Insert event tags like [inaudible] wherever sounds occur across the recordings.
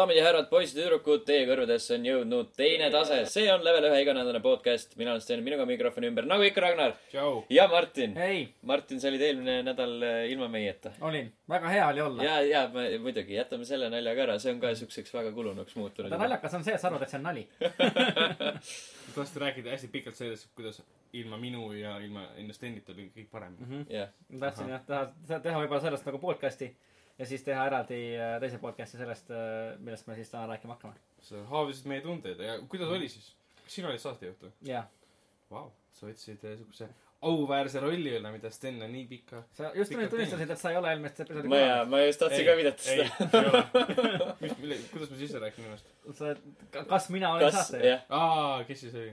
daamid ja härrad, poisid ja tüdrukud, teie kõrvadesse on jõudnud teine tase, see on level ühe iganädalane podcast, mina olen Sten, minuga mikrofoni ümber, nagu ikka Ragnar ja Martin. ei, Martin, sa olid eelmine nädal äh, ilma meieta. olin. väga hea oli olla. ja, ja me muidugi jätame selle nalja ka ära, see on ka siukseks väga kulunuks muutunud naljakas on see, et sa arvad, et see on nali. [laughs] Te tahtsite rääkida hästi pikalt sellest, kuidas ilma minu ja ilma enne Stenita oli kõik parem mm. -hmm. jah, ma tahtsin jah teha, teha võib-olla sellest nagu podcast'i ja siis teha eraldi äh, teise podcast'i sellest, millest me siis täna rääkima hakkame. sa haavasid meie tundeid ja kuidas oli siis? kas sina olid saatejuht või? jah, Vau, sa võtsid eh, siukse auväärse rolli üle, mida Sten on nii pika. sa just nüüd tunnistasid, et sa ei ole eelmist episoodi ma ja, ma just tahtsin ka viidata seda. mis, mille, kuidas ma sisse räägin ennast? sa, kas mina olen saatejuht? jah, aa, kes siis oli?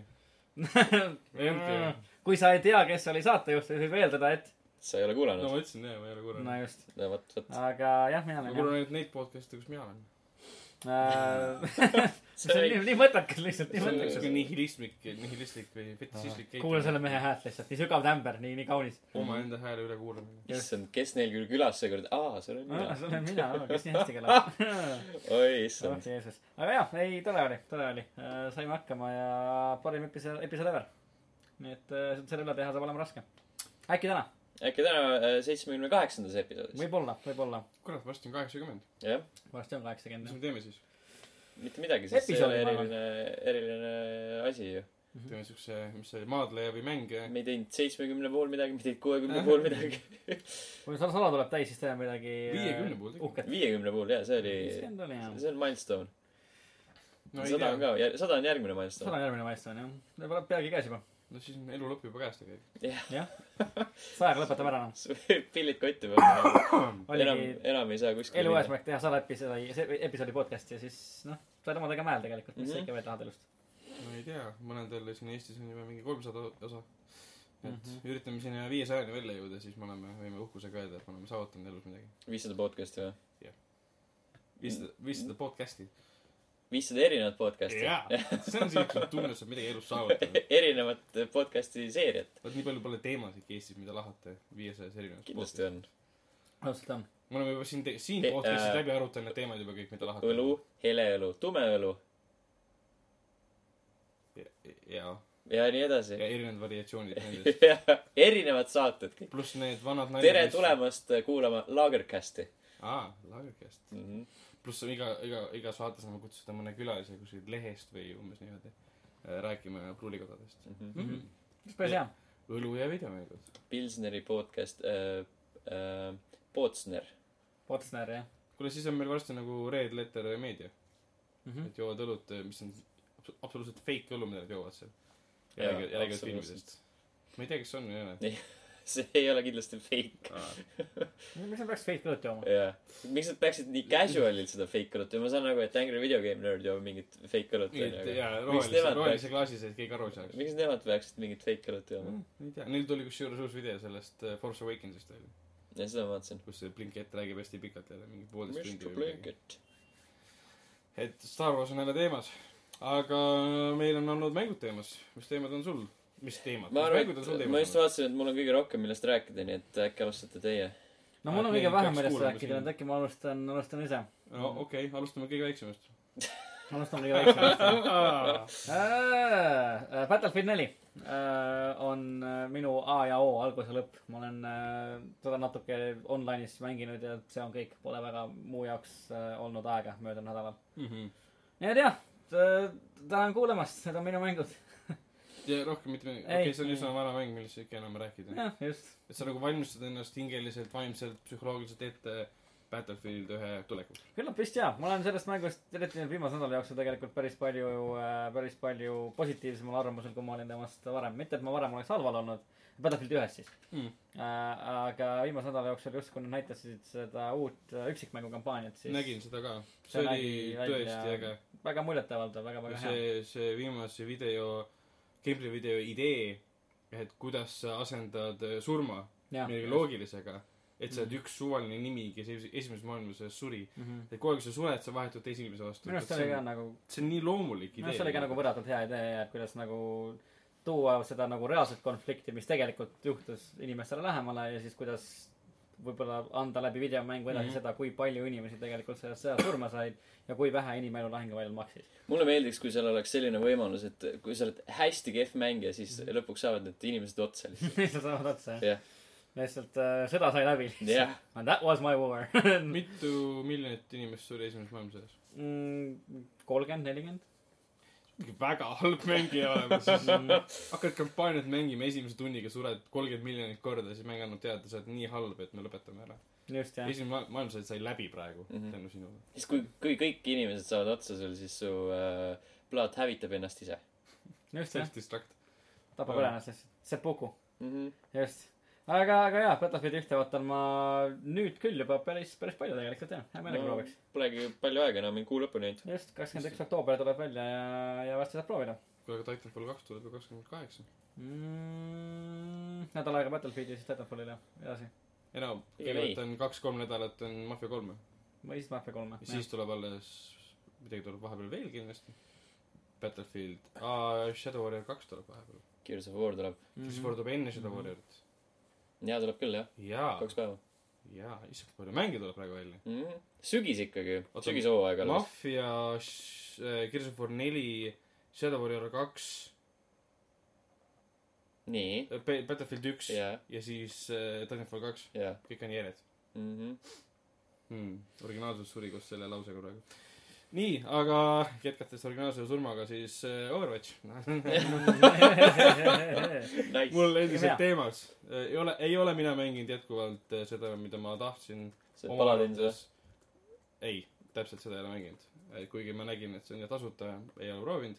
[laughs] kui sa ei tea, kes oli saatejuht, siis võib eeldada, et sa ei ole no kuulanud. ma ütlesin jah, ma ei ole kuulanud no no,. just, no vot, vot. aga jah, mina ma olen kuulan ainult neid podcast'e, kus mina olen. jah. see on nii, nii mõttekas lihtsalt, nii see on mõttekas nihilistlik, nihilistlik või fetišistlik kuula selle mehe häält lihtsalt, nii sügav tämber, nii, nii kaunis. omaenda hääle üle kuulamine. issand, kes neil küll külas seekord, aa, see olen mina. see olen mina, kes nii hästi kõlab. [laughs] [laughs] oi oh issand. Jeesus. aga jah, ei, tore oli, tore oli. saime hakkama ja parim episood, episood ever. nii et äh, selle üle teha saab olema raske. äkki täna? Äkki täna seitsmekümne kaheksandas episoodis. võib-olla, võib-olla. kurat, varsti on kaheksakümmend. jah, varsti on mis kaheksakümmend me. teeme siis? mitte midagi, sest see ei ole Episoodi, ma arvan. eriline, eriline asi ju. teeme siukse, mis see oli, maadleja või mäng ja me ei teinud seitsmekümne puhul midagi, me ei teinud kuuekümne puhul midagi. kui sal- sala tuleb täis, siis teeme midagi. 50 puhul tegime. uhket. viiekümne puhul jaa, see oli, viiskümmend oli jah. see on milstone. no ei sada on tea. ka, sada on järgmine sada milstone. on järgmine milstone jah. võib-olla peagi käes juba. No siis on elu lõpp juba käest tegelikult. jah. sajaga lõpetame ära noh. [laughs] pillid kotti peale. enam enam ei saa kuskile elu eesmärk teha sada episoodi, episoodi podcast'i ja siis noh, saad omadega mäel tegelikult, mis sa Mhm. ikka veel tahad elust. no ei tea, mõnedel siin Eestis on juba mingi kolmsada osa. et mm. -hmm. üritame sinna viiesajani välja jõuda, siis me oleme, võime uhkusega öelda, et me oleme saavutanud elus midagi. viissada podcast'i või? viissada, viissada podcast'i. Viissada erinevat podcast'i jaa, [laughs] see on siuke tunne, et sa oled midagi elus saavutanud. [laughs] erinevat podcast'i seeriat. vot nii palju pole teemasid Eestis, mida lahata viiesajas erinevas kindlasti on. absoluutselt on. me oleme juba siin, siin E- podcast'is äh, läbi arutanud need teemad juba kõik, mida lahata. õlu, hele õlu, tume õlu jaa, ja nii edasi ja. erinevad variatsioonid [laughs] nendest. erinevad saated kõik. pluss need vanad tere. tulemast kuulama Lagercasti aa, Lagercast. mm. -hmm. Pluss iga, iga, iga saate saame kutsuda mõne külalise kuskilt lehest või umbes niimoodi äh, rääkima pruulikodadest Mm mm. -hmm. -hmm. päris hea. õlu ja videomängud. Pilsneri podcast äh,, äh, Potsner. Potsner jah kuule, siis on meil varsti nagu Red Letter Media, mm. -hmm. et joovad õlut, mis on abs- absoluutselt fake õlu, mida nad joovad seal. ja räägivad, filmidest. ma ei tea, kas on või ei ole. [laughs] see ei ole kindlasti fake. [laughs] miks sa peaks fake õlut jooma? jah. miks nad peaksid nii casual'ilt seda fake õlut jooma, ma saan aru, et Angry Video Game Nerd joob mingit fake õlut mingit onju, jaa, rohelise, nemad rohelise klaasi sees keegi aru ei saaks. miks nemad peaksid mingit fake õlut jooma? ei tea, neil tuli kusjuures uus video sellest äh, Force Awakensist veel, ja seda ma vaatasin. kus see Blinkett räägib hästi pikalt jälle, mingi poolteist tundi Mr. Blanket. et Star Wars on jälle teemas. aga meil on olnud mängud teemas. mis teemad on sul? Mis teemad? ma arvan, et ma just? vaatasin, et mul on kõige rohkem, millest rääkida, nii et äkki alustate teie. no mul on kõige vähem millest rääkida, et äkki ma alustan, alustan ise. no okei okay,, alustame kõige väiksemast. [laughs] alustan kõige väiksemast. Äh, Battlefield neli äh, on äh, minu A ja O algus ja lõpp. ma olen äh, seda natuke online'is mänginud ja see on kõik, pole väga muu jaoks olnud aega möödunud nädalal. Mhm. nii et jah, tänan kuulamast, need on minu mängud. Ja rohkem mitte midagi, Ei. okei, see on üsna vana mäng, millest ei ikka enam rääkida. jah, just. et sa nagu valmistad ennast hingeliselt, vaimselt, psühholoogiliselt ette Battlefield ühe tulekuks. küllap vist jaa, ma olen sellest mängust, eriti nüüd viimase nädala jooksul tegelikult päris palju, päris palju positiivsemal arvamusel, kui ma olin temast varem. mitte, et ma varem oleks halval olnud, Battlefield ühes siis Mm. äh,. aga viimase nädala jooksul just, kui nad näitasid seda uut äh, üksikmängu kampaaniat, siis nägin seda ka. see oli tõesti äge. väga muljetavaldav, väga, väga hea. see, see viimase video, gameplay video idee, et kuidas sa asendad äh, surma millegi loogilisega, et sa oled Mhm. üks suvaline nimi, kes esimese- esimeses maailmasõjas suri. minu et kogu aeg sa sured, sa vahetud teise inimese vastu. arust see oli ka nagu, see on nii loomulik minu idee. arust see oli ka nagu võrratult hea idee, et kuidas nagu tuua seda nagu reaalset konflikti, mis tegelikult juhtus inimestele lähemale ja siis kuidas võib-olla anda läbi videomängu edasi mm. -hmm. seda, kui palju inimesi tegelikult selles sõjas surma said ja kui vähe inimelu lahinguväljal maksis. mulle meeldiks, kui seal oleks selline võimalus, et kui sa oled hästi kehv mängija, siis lõpuks saavad need inimesed otsa lihtsalt. [laughs] lihtsalt saavad otsa, jah jah, lihtsalt äh, sõda sai läbi jah. And that was my war. mitu miljonit inimest suri esimeses maailmasõjas? Mm, kolmkümmend, nelikümmend. [laughs] väga halb mängija olema, siis hakkad kampaaniat mängima, esimese tunniga sured kolmkümmend miljonit korda, siis mäng annab teada, sa oled nii halb, et me lõpetame ära. just, jah. esimene ma- maailmasõda sai läbi praegu Mhm. tänu sinule. siis kui, kui kõik inimesed saavad otsa sul, siis su äh, plaat hävitab ennast ise just, jah. Self-destruct. tapab ära ennast lihtsalt. seppuku. mm. -hmm. just. aga, aga jaa, Battlefield ühte vaatan ma nüüd küll juba päris, päris palju tegelikult jah. hea meelega No. prooviks. Polegi palju aega enam, kuu lõpuni ainult. just, kakskümmend üks oktoober tuleb välja ja, ja varsti saab proovida kuule, aga Titanfall kaks tuleb ju kakskümmend kaheksa. mm,. nädal aega Battlefieldi, siis Titanfallile edasi. ei no, kõigepealt on kaks-kolm nädalat on Mafia kolm või siis Mafia kolme. ja siis tuleb alles, midagi tuleb vahepeal veel kindlasti. Battlefield, aa, Shadow Warrior kaks tuleb vahepeal. Gears of War tuleb. siis Mhm. War tuleb enne Shadow Warriorit. jaa, tuleb küll jah, kaks päeva jaa, issand, palju mänge tuleb praegu välja. mm. -hmm. sügis ikkagi, sügishooaeg alles. Mafia, Gears of War neli, Shadow Warrior kaks, nii, Battlefield üks jaa, ja siis äh, Titanfall kaks, jaa kõik on järjed mm. -hmm. hmm.. originaalsus suri koos selle lausega praegu. nii, aga jätkates originaalse surmaga, siis äh, Overwatch [laughs] Nice. mul endiselt teemas. ei ole, ei ole mina mänginud jätkuvalt äh, seda, mida ma tahtsin. see Paladins või? ei, täpselt seda ei ole mänginud. kuigi ma nägin, et see on ja tasuta, ei ole proovinud.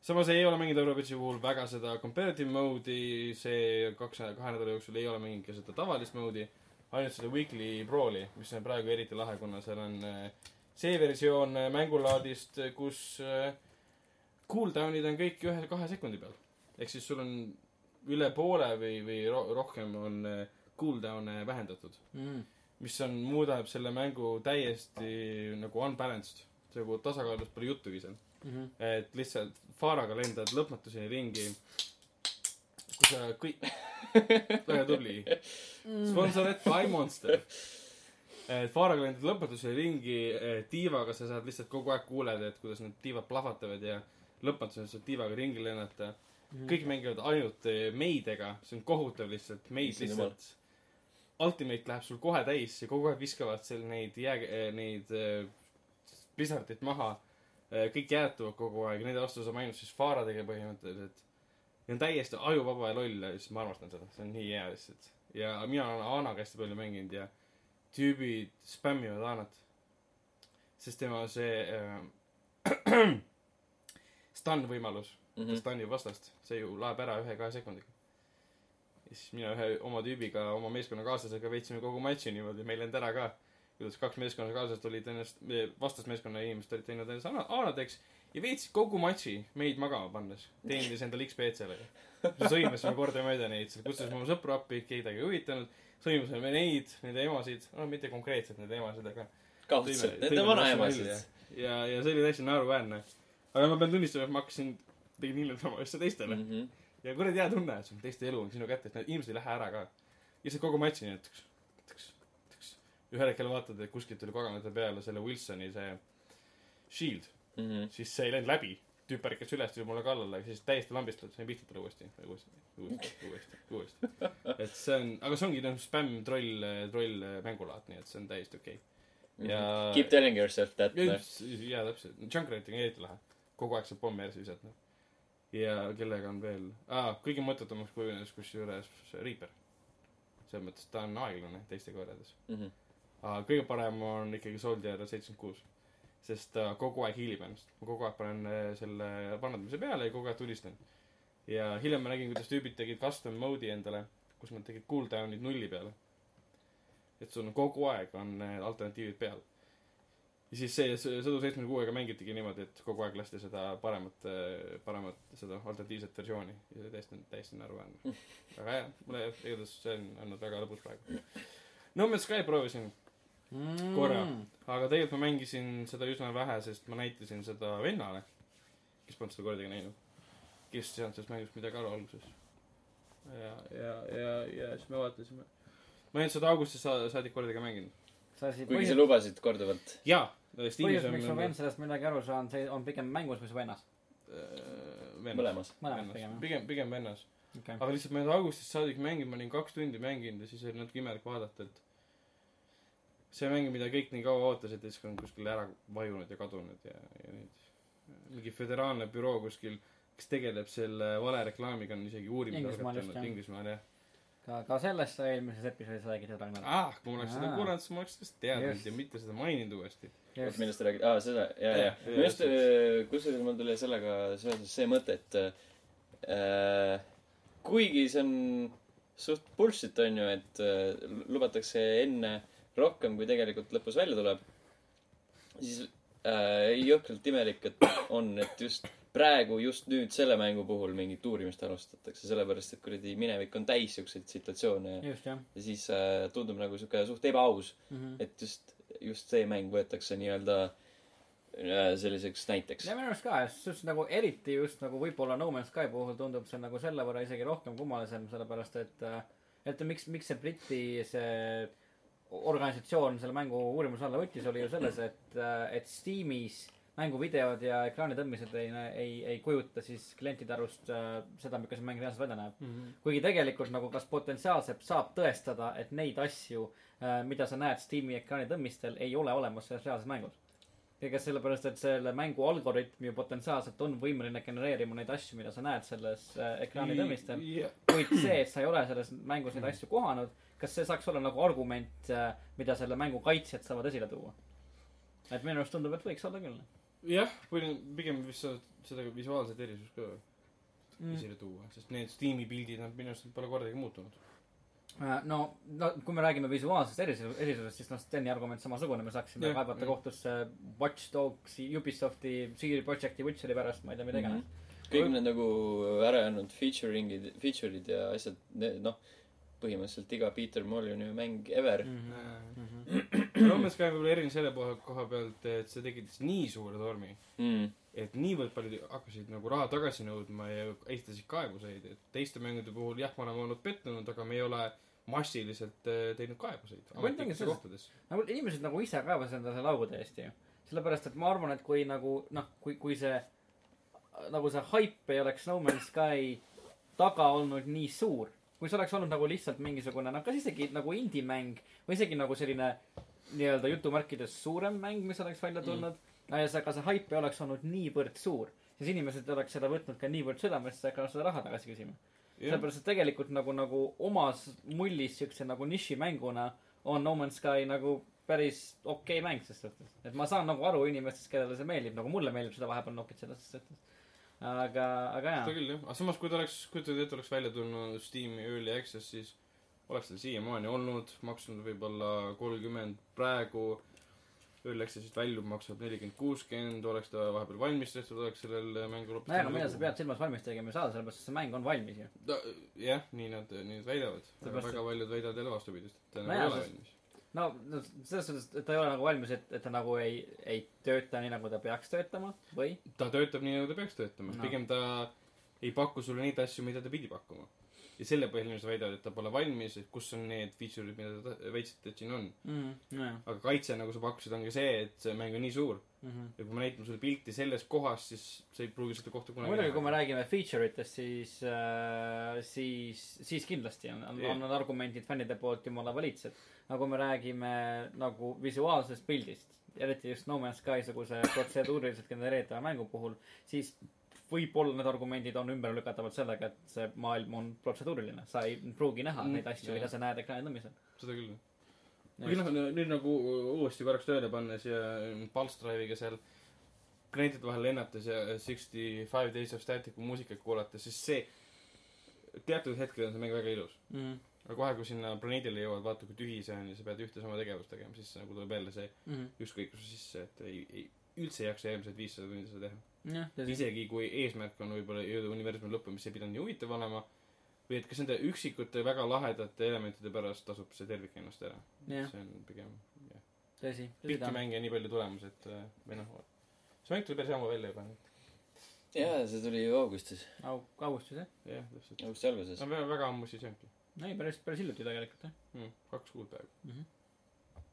samas ei ole mänginud Overwatchi puhul väga seda comparative mode'i, see kaks, kahe nädala jooksul ei ole mänginud ka seda tavalist mode'i, ainult seda weekly brawl'i, mis on praegu eriti lahe, kuna seal on äh, see versioon äh, mängulaadist, kus äh, cooldown'id on kõik ühe, kahe sekundi peal. ehk siis sul on üle poole või, või ro rohkem on äh, cooldown'e vähendatud mm.. mis on, muudab selle mängu täiesti nagu unbalanced. nagu tasakaalust pole juttugi seal. Mm -hmm. et lihtsalt Faaraga lendad lõpmatuseni ringi. kui sa kõik, [laughs] väga tubli. sponsored by Monster. Et Faaraga lendad lõpmatuseni ringi, tiivaga sa saad lihtsalt kogu aeg kuuled, et kuidas need tiivad plahvatavad ja lõpmatuseni saad tiivaga ringi lennata. kõik mängivad ainult eh, meidega, see on kohutav lihtsalt, meid jumal. lihtsalt. Ultimate läheb sul kohe täis ja kogu aeg viskavad seal neid jää, neid Blizzardit maha. kõik jäätuvad kogu aeg, nende vastu saab ainult siis faaradega põhimõtteliselt. ja on täiesti ajuvaba ja loll ja siis ma armastan seda, see on nii hea lihtsalt. ja mina olen Anaga hästi palju mänginud ja tüübid spämmivad Anat. sest tema see äh, [clears throat] stun võimalus mm ta -hmm. stanib vastast, see ju laeb ära ühe-kahe sekundiga. ja siis mina ühe oma tüübiga, oma meeskonnakaaslasega veetsime kogu matši niimoodi, meil ei läinud ära ka. kuidas kaks meeskonnakaaslast olid ennast, vastasmeeskonna inimesed olid teinud ennast ana- aanadeks ja veetsid kogu matši meid magama pannes, teenis endale XP-d sellega. sõimasime kordamööda neid, kutsusime oma sõpru appi, kedagi ei huvitanud. Sõimasime neid, nende emasid, no mitte konkreetselt nende emasid, aga kaudselt, nende vanaemasid. ja, ja see oli täiesti naeruväärne. aga ma pean tunnistama, et ma hakkasin, tegin hiljem sama asja teistele mm. Mhm. ja kuradi hea tunne, et sul teiste elu on sinu kätes, need inimesed ei lähe ära ka. lihtsalt kogu matši nii, et tüks, tüks, tüks. ühel hetkel vaatad, et kuskilt tuli paganate peale selle Wilsoni see shield, Mhm. siis see ei läinud läbi. Tüüp ärkas üles, tuli mulle kallale, siis täiesti lambistatud, sain pihta talle uuesti, uuesti, uuesti, uuesti, uuesti. et see on, aga see ongi noh, spämm, troll, troll mängulaad, nii et see on täiesti okei okay.. ja Mhm. Keep telling yourself that. noh. jaa, täpselt. Junkrat'iga on eriti lahe. kogu aeg saab pommi järgi visata. ja kellega on veel ah,, kõige mõttetumaks kujunes kusjuures Reaper. selles mõttes ta on aeglane teistega võrreldes. Mhm. aga kõige parem on ikkagi Soldier seitsekümmend kuus. Sest ta kogu aeg hiilib ennast. ma kogu aeg panen äh, selle parandamise peale ja kogu aeg tulistan. ja hiljem ma nägin, kuidas tüübid tegid custom mode'i endale, kus nad tegid cooldown'id nulli peale. et sul on kogu aeg on need alternatiivid peal. ja siis see sõdu seitsmekümne kuuega mängitigi niimoodi, et kogu aeg lasti seda paremat, paremat, seda alternatiivset versiooni ja see täiesti, täiesti naeruväärne. väga hea, mulle igatahes see on olnud väga lõbus praegu. No Man's Sky proovisin, Mm. Korra. aga tegelikult ma mängisin seda üsna vähe, sest ma näitasin seda vennale, kes polnud seda kordagi näinud. kes ei saanud sellest mängust midagi aru alguses. ja, ja, ja, ja siis me vaatasime. ma ei olnud seda augustist sa- saadik kordagi mänginud. kuigi sa põhjus, lubasid korduvalt. jaa, põhjus, miks ma pean sellest midagi aru saan, see on pigem mängus või su vennas. äh, vennas. mõlemas. pigem pigem, pigem vennas. okei, aga lihtsalt ma ei olnud augustist saadik mänginud, ma olin kaks tundi mänginud ja siis oli natuke imelik vaadata, et see mäng, mida kõik nii kaua ootasid, siis on kuskil ära vajunud ja kadunud ja, ja nüüd mingi föderaalne büroo kuskil, kes tegeleb selle valereklaamiga, on isegi just, algatanud jah. Inglismaal jah. ka, ka sellest sa eelmises episoodis rääkisid, Ragnar. ah, kui ma oleks seda kuulanud, siis ma oleks sellest teadnud ja mitte seda maininud uuesti. millest sa räägid? aa, seda, ja, ja Jah,. ma just, kusjuures mul tuli sellega seoses see mõte, et äh, kuigi see on suht bullshit, on ju, et äh, lubatakse enne rohkem, kui tegelikult lõpus välja tuleb, siis äh, jõhkralt imelik, et on, et just praegu, just nüüd selle mängu puhul mingit uurimist alustatakse, sellepärast et kuradi minevik on täis siukseid situatsioone ja siis äh, tundub nagu siuke suht ebaaus, mm. -hmm. et just, just see mäng võetakse nii-öelda äh, selliseks näiteks ja. minu arust ka, just nagu eriti just nagu võib-olla No Man's Sky puhul tundub see nagu selle võrra isegi rohkem kummalisem, sellepärast et, et miks, miks see Briti see organisatsioon selle mängu uurimuse alla võttis, oli ju selles, et, et Steamis mänguvideod ja ekraanitõmmised ei, ei, ei kujuta siis klientide arust äh, seda, milline see mäng reaalselt välja näeb. kuigi tegelikult nagu kas potentsiaalselt saab tõestada, et neid asju, mida sa näed Steam'i ekraanitõmmistel, ei ole olemas selles reaalses mängus. ega sellepärast, et selle mängu algoritm ju potentsiaalselt on võimeline genereerima neid asju, mida sa näed selles äh, ekraanitõmmistel. kuid see, et sa ei ole selles mängus neid asju kohanud, kas see saaks olla nagu argument, mida selle mängu kaitsjad saavad esile tuua? et minu arust tundub, et võiks olla küll jah, pigem vist saad seda visuaalset erisust ka mm.. esile tuua, sest need Steam'i pildid, nad minu arust pole kordagi muutunud. Äh, no, no kui me räägime visuaalsest erisusest, erisusest, siis noh, Steni argument samasugune, me saaksime Jah, kaevata jah. kohtusse Watch Dogs, Ubisofti, CD Projekti Witcheri pärast, ma ei tea, mida iganes. kõik need nagu ära jäänud featuring'id, feature'id ja asjad, noh, põhimõtteliselt iga Peter Molyneux mäng ever Mhm. No Man's Sky võib-olla erine selle koha, koha pealt, et see tekitas nii suure tormi, mm.. et niivõrd paljud hakkasid nagu raha tagasi nõudma ja esitasid kaebuseid, et teiste mängude puhul jah, me oleme olnud pettunud, aga me ei ole massiliselt äh, teinud kaebuseid ametlikes kohtades. nagu inimesed nagu ise kaevasid endale laugu täiesti ju. sellepärast, et ma arvan, et kui nagu noh, kui, kui see nagu see haip ei oleks No Man's Sky taga olnud nii suur, kui see oleks olnud nagu lihtsalt mingisugune noh, kas isegi nagu indie-mäng või isegi nagu selline nii-öelda jutumärkides suurem mäng, mis oleks välja tulnud mm.. ja see, aga see haip ei oleks olnud niivõrd suur, siis inimesed oleks seda võtnud ka niivõrd südamesse, hakkavad seda raha tagasi küsima. sellepärast, et tegelikult nagu, nagu omas mullis siukse nagu nišimänguna on No Man's Sky nagu päris okei okay mäng ses suhtes. et ma saan nagu aru inimestest, kellele see meeldib, nagu mulle meeldib seda vahepeal nokitseda ses suhtes. aga, aga seda jaa. küll jah, aga samas kui ta oleks, kujutad ette, oleks välja tulnud Steam'i Early Access, siis oleks tal siiamaani olnud, maksnud võib-olla kolmkümmend, praegu Early Access'ist väljub, maksab nelikümmend, kuuskümmend, oleks ta vahepeal valmis tehtud, oleks sellel mängul hoopis nojah, aga mida sa pead silmas valmis tegema ei saa, sellepärast et see mäng on valmis ju. Jah, nii nad, nii nad väidavad. väga paljud väidavad jälle vastupidist, et ta nagu ei ole valmis. No no selles suhtes, et ta ei ole nagu valmis, et, et ta nagu ei, ei tööta nii, nagu ta peaks töötama või? ta töötab nii, nagu ta peaks töötama No. pigem ta ei paku sulle neid asju, mida ta pidi pakkuma. Ja selle põhjal inimesed väidavad, et ta pole valmis, et kus on need feature'id, mida te väitsite, et siin on. nojah. aga kaitse, nagu sa pakkusid, ongi see, et see mäng on nii suur ja kui me näitame sulle pilti selles kohas, siis sa ei pruugi seda kohta kunagi muidugi, kui me räägime feature itest, siis äh,, siis, siis kindlasti on, on, on need argumendid fännide poolt jumala valitsed. aga kui me räägime nagu visuaalsest pildist, eriti just No Man's Sky suguse protseduuriliselt genereeritava mängu puhul, siis võib-olla need argumendid on ümberlükatavad sellega, et see maailm on protseduuriline. sa ei pruugi näha Mm, neid asju, mida sa näed ekraani tõmmisel. seda küll. või noh, nüüd nagu uuesti korraks tööle pannes ja Pulse Drive'iga seal klientide vahel lennates ja Sixty Five Days of Static'u muusikat kuulates, siis see teatud hetkel on see mäng väga ilus. Mhm. aga kohe, kui sinna planeedile jõuad, vaata kui tühi see on ja sa pead ühte sama tegevust tegema, siis nagu tuleb jälle see Mhm. ükskõikluse sisse, et ei, ei, üldse ei jaksa järgmised viissada tundi seda teha. jah, isegi kui eesmärk on võib-olla jõuda universumi lõppu, mis ei pidanud nii huvitav olema, või et kas nende üksikute väga lahedate elementide pärast tasub see tervik ennast ära. jah, see on pigem jah, tõsi. pikki mänge ja nii palju tulemas, et äh, või noh, see mäng tuli päris ammu välja juba, jaa, see tuli ju augustis, au-, augustis jah. jah, täpselt. augusti alguses no. väga, väga ammu siis ei olnudki. ei, päris, päris hiljuti tegelikult jah mm,. kaks kuud peaaegu. mm. -hmm.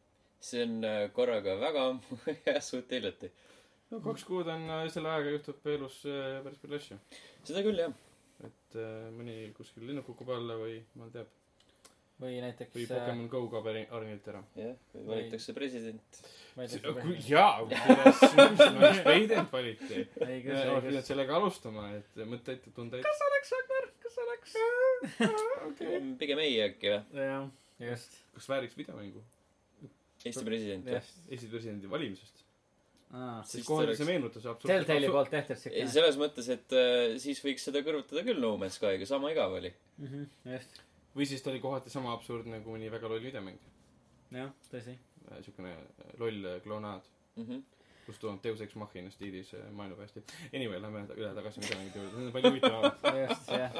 see on äh, korraga väga ammu [laughs] ja suht hiljuti. No kaks kuud on, selle ajaga juhtub elus äh, päris palju asju. seda küll jah. et äh, mõni kuskil linnuk kukub alla või jumal teab. või näiteks või äh, Pokemon Go kaob arengilt ära. jah, või valitakse president. jaa, kuidas [laughs] president valiti. pidad küll sellega alustama, et mõtteid, tundeid. kas oleks Ragnar kas oleks okei. pigem ei äkki või? jah just kas vääriks videomängu Eesti president või? Eesti presidendi valimisest? Aa Siis kohe oleks- see meenutas Telltale'i poolt tehtud ei, siuke selles mõttes, et äh, siis võiks seda kõrvutada küll No Man's Skyga, sama igav oli. Mhm, just või siis ta oli kohati sama absurdne kui mõni väga loll videomäng. jah tõsi siukene loll klounaad, mm. -hmm. Kus toimub Deus Ex Machina stiilis äh, maailmapäästi. Anyway, lähme üle tagasi videomängide juurde, see on palju huvitavam. [laughs] just jah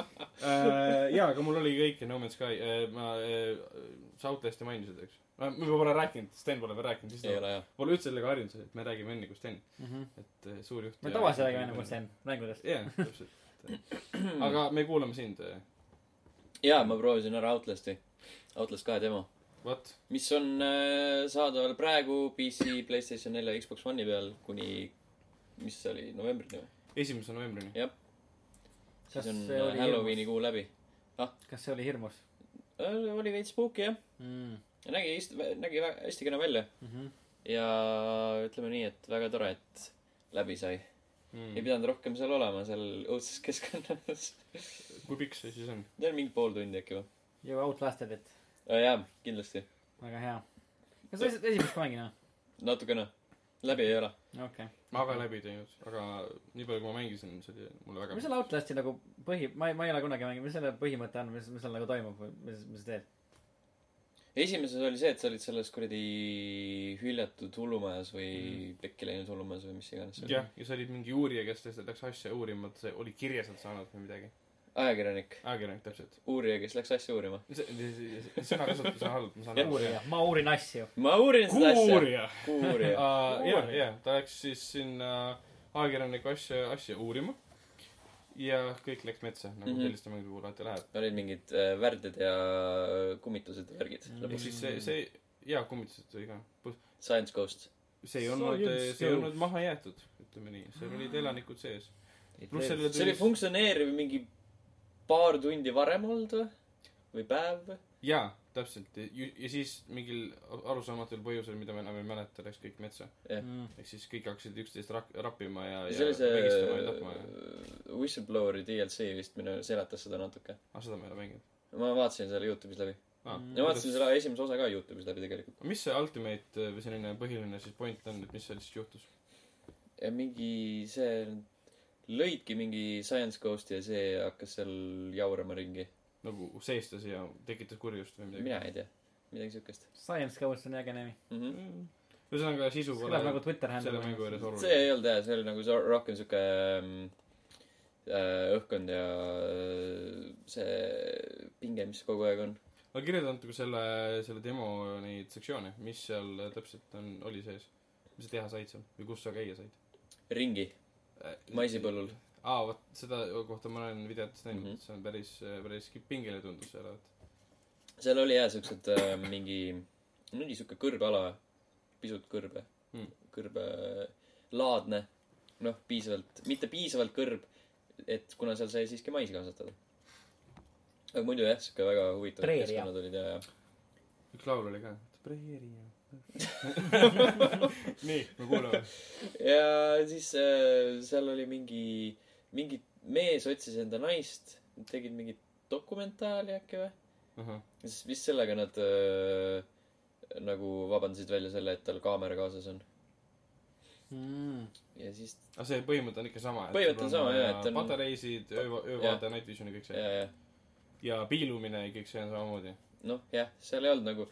jaa, aga mul oli kõik No Man's Sky, ma, sa Outlast'i mainisid, eks? ma juba pole rääkinud, Sten pole veel rääkinud, ei siis ole jah. pole üldse sellega harjunud, et me räägime enne kui Sten, Mhm. et eh, suur juht. me tavaliselt räägime enne kui Sten mängudest jah, täpselt. aga me kuulame sind, jaa, ma proovisin ära Outlasti. Outlast kahe demo, vot. mis on äh, saadaval praegu PC, Playstation nelja, Xbox One'i peal kuni, mis see oli, novembrini või? esimese novembrini. kas siis on äh, Halloweeni hirmus kuu läbi. kas see oli hirmus oli veits spooky jah. mm. nägi, nägi väga hästi kena välja Mhm. ja ütleme nii, et väga tore, et läbi sai. Mm. ei pidanud rohkem seal olema, seal õudses keskkonnas. kui pikk see siis on? see on mingi pool tundi äkki või? You outlasted it jaa, kindlasti. väga hea kas sa lihtsalt esimest ka mängid või natukene. läbi ei ole. okei okay. ma ka läbi teinud, aga nii palju, kui ma mängisin, see oli mulle väga mis selle Outlasti nagu põhi ma ei ma ei ole kunagi mänginud mis selle põhimõte on mis mis seal nagu toimub või mis mis sa teed esimeses oli see, et sa olid selles kuradi hüljatud hullumajas või mm. pekki läinud hullumajas või mis iganes jah, ja sa olid mingi uurija, kes lihtsalt läks asja uurima, et see oli kirja sealt saanud või midagi. ajakirjanik, ajakirjanik, täpselt. uurija, kes läks asja uurima. sõnakasutus on halb, ma saan aru. uurija ma uurin asju ma uurin seda asja. kuurija. uurija. jah, jah, ta läks siis sinna ajakirjaniku asja, asja uurima. ja kõik läks metsa, nagu mm Mhm. -hmm. selliste mängude puhul alati läheb. olid mingid äh, värded ja kummitused ja värgid Mm. ehk lõpuks. siis see, see, jaa, kummitused oli ka. Science Ghost. see ei olnud, see ei olnud maha jäetud, ütleme nii, seal olid elanikud sees. pluss see sellele oli tuli, funktsioneeriv mingi paar tundi varem olnud või? või päev või? jaa, täpselt, ja siis mingil arusaamatul põhjusel, mida ma enam ei mäleta, läks kõik metsa. Jah. mm. ehk siis kõik hakkasid üksteist rak-, rappima ja, ja vägistama ja tapma ja, äh, Whistlebloweri DLC vist, minu seletas seda natuke. aga seda ma ei ole mänginud ma vaatasin selle Youtube'is läbi. ah,. Mm. ja vaatasin selle esimese osa ka Youtube'is läbi tegelikult. mis see ultimate äh, või selline põhiline siis point on, et mis seal siis juhtus? ja mingi see, lõidki mingi Science Ghost'i ja see hakkas seal jaurama ringi. nagu seestas ja tekitas kurjust või midagi? mina ei tea, midagi siukest Science Ghost on äge nimi mm. -hmm. ühesõnaga sisu pole nagu Twitter selle handle mängu juures oluline. see ei olnud jah, see oli nagu rohkem siuke ähm, äh, õhkkond ja äh, see pinge, mis kogu aeg on. aga kirjelda natuke selle, selle demo neid sektsioone, mis seal täpselt on, oli sees? mis sa teha said seal või kus sa käia said? ringi, maisipõllul. aa, vot seda kohta ma olen videotes näinud mm. -hmm. see on päris, päris pingeline tundus seal, et seal oli jah siuksed äh, mingi, mingi siuke kõrgala, pisut kõrbe Hmm. kõrbelaadne. noh, piisavalt, mitte piisavalt kõrb, et kuna seal sai siiski maisi kasvatada. aga muidu jah, siuke väga huvitavad keskkonnad olid ja, ja üks laul oli ka. Preeria. [laughs] nii, me kuulame. ja siis äh, seal oli mingi, mingi mees otsis enda naist, tegid mingit dokumentaali äkki või? ahah, ja siis vist sellega nad äh, nagu vabandasid välja selle, et tal kaamera kaasas on. mm.. ja siis, aga see põhimõte on ikka sama. Põhimõte on sama, jah, et on- patareisid, öö, öövaade, night vision ja kõik see. ja, ja ja piilumine ja kõik see on samamoodi. noh, jah, seal ei olnud nagu,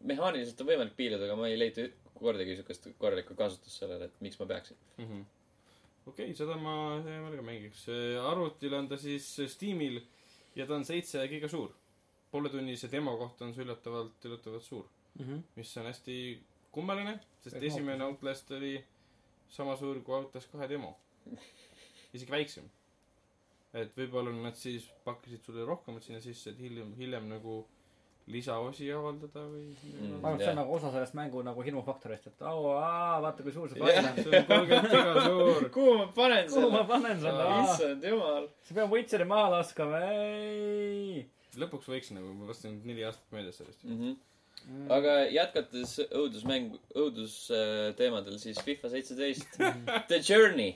mehaaniliselt on võimalik piiluda, aga ma ei leidnud kordagi siukest korralikku kasutust sellele, et miks ma peaksin. mm -hmm. okei okay,, seda ma hea meelega mängiks. arvutil on ta siis Steamil ja ta on seitse giga suur. pooletunnise demo kohta on see üllatavalt, üllatavalt suur, Mm -hmm. mis on hästi kummaline, sest Väga esimene Outlast oli sama suur kui Outlast kahe demo. isegi väiksem. et võib-olla nad siis pakkisid sulle rohkemat sinna sisse, et hiljem, hiljem nagu lisaosi avaldada või Mm. ma arvan, et see on nagu osa sellest mängu nagu hirmufaktorist, et au, vaata kui suur see fail on. see on kolmkümmend giga suur. [laughs] kuhu ma panen kuhu ma selle? panen selle? issand jumal. sa pead Witcheri maha laskma, ei. lõpuks võiks nagu, ma lasin neli aastat möödas sellest. Mhm. aga jätkates õudusmäng, õudusteemadel, siis FIFA seitseteist [laughs] The Journey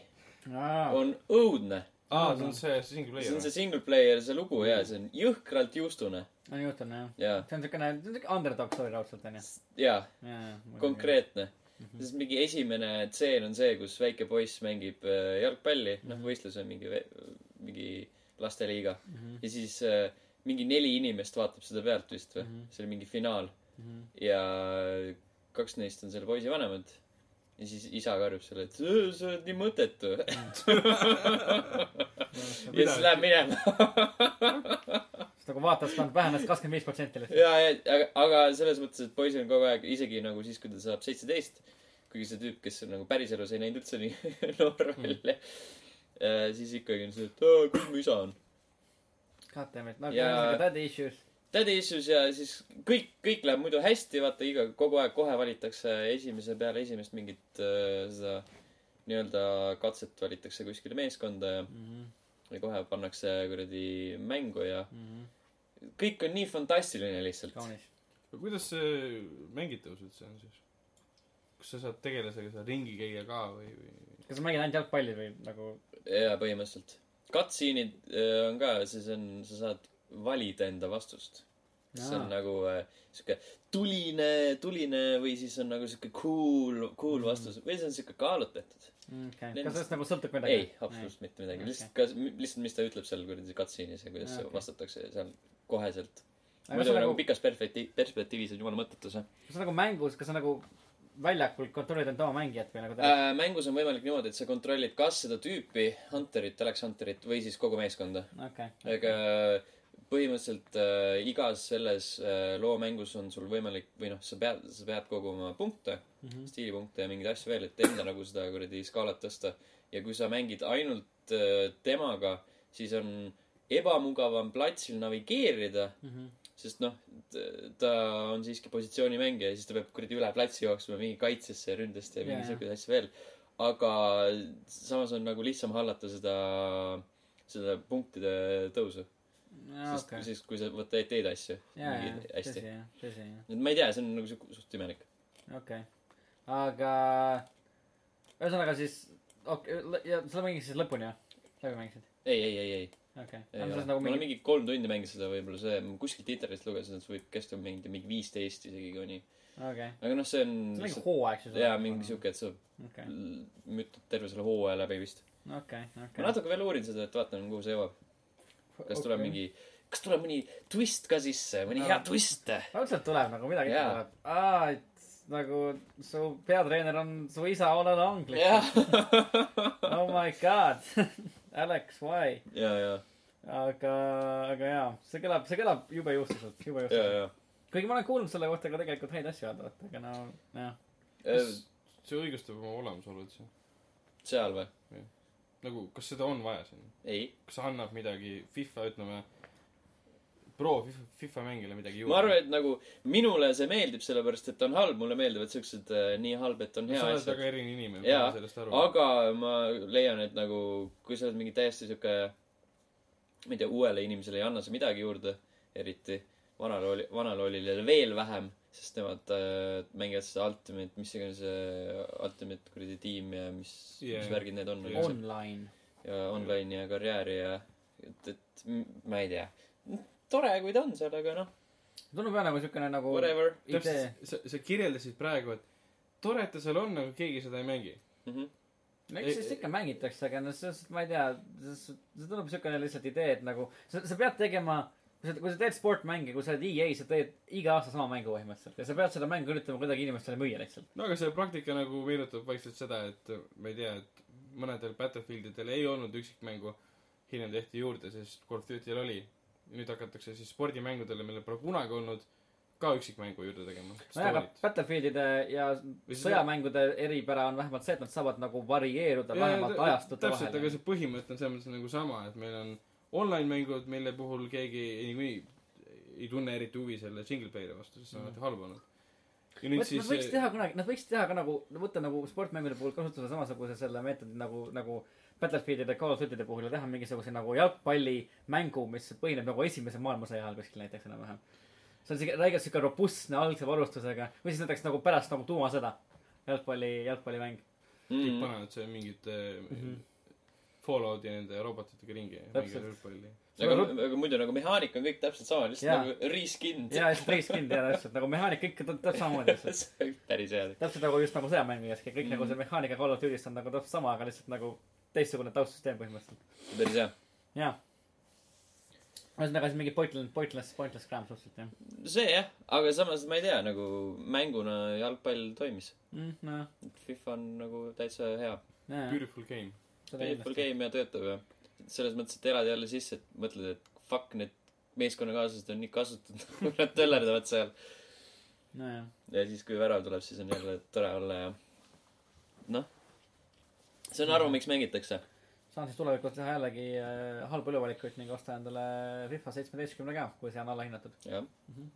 on õudne. aa, see on see single see on see player. single player, see lugu ja see on jõhkralt juustune. On juhtunud jah? ja, see on siukene, see on siuke underdog story raudselt onju. ja jaa, konkreetne. sest mingi esimene tseen on see, kus väike poiss mängib äh, jalgpalli, noh, võistlus on mingi, mingi lasteliiga. ja siis äh, mingi neli inimest vaatab seda pealt vist või, see oli mingi finaal. ja kaks neist on selle poisi vanemad. ja siis isa karjub sulle, et "Sa- sa oled nii mõttetu. [laughs] ja siis läheb minema. [laughs] siis nagu vaatad, ta on vähenes kakskümmend viis protsenti lihtsalt. ja, ja, aga, aga selles mõttes, et poisil on kogu aeg, isegi nagu siis, kui ta saab seitseteist, kuigi see tüüp, kes on nagu päriselus ei näinud üldse nii [laughs] noor välja, siis ikkagi on see, et "Aa, kus mu isa on. God damn it, no Ja- daddy issues. Daddy issues ja siis kõik, kõik läheb muidu hästi, vaata iga, kogu aeg kohe valitakse esimese peale esimest mingit äh, seda nii-öelda katset valitakse kuskile meeskonda ja, ja kohe pannakse kuradi mängu ja kõik on nii fantastiline lihtsalt. kuidas see mängitavus üldse on siis? kas sa saad tegelasega seal ringi käia ka või, või? kas sa mängid ainult jalgpalli või nagu jaa, põhimõtteliselt. Cutscene'id äh, on ka, siis on, sa saad valida enda vastust. see on nagu äh, sihuke tuline, tuline või siis on nagu sihuke cool, cool vastus või see on sihuke kaalutletud. okei, Nendest- kas sellest nagu sõltub midagi? ei, absoluutselt mitte midagi. Okei. lihtsalt, kas, lihtsalt, mis ta ütleb seal kuradi cutscene'is ja kuidas okay. vastatakse seal koheselt. muidu nagu nagu, pikas perspektiiv, perspektiivis on jumala mõttetu see kas sa nagu mängus, kas sa nagu väljakul kontrollid enda oma mängijat või nagu tead? äh,. mängus on võimalik niimoodi, et sa kontrollid kas seda tüüpi, Hunterit, Alex Hunterit või siis kogu meeskonda. okei. ega põhimõtteliselt äh, igas selles äh, loo mängus on sul võimalik või noh, sa pead, sa pead koguma punkte mm, -hmm. stiilipunkte ja mingeid asju veel, et enda nagu seda kuradi skaalat tõsta. ja kui sa mängid ainult äh, temaga, siis on ebamugavam platsil navigeerida, Mhm. sest noh, ta on siiski positsioonimängija ja siis ta peab kuradi üle platsi jooksma mingi kaitsesse ja ründest ja mingi jaa. siukeseid asju veel. aga samas on nagu lihtsam hallata seda, seda punktide tõusu. sest okei. siis, kui sa võtad, teed asju jaa, jaa, mingi hästi et ma ei tea, see on nagu siuke suht imelik. okei. aga ühesõnaga siis, okei, ja sa mängid siis lõpuni jah? läbi mängisid? ei, ei, ei, ei. okei. selles. ma olen mingi, mingi kolm tundi mänginud seda võib-olla see, ma kuskilt internetist lugesin, et see võib kesta mingi, mingi viisteist isegi kuni. okei. aga noh, see on see on mingi hooaeg siis? jaa, mingi. siuke, et sa okei, l- müttad terve selle hooaja läbi vist. okei, ma okei. natuke veel uurin seda, et vaatan, kuhu see jõuab. kas tuleb mingi, kas tuleb mõni twist ka sisse, mõni hea Aa. twist? raudselt tuleb nagu midagi Jaa. tuleb. aa, et nagu su peatreener on su isa all along. jah. [laughs] oh my god. [laughs] Alex, why? ja, ja, aga, aga jaa, see kõlab, see kõlab jube juhtuselt, jube juhtuselt. ja. kuigi ma olen kuulnud selle kohta ka tegelikult häid asju öelda, et aga no, jah. kas see õigustab oma olemasolu üldse? seal või? nagu, kas seda on vaja siin? ei. kas see annab midagi FIFA, ütleme, pro FIFA, FIFA mängijale midagi juurde? ma arvan, et nagu minule see meeldib, sellepärast et ta on halb, mulle meeldivad siuksed äh, nii halb, et on hea sa oled väga erinev inimene, ma saan sellest aru. aga ma leian, et nagu kui sa oled mingi täiesti sihuke, ma ei tea, uuele inimesele ei anna see midagi juurde, eriti vanale oli, vanale olile veel vähem, sest nemad äh, mängivad seda Ultimate, mis iganes see Ultimate kuradi tiim ja mis yeah., mis värgid need on. Online. ja online ja karjääri ja et, et ma ei tea. tore, kui ta on seal, aga noh, tundub jah nagu siukene nagu whatever täpselt, sa, sa kirjeldasid praegu, et tore, et ta seal on, aga keegi seda ei mängi. mm. -hmm. No eks siis ikka mängitakse, aga no selles suhtes ma ei tea, see see tundub siukene lihtsalt idee, et nagu sa, sa pead tegema, kui sa, kui sa teed sportmänge, kui sa oled EA, sa teed iga aasta sama mängu põhimõtteliselt ja sa pead seda mängu üritama kuidagi inimestele müüa lihtsalt. no aga see praktika nagu meenutab vaikselt seda, et ma ei tea, et mõnedel Battlefieldidel ei olnud üksikmängu, hiljem tehti juurde, sest Call of Duty'l oli. nüüd hakatakse siis spordimängudele, millel pole kunagi olnud, ka üksikmängu juurde tegema. nojah, aga Battlefieldide ja sõjamängude eripära on vähemalt see, et nad saavad nagu varieeruda vähemalt ajastute täpselt, aga vahel. see põhimõte on selles mõttes nagu sama, et meil on online mängud, mille puhul keegi niikuinii ei tunne eriti huvi selle single player'i vastu, sest see on alati halb olnud. ja nüüd Nad siis võiks teha kunagi, nad võiks teha ka nagu, võtta nagu sportmängude puhul kasutada samasuguse selle meetodi nagu, nagu Battlefieldide, Call of Duty'de puhul ja teha mingisuguse nagu jalgpallimängu, mis põhineb nagu esimese maailmasõja ajal kuskil näiteks enam-vähem. See on siuke räigelt siuke robustne algse varustusega või siis näiteks nagu pärast nagu tuumasõda. jalgpalli, jalgpallimäng. kõik mm.. panevad see mingite mm. -hmm. Fallouti ja nende robotitega ringi ja aga, aga muidu nagu mehaanika on kõik täpselt sama, lihtsalt Jaa. nagu reskinned. ja lihtsalt reiskind ja täpselt nagu mehaanika ikka täpselt samamoodi [laughs] lihtsalt. päris hea. täpselt nagu just nagu sõjamängijaski, kõik mm. nagu Mhm. see mehaanika Call of Duty'st on nagu täpselt sama, aga lihtsalt nagu teistsugune taustsüsteem põhimõtteliselt. päris hea. jaa. Ühesõnaga siis mingi pointless, pointless, pointless cram suhteliselt jah see jah, aga samas ma ei tea, nagu mänguna jalgpall toimis. mm,. nojah, FIFA on nagu täitsa hea. jaa, Beautiful game. Beautiful game ja töötab ja selles mõttes, et elad jälle sisse, et mõtled, et fuck, need meeskonnakaaslased on nii kasutatud, [laughs] kui nad töllerdavad seal. nojah. ja siis, kui värav tuleb, siis on jälle tore olla ja noh, see on arvu, miks mängitakse. Saan siis tulevikus teha jällegi äh, halbu eluvalikuid ning osta endale FIFA seitsmeteistkümne ka, kui see on allahinnatud jah mm. -hmm.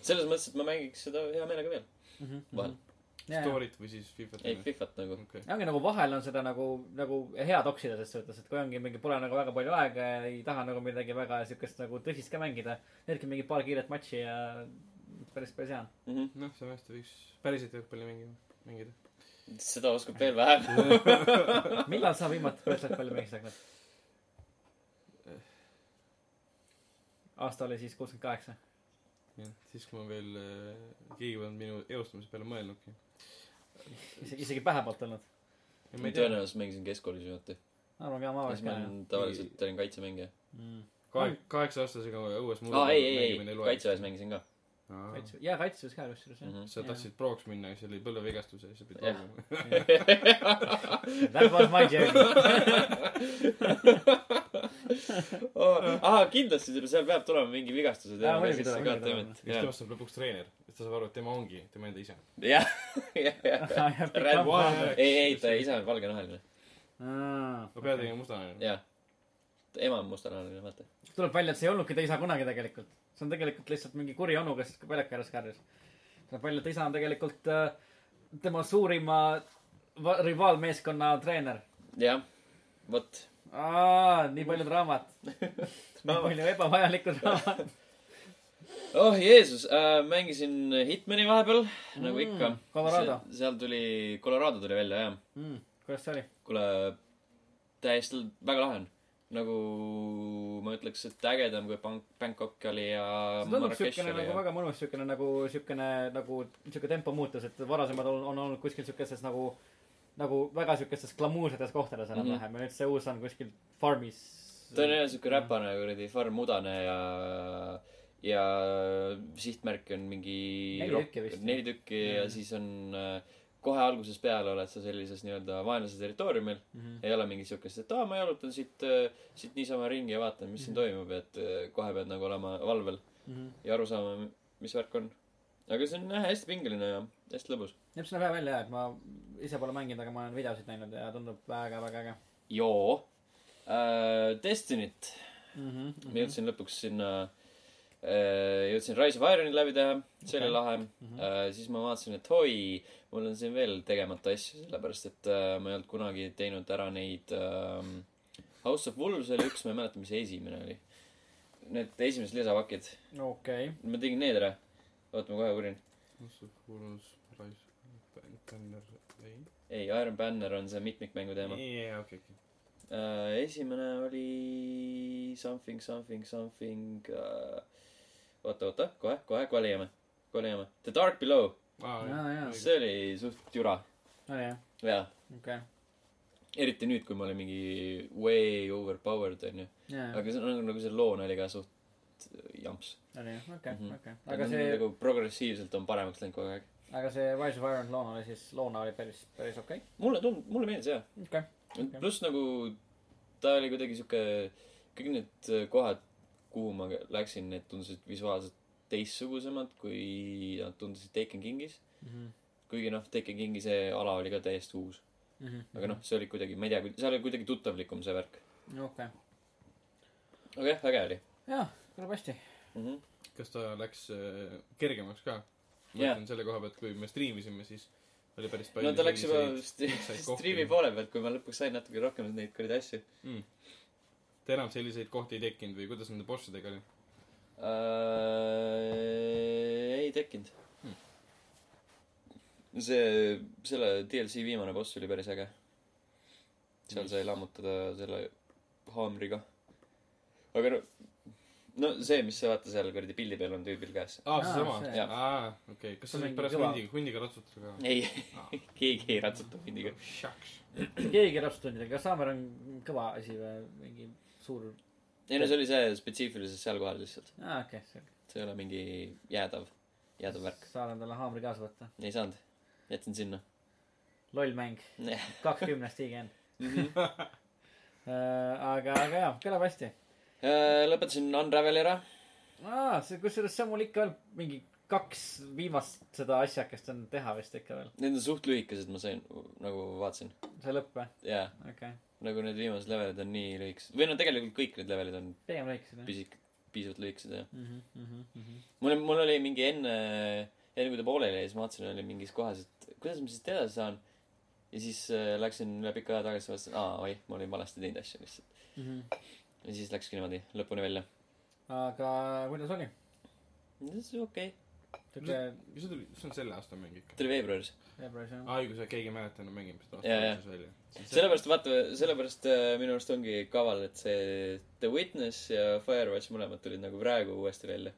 selles mõttes, et ma mängiks seda hea meelega veel, Mm -hmm. vahel. ja, Story't või siis Fifat. ei, Fifat nagu. ja ongi nagu vahel on seda nagu, nagu hea toksida ses suhtes, et kui ongi mingi, pole nagu väga palju aega ja ei taha nagu midagi väga siukest nagu tõsist ka mängida. teedki mingi paar kiiret matši ja päris, päris hea. Mhm. noh, see aasta võiks päriselt jalgpalli mängima, mängida. Seda oskab veel vähem. [laughs] millal sa viimati palju mängisid hakanud? aasta oli siis kuuskümmend kaheksa. jah, siis kui ma veel äh,, keegi polnud minu eostamise peale mõelnudki. isegi, isegi pähe polnud tulnud. ja ma tõenäoliselt mängisin keskkoolis viimati. arvan ka, ma oleks ma ka tavaliselt olin kaitsemängija. mm.. kahe, kaheksa aastasega õues aa, ei, ei, ei, kaitseväes mängisin ka. kaitse, jaa, kaitseväes ka kusjuures jah. Mhm. sa tahtsid proks minna, siis oli põlvevigastus ja siis sa pidid loobuma. [laughs] That was my journey. aa, kindlasti seal peab tulema mingi vigastused Jaa, ja muidugi tuleb, muidugi tuleb. siis temast saab lõpuks treener, siis ta saab aru, et tema ongi tema enda isa. jah, [laughs] jah, jah. [laughs] Ei, ei, ta isa on valgenahaline. ma pean tegema mustanahaline. jah. ema on mustanahaline, vaata. tuleb välja, et see ei olnudki ta isa kunagi tegelikult. See on tegelikult lihtsalt mingi kuri onu, kes väljaka ääres karjus. tuleb välja, et isa on tegelikult äh, tema suurima va- rivaalmeeskonna treener. jah, vot. nii palju draamat. [laughs] nii palju ebavajalikku draamat. [laughs] oh Jeesus äh,, mängisin Hitmani vahepeal mm,, nagu ikka. Colorado. seal tuli, Colorado tuli välja, jah. mm,. kuidas see oli? kuule, täiesti väga lahe on. Nagu ma ütleks, et ägedam kui Bang-, Bangkok oli ja see tundub oli nagu ja väga mõnus, siukene nagu, siukene nagu, siuke tempo muutus, et varasemad on, on olnud kuskil siukeses nagu, nagu väga siukestes glamuursetes kohtades enam-vähem mm -hmm. ja nüüd see uus on kuskil farmis. ta on jah siuke. räpane kuradi farm mudane ja, ja sihtmärk on mingi Neli tükki vist. neli tükki ja Mhm. siis on äh, kohe algusest peale oled sa sellises nii-öelda vaenlase territooriumil. Mhm. ei ole mingit siukest, et aa, ma jalutan siit, siit niisama ringi ja vaatan, mis siin Mhm. toimub, et äh, kohe pead nagu olema valvel ja aru saama, mis värk on. aga see on jah hästi pingeline ja hästi lõbus. jah, see näeb hea välja, et ma ise pole mänginud, aga ma olen videosid näinud ja tundub väga, väga äge joo äh,. Destinyt mm. -hmm. ma jõudsin lõpuks sinna äh,, jõudsin Rise of Ironit läbi teha, see oli Okei. lahe Mhm. äh,. siis ma vaatasin, et oi, mul on siin veel tegemata asju, sellepärast et äh, ma ei olnud kunagi teinud ära neid äh,. House of Wolves oli üks, ma ei mäleta, mis esimene oli. Need esimesed lisapakid, okei, ma tegin need ära. oota, ma kohe uurin. Banner, ei. ei, Iron Banner on see mitmikmängu teema. jaa, okei, okei. Äh, esimene oli something, something, something äh,. oota, oota, kohe, kohe, kohe leiame, kohe leiame. The Dark Below, Jaa, jaa. see oli suht jura, jah, jaa. okei, eriti nüüd, kui ma olin mingi way overpowered onju. jaa, aga see on nagu, nagu see loon oli ka suht jamps. oli jah, okei, Mhm. okei, aga see, nagu progressiivselt on paremaks läinud kogu aeg. aga see Rise of Iron loon oli siis, loona oli päris, päris okei mulle tund-, mulle meeldis jaa. okay., okei. Okei. pluss nagu ta oli kuidagi sihuke, kõik need kohad, kuhu ma läksin, need tundusid visuaalselt teistsugusemad, kui nad tundusid Taken Kingis. Mhm. kuigi noh, Taken Kingi see ala oli ka täiesti uus. aga noh, see oli kuidagi, ma ei tea, seal oli kuidagi tuttavlikum see värk. okei, aga jah, äge oli jah, kõlab hästi. mm. -hmm. kas ta läks äh, kergemaks ka? ma Jaa. ütlen selle koha pealt, kui me striimisime, siis oli päris palju no ta läks juba striimi poole pealt, kui ma lõpuks sain natuke rohkem neid kuradi asju mm.. Te enam selliseid kohti ei tekkinud või kuidas nende bossidega oli? äh,. ei tekkinud Hmm. see, selle DLC viimane boss oli päris äge. seal sai lammutada selle haamriga. aga no, no see, mis sa vaata seal kuradi pildi peal on tüübil käes. aa, Aa, seesama see.? aa, okei. kas sa See said pärast hundiga, hundiga ratsutada ka? ei [laughs] keegi ei ratsuta hundiga. Keegi rapstundidega, kas Saamer on kõva asi või mingi suur? ei no see oli see spetsiifiliselt seal kohal lihtsalt. aa, okei okay,, selge. see ei ole mingi jäädav, jäädav värk. saan endale haamri kaasa võtta. ei saanud. jätsin sinna. loll mäng, kaks kümnest IGN. Mhm. [laughs] aga, aga jaa, kõlab hästi. Äh, lõpetasin Unraveli ära. aa, see, kusjuures see on mul ikka veel mingi kaks viimast seda asjakest on teha vist ikka veel. Need on suht lühikesed, ma sain, nagu vaatasin. see lõpp või? jaa, okei okay., nagu need viimased levelid on nii lühikesed. või no tegelikult kõik need levelid on pigem väiksed jah pisik-, piisavalt lühikesed jah. mm. -hmm, mm -hmm. mul, mul oli mingi enne, enne kui ta pooleli jäi, siis ma vaatasin, oli mingis kohas, et kuidas ma siit edasi saan. ja siis äh, läksin üle pika aja tagasi, vaatasin, aa, oi, ma olin valesti teinud asju lihtsalt. Mm -hmm. ja siis läkski niimoodi lõpuni välja. aga kuidas oli? okei okay.. Siuke mis see tuli, see on selle aasta mäng ikka? tuli veebruaris. veebruaris jah? aa, õigus, keegi ei mäletanud mängimist aasta alguses välja. sellepärast vaata, sellepärast äh, minu arust ongi kaval, et see The Witness ja Firewatch mõlemad tulid nagu praegu uuesti välja.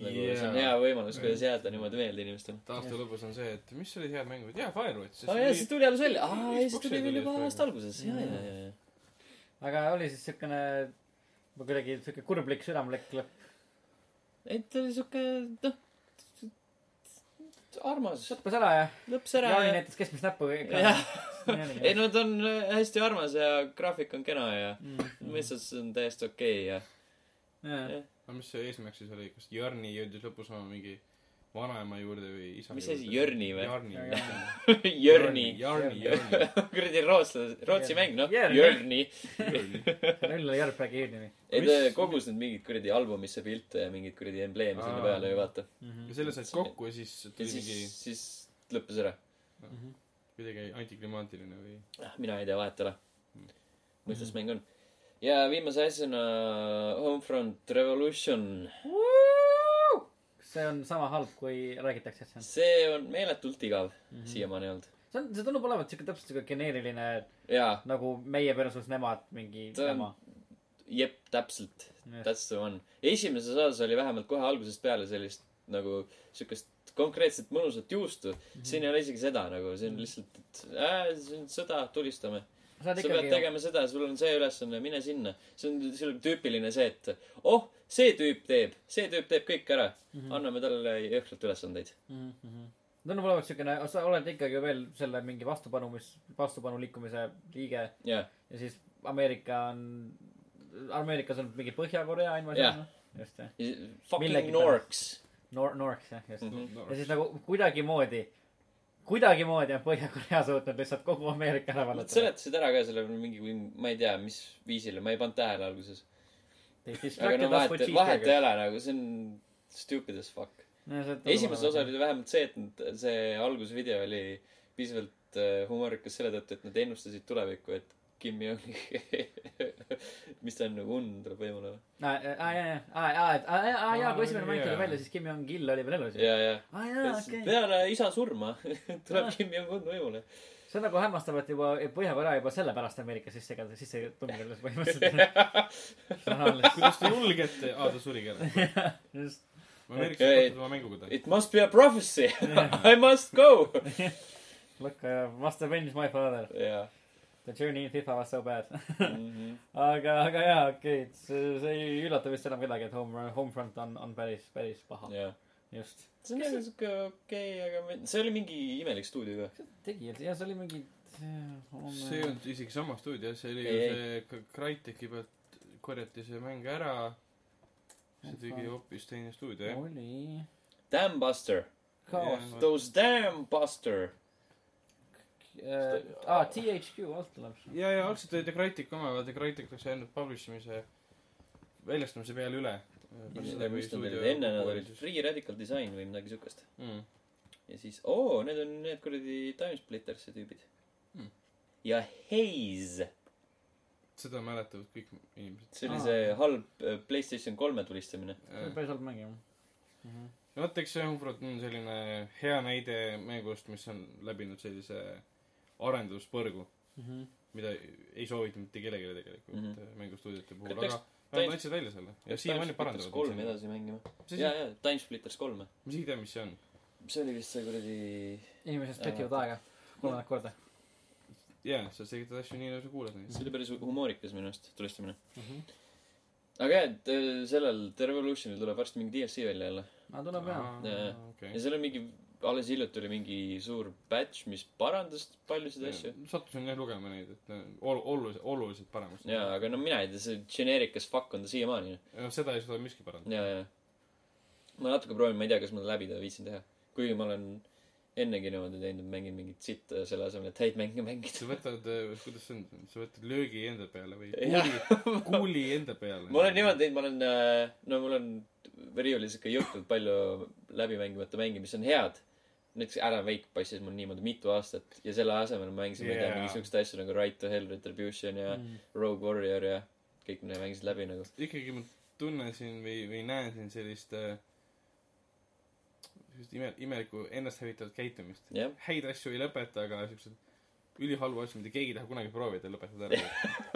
nagu yeah. see on Jaa. hea võimalus, kuidas jääda niimoodi meelde inimestele. aasta lõpus on see, et mis olid head mängud, jaa, Firewatch. aa jaa, siis tuli alles välja. aa, ja siis tuli veel juba aasta alguses. jaa, jaa, jaa, jaa. aga oli siis siukene kuidagi siuke kurblik südamlik lõpp. et ta oli siuke, noh, armas. lõppes ära ja lõppes ära Jaani ja. näitas keskmist näppu. jah, ei no ta on äh, hästi armas ja graafik on kena ja mm, mõistus on täiesti okei okay ja. jah, aga mis see eesmärk siis oli, kas Jarni jõudis lõpus oma mingi vanaema juurde või isa Mis asi, Jörni või? Jarni. [laughs] Jörni. Jarni, Jarni. kuradi rootslased, Rootsi mäng, noh, Jörni. Jörni. Oli Järvpägi hiirnimi. ei, ta Mis- kogus nüüd mingeid kuradi albumisse pilte ja mingeid kuradi embleeme sinna peale ja vaata. ja selle said kokku ja siis tuli siis mingi, siis lõppes ära. kuidagi antiklimaatiline või? ah, mina ei tea, vahet ei ole. mõistes Mhm. mäng on. ja viimase asjana Homefront Revolution. See on sama halb, kui räägitakse, et see on. see on meeletult igav Mhm. siiamaani olnud. see on, see tundub olevat siuke täpselt siuke geneeriline jaa, nagu meie versus nemad mingi jama. jep, täpselt. That's the one. esimeses osas oli vähemalt kohe algusest peale sellist nagu siukest konkreetset mõnusat juustu. Mhm. siin ei ole isegi seda nagu, see on lihtsalt, et äh, see on sõda, tulistame. Sa sa pead ikkagi, tegema seda, sul on see ülesanne, mine sinna. see on selline tüüpiline see, et oh, see tüüp teeb, see tüüp teeb kõik ära. Mhm. anname talle jõhkralt ülesandeid. tundub olevat siukene, sa oled ikkagi veel selle mingi vastupanu, mis, vastupanu liikumise liige jah, ja siis Ameerika on, Ameerikas on mingi Põhja-Korea invasioon. just jah, fucking Millegipärast. Norks. Nor-, Norks jah, just Mhm. ja siis nagu kuidagimoodi, kuidagimoodi on Põhja-Korea suutnud lihtsalt kogu Ameerika ära Nad vallutada. seletasid ära ka selle mingi, ma ei tea, mis viisile, ma ei pannud tähele alguses. aga no vahet, vahet ei ole nagu, see on stupid as fuck. esimeses osas oli vähemalt see, et nad- see algusvideo oli piisavalt äh, humoorikas selle tõttu, et nad ennustasid tulevikku, et Kim Jong, [laughs] mis ta on, Un tuleb võimule või? aa, aa, jaa, aa, aa, aa, aa, jaa, kui esimene mäng tuli jaa. välja, siis Kim Jong-il oli veel elus ju. ja, ja. aa, jaa, okei. peale isa surma [laughs] tuleb Ah. Kim Jong-un võimule. see on nagu hämmastav, et juba Põhja-Korea juba sellepärast Ameerika sisse, sisse tungida põhimõtteliselt. [laughs] kuidas te julgete, aa ta surigi ära. just, Ameerika saab oma mänguga ta. It must be a prophecy. I must go. look uh,, must have been my father. jaa. The journey in FIFA was so bad. Mhm. [laughs] aga, aga jaa, okei okay., see, see ei üllata vist enam kedagi, et Home, Homefront on, on päris, päris paha. jaa. just. see on nagu siuke okei, aga ma- see oli mingi imelik stuudio ka. tegi, ja see oli mingi. see ei olnud isegi sama stuudio, see oli Ei, ju see Crytek'i pealt korjati see mäng ära. see tegi hoopis teine stuudio, jah. oli. Damn Buster. Those damn Buster. aa, THQ alt tuleb see. ja, ja algselt oli The Crytek oma, vaata Crytek läks ainult publish imise väljastamise peale üle. enne nad olid Free Radical Design või midagi siukest. mm.. ja siis, oo, need on need kuradi Timesplittersi tüübid Mm. ja Haze, seda mäletavad kõik inimesed. see oli Aa. see halb äh, Playstation kolme tulistamine. see oli päris halb mäng jah Mhm. no vot, eks see Homefront on selline hea näide mängust, mis on läbinud sellise arenduspõrgu, Mhm. mida ei soovita mitte kellelegi tegelikult mm. -hmm. mängustuudiote puhul, aga nad andsid välja selle ja siiamaani parandavad. kolm edasi mängima. mis ja, ja Timesplitters kolme. ma isegi ei tea, mis see on. see oli vist see kuradi, inimesed spetivad aega kolmandat korda jaa, sa selgitad asju nii, nagu sa kuulad neid. see oli päris humoorikas minu arust, tulistamine. Mhm. aga jah, et äh, sellel The Revolutionil tuleb varsti mingi DLC välja jälle. aga tuleb okei ja. seal on mingi, alles hiljuti oli mingi suur patch, mis parandas paljusid asju. sattusin jah lugema neid, et äh, ol-, oluliselt, oluliselt paremaks. jaa, aga no mina ei tea, see generic as fuck on ta siiamaani. noh, seda ei suuda miski parandada. ja, ja. ma natuke proovin, ma ei tea, kas ma läbi ta viitsin teha. kuigi ma olen ennegi niimoodi teinud, mängin mingit sitta selle asemel, et häid mänge mängida. sa võtad, kuidas see on, sa võtad löögi enda peale või kuuli, kuuli enda peale. ma olen niimoodi teinud, ma olen, no mul on riiulis ikka juhtunud palju läbi mängimata mänge, mis on head. Näiteks Wake passis mul niimoodi mitu aastat ja selle asemel ma mängisin, ma ei tea, Jaa. mingi siukseid asju nagu Right to Hell Retribution ja Mm. Rogue Warrior ja kõik need mängisid läbi nagu. ikkagi ma tunnen siin või, või näen siin sellist äh, sellist ime, imelikku ennasthävitavat käitumist. jah, häid asju ei lõpeta, aga siuksed ülihalbu asju, mida keegi ei taha kunagi proovida, lõpetad ära.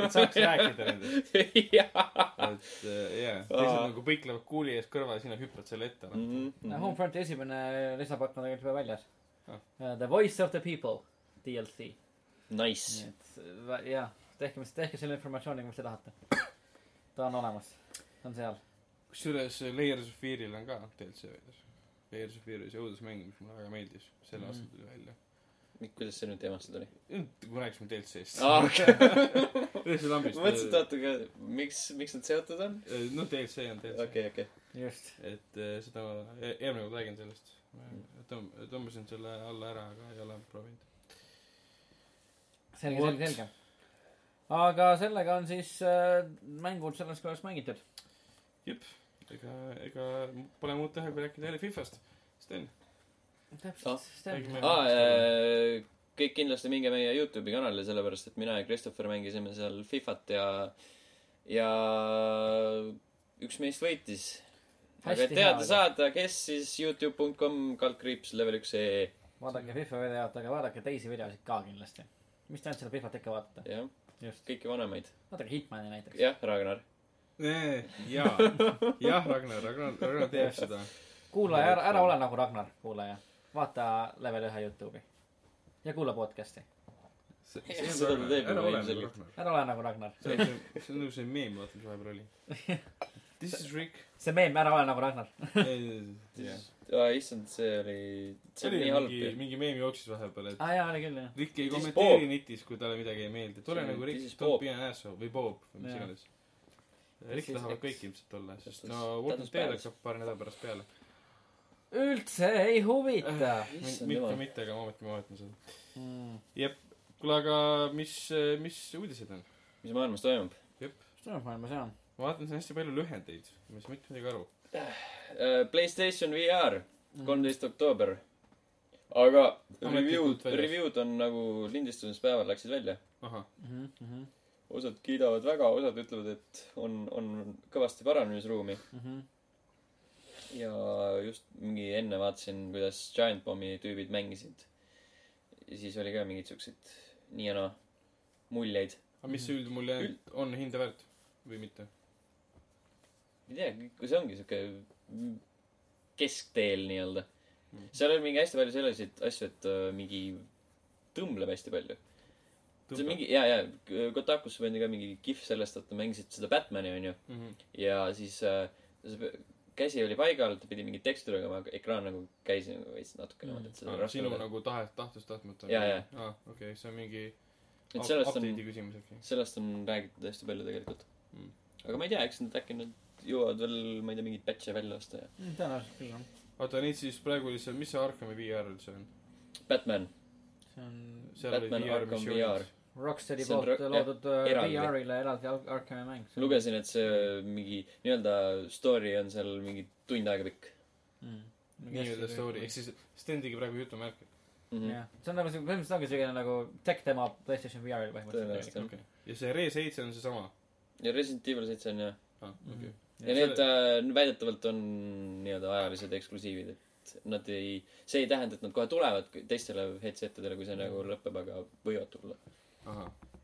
et saaks rääkida nendest. [laughs] et äh, jaa, teised nagu põiklevad kuuli ees kõrval, sina hüppad selle ette. Mhm. Homefronti esimene lisapakk on tegelikult juba väljas Ah. Uh, The Voice of the People DLC Nice nii. et jah tehke mis tehke selle informatsiooniga mis te tahate ta on olemas ta on seal kusjuures Layers of Fear'il on ka DLC väljas. Layers of Fear oli see õudusmäng, mis mulle väga meeldis. sel Mhm. aastal tuli välja. Kuidas see nüüd teemasse tuli? kui rääkisime DLC-st. aa, okei. [laughs] ühesõnaga lambist. ma mõtlesin, et oota, aga miks, miks nad seotud on? noh, DLC on DLC. okei, okei. just et eh, seda ma e- eelmine kord räägin sellest. tõmb-, tõmbasin selle alla ära, aga ei ole proovinud. selge selge selge aga sellega on siis äh, mängud selles korras mängitud ega, ega pole muud teha, kui rääkida jälle Fifast. Sten, täpselt räägime- aa, kõik kindlasti minge meie Youtube'i kanalile, sellepärast et mina ja Christopher mängisime seal Fifat ja, ja üks meist võitis. aga et teada saada, kes siis Youtube.com kaldkriips level üks ee, vaadake FIFA videot aga vaadake teisi videosid ka kindlasti. Mis te ainult seda Fifat ikka vaatate? Jah, just. kõiki vanemaid. vaadake Hitmani näiteks. Jah, Ragnar. jaa, [laughs] jah, Ragnar, Ragnar, Ragnar teeb seda. kuulaja ära ära ole nagu Ragnar kuulaja vaata level ühe Youtube'i ja kuula podcast'i Seda ta teeb ära juba ole nagu ilmselgelt. Ragnar. ära ole nagu Ragnar see on see, see on nagu see meem, vaata, mis vahepeal oli. [laughs] This is Rick. see meem ära ole nagu Ragnar jah. aa, issand, see oli, see see oli oli nii halb mingi, mingi meem jooksis vahepeal, et aa jaa oli küll jah Rick ei This is kommenteeri Bob. netis, kui talle midagi ei meeldi. tule See- nagu this Rick is, don't Bob. be an asshole või Bob või mis Jaa. iganes. Rick is tahavad X. kõik ilmselt olla, sest That no was- Walking that was Dead bad. hakkab paari nädala pärast peale. Üldse ei huvita Issand mitte mitte, aga ma ometi ma vaatan seda. mm. kuule, aga mis, mis uudised on? mis maailmas toimub? mis toimub maailmas jaa ma vaatan siin hästi palju lühendeid, ma ei saa mitte midagi aru. Äh, PlayStation VR, kolmteist oktoober. aga review'd, review'd on nagu lindistamispäeval läksid välja. Mhm, mhm, osad kiidavad väga, osad ütlevad, et on, on kõvasti paranemisruumi. mhm. Ja just mingi enne vaatasin, kuidas Giant Bombi tüübid mängisid. ja siis oli ka mingeid siukseid nii ja naa muljeid. aga mis see üldmulje Üld- on hinda väärt või mitte? ei tea, kui see ongi siuke keskteel nii-öelda Mhm.. seal oli mingi hästi palju selliseid asju, et äh, mingi tõmbleb hästi palju. see on mingi, ja, ja Kotakusse pandi ka mingi kihv sellest, et mängisid seda Batman'i onju. Mhm. ja siis pe- käsi oli paigal, ta pidi mingit teksti lugema, aga ekraan nagu käis nagu veits natuke niimoodi, et seda oli raske sinu lugeda. nagu tahe, tahtest tahtmata. Jaa, jaa. aa, okei, see on mingi et sellest on sellest on räägitud hästi palju tegelikult Mm. aga ma ei tea, eks nad äkki nad jõuavad veel, ma ei tea, mingeid patch'e välja osta ja. Mm, tõenäoliselt küll jah oota, neid siis praegu oli seal, mis see Arkami VR üldse on? Batman, see on seal Batman VR Arkham VR.. Rocksteadi poolt ro- loodud eraldi. VR-ile eraldi Ar- Arkami mäng. lugesin, et see mingi nii-öelda story on seal mingi tund aega pikk mm.. nii-öelda story, ehk siis Sten tegi praegu jutumärke. mm. -hmm. jah, see on nagu see, põhimõtteliselt ongi selline nagu tech demo PlayStation VR-il põhimõtteliselt. okei. ja see Re seitse on seesama? ja Resident Evil seitse on jah. aa, okei. ja need äh, väidetavalt on nii-öelda ajalised eksklusiivid, et nad ei, see ei tähenda, et nad kohe tulevad teistele headset idele, kui see nagu lõpeb, aga võivad tulla.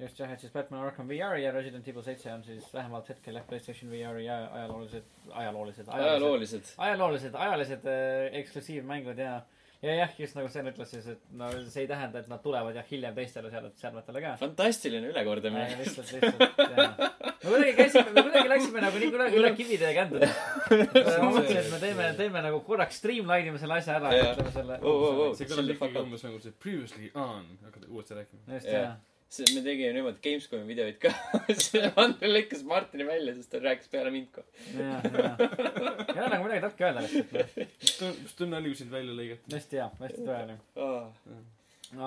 Just jah, et siis Batman Arkham VR ja Resident Evil seitse on siis vähemalt hetkel jah, PlayStation VR-i ja ajaloolised, ajaloolised, ajaloolised. ajaloolised, ajalised äh, eksklusiivmängud ja, ja jah, just nagu Sten ütles siis, et no see ei tähenda, et nad tulevad jah hiljem teistele sead- seadmetele ka. fantastiline ülekordamine. lihtsalt, lihtsalt jah. me kuidagi käisime, me kuidagi läksime nagu nii kuidagi üle kivide ja kändude. [laughs] ma mõtlesin, et me teeme, teeme nagu korraks streamline ime selle asja ära ja ütleme selle. Oh, oh, oh. see kõlab ikkagi umbes nagu see previously on, hakkad uuesti rääkima. just Jah. see, me tegime niimoodi Gamescomi videoid ka. [laughs] Andrei lõikas Martini välja, sest ta rääkis peale mind kohe. jah. ei ole nagu midagi tarka öelda lihtsalt. mis tunne oli, kui sind välja lõigati? hästi hea, hästi tõeline. Oh.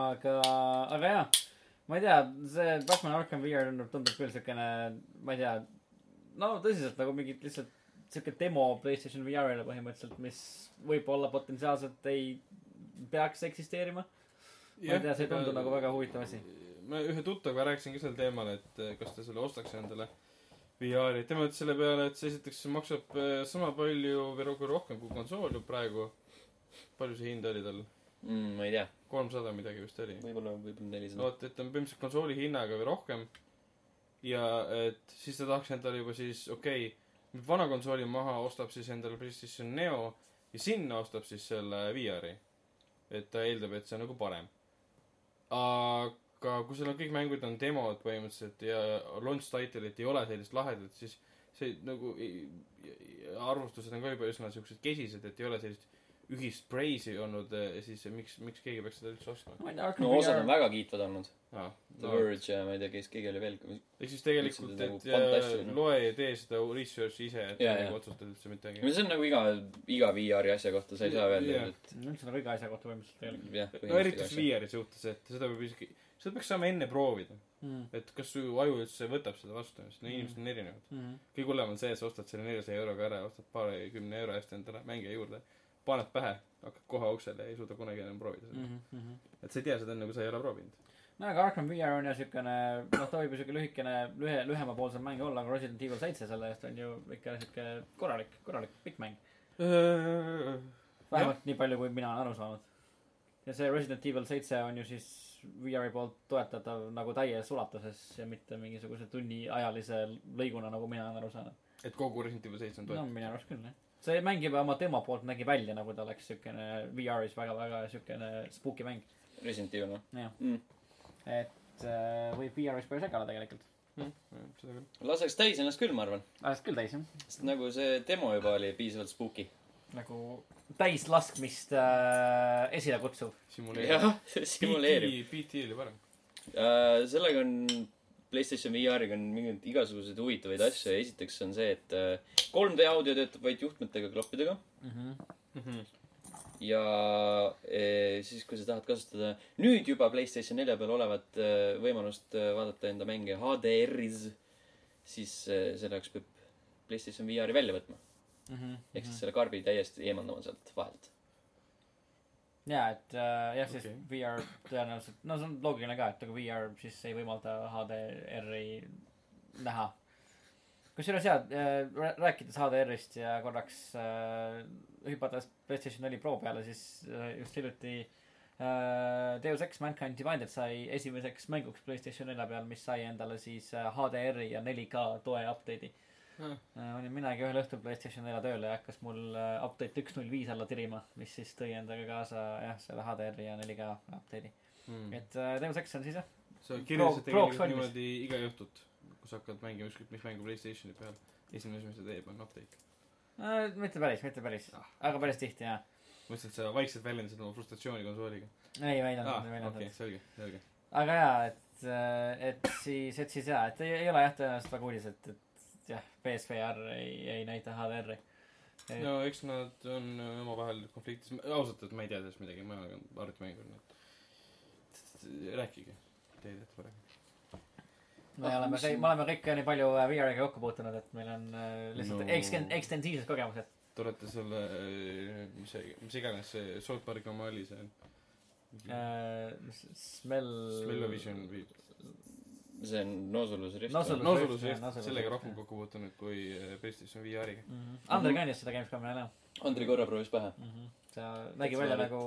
aga, aga jaa, ma ei tea, see Batman Arkham VR tundub, küll siukene, ma ei tea, no tõsiselt nagu mingi lihtsalt siuke demo Playstation VR-ile põhimõtteliselt, mis võib-olla potentsiaalselt ei peaks eksisteerima. ma ei tea, see ei tundu nagu väga huvitav asi. Ma ühe tuttavaga rääkisin ka sel teemal, et eh, kas ta selle ostaks endale VR-i, tema ütles selle peale, et see esiteks maksab eh, sama palju või rohkem rohkem kui konsool ju praegu. palju see hind oli tal? mm,. ma ei tea, kolmsada midagi vist oli. võib-olla, võib-olla nelisada. vot, et on põhimõtteliselt konsooli hinnaga või rohkem. ja et siis ta tahaks endale juba siis, okei okay,, vana konsooli maha, ostab siis endale PlayStation Neo ja sinna ostab siis selle VR-i. et ta eeldab, et see on nagu parem. aga kui sul on kõik mängud on demod põhimõtteliselt ja launch title'it ei ole sellist lahedat, siis see nagu arvustused on ka juba üsna siuksed kesised, et ei ole sellist ühist prais'i olnud, siis miks, miks keegi peaks seda üldse ostma? no osad on väga kiitvad olnud. aa, The Verge ja ma ei tea, kes, keegi oli veel. ehk siis tegelikult, et nagu äh, fantastiline. loe ja tee seda research'i ise, et Jaa, nagu otsustad üldse midagi. no see on nagu iga, iga VR-i asja kohta, sa ei saa öelda et üldse nagu iga asja kohta põhimõtteliselt tegelikult no eriti just VR-i suhtes, et seda peab isegi, seda peaks saama enne proovida. mm.. et kas su aju üldse võtab seda vastu, sest need Mm. inimesed on erinevad. Mm. kõige hullem on see, et sa ostad selle neljasaja euroga ära, ostad paarikümne euro eest endale mängija juurde, paned pähe, hakkad kohe oksele ja ei suuda kunagi enam proovida seda Mm -hmm. et sa ei tea seda enne, kui sa ei ole proovinud. no aga Arkham VR on ju siukene, noh, ta võib ju siuke lühikene, lühe, lühemapoolsem mäng olla, aga Resident Evil seitse selle eest on ju ikka siuke korralik, korralik pikk mäng. vähemalt nii palju, kui mina olen aru saanud. ja see Resident Evil seitse on ju siis VR-i poolt toetatav nagu täies ulatuses ja mitte mingisuguse tunniajalise lõiguna, nagu mina olen aru saanud. et kogu Resident Evil seitse on no toetatud. minu arust küll, jah. see mäng juba oma demo poolt nägi välja, nagu ta oleks siukene VR-is väga-väga siukene spooky mäng. Resident Evil, noh jah, mm.. et äh, võib VR-is päris äge olla tegelikult. seda küll. laseks täis ennast küll, ma arvan. ajast küll täis, jah. sest nagu see demo juba oli piisavalt spooky. nagu täislaskmist äh, esile kutsuv. jah, [laughs] simuleerib. PT oli parem. Uh, sellega on, Playstation VR-iga on mingeid igasuguseid huvitavaid asju ja esiteks on see, et uh, 3D audio töötab vaid juhtmetega kloppidega Mhm. ja e, siis, kui sa tahad kasutada nüüd juba Playstation 4 peal olevat e, võimalust e, vaadata enda mänge HDR-is, siis e, selle jaoks peab Playstation VR-i välja võtma. Mhm. ehk siis selle karbi täiesti eemaldama sealt vahelt. ja, et äh, jah, siis Okei. okay. VR tõenäoliselt, no see on loogiline ka, et aga VR siis ei võimalda HDR-i näha. kusjuures jaa äh,, rääkides HDR-ist ja korraks äh, hüpates PlayStation 4 Pro peale, siis äh, just hiljuti äh, Deus Ex Mankind Divided sai esimeseks mänguks PlayStation 4 peal, mis sai endale siis äh, HDR-i ja 4K toe update'i. Olin minagi ühel õhtul PlayStation 4 tööle ja hakkas mul äh, update üks null viis alla tirima, mis siis tõi endaga kaasa jah, selle HDR-i ja 4K update'i. Mm. et äh, Deus Ex on siis jah, sa kirjeldasid tegelikult niimoodi iga õhtut, kui sa hakkad mängima ükskõik mis mängu Playstationi peal. esimene asi, mis ta teeb, on update. äh,. mitte päris, mitte päris Ah., aga päris tihti jaa. ma mõtlesin, et sa vaikselt väljendasid oma frustratsiooni konsooliga. ei aa ah,, ei väidanud okei, selge, selge. aga jaa, et, et siis, et siis jaa, et ei, ei ole jah tõenäoliselt väga uudis, et, et jah, PSVR ei, ei näita HDR-i. no eks nad on äh, omavahel konfliktis, ausalt öeldes ma ei tea sellest midagi, ma olen arvutimängur, nii et rääkige, teie teate paremini. me Ah, oleme kõik, on- me oleme kõik nii palju äh, VR-iga kokku puutunud, et meil on äh, lihtsalt No. eksten-, ekstensiivsed kogemused. Te olete selle, mis see, mis iganes see South Park'i oma oli, see Äh, Smell. Smell-O-Vision või see on noosuluse rift Noosulus-? Noosulus jah, jah, Noosulus sellega rohkem jah. kokku puutunud kui äh, PlayStation VR-iga. Mhm. Ander kandis seda Gamescomi ajal, Andri korra proovis pähe. jah. see nägi välja nagu,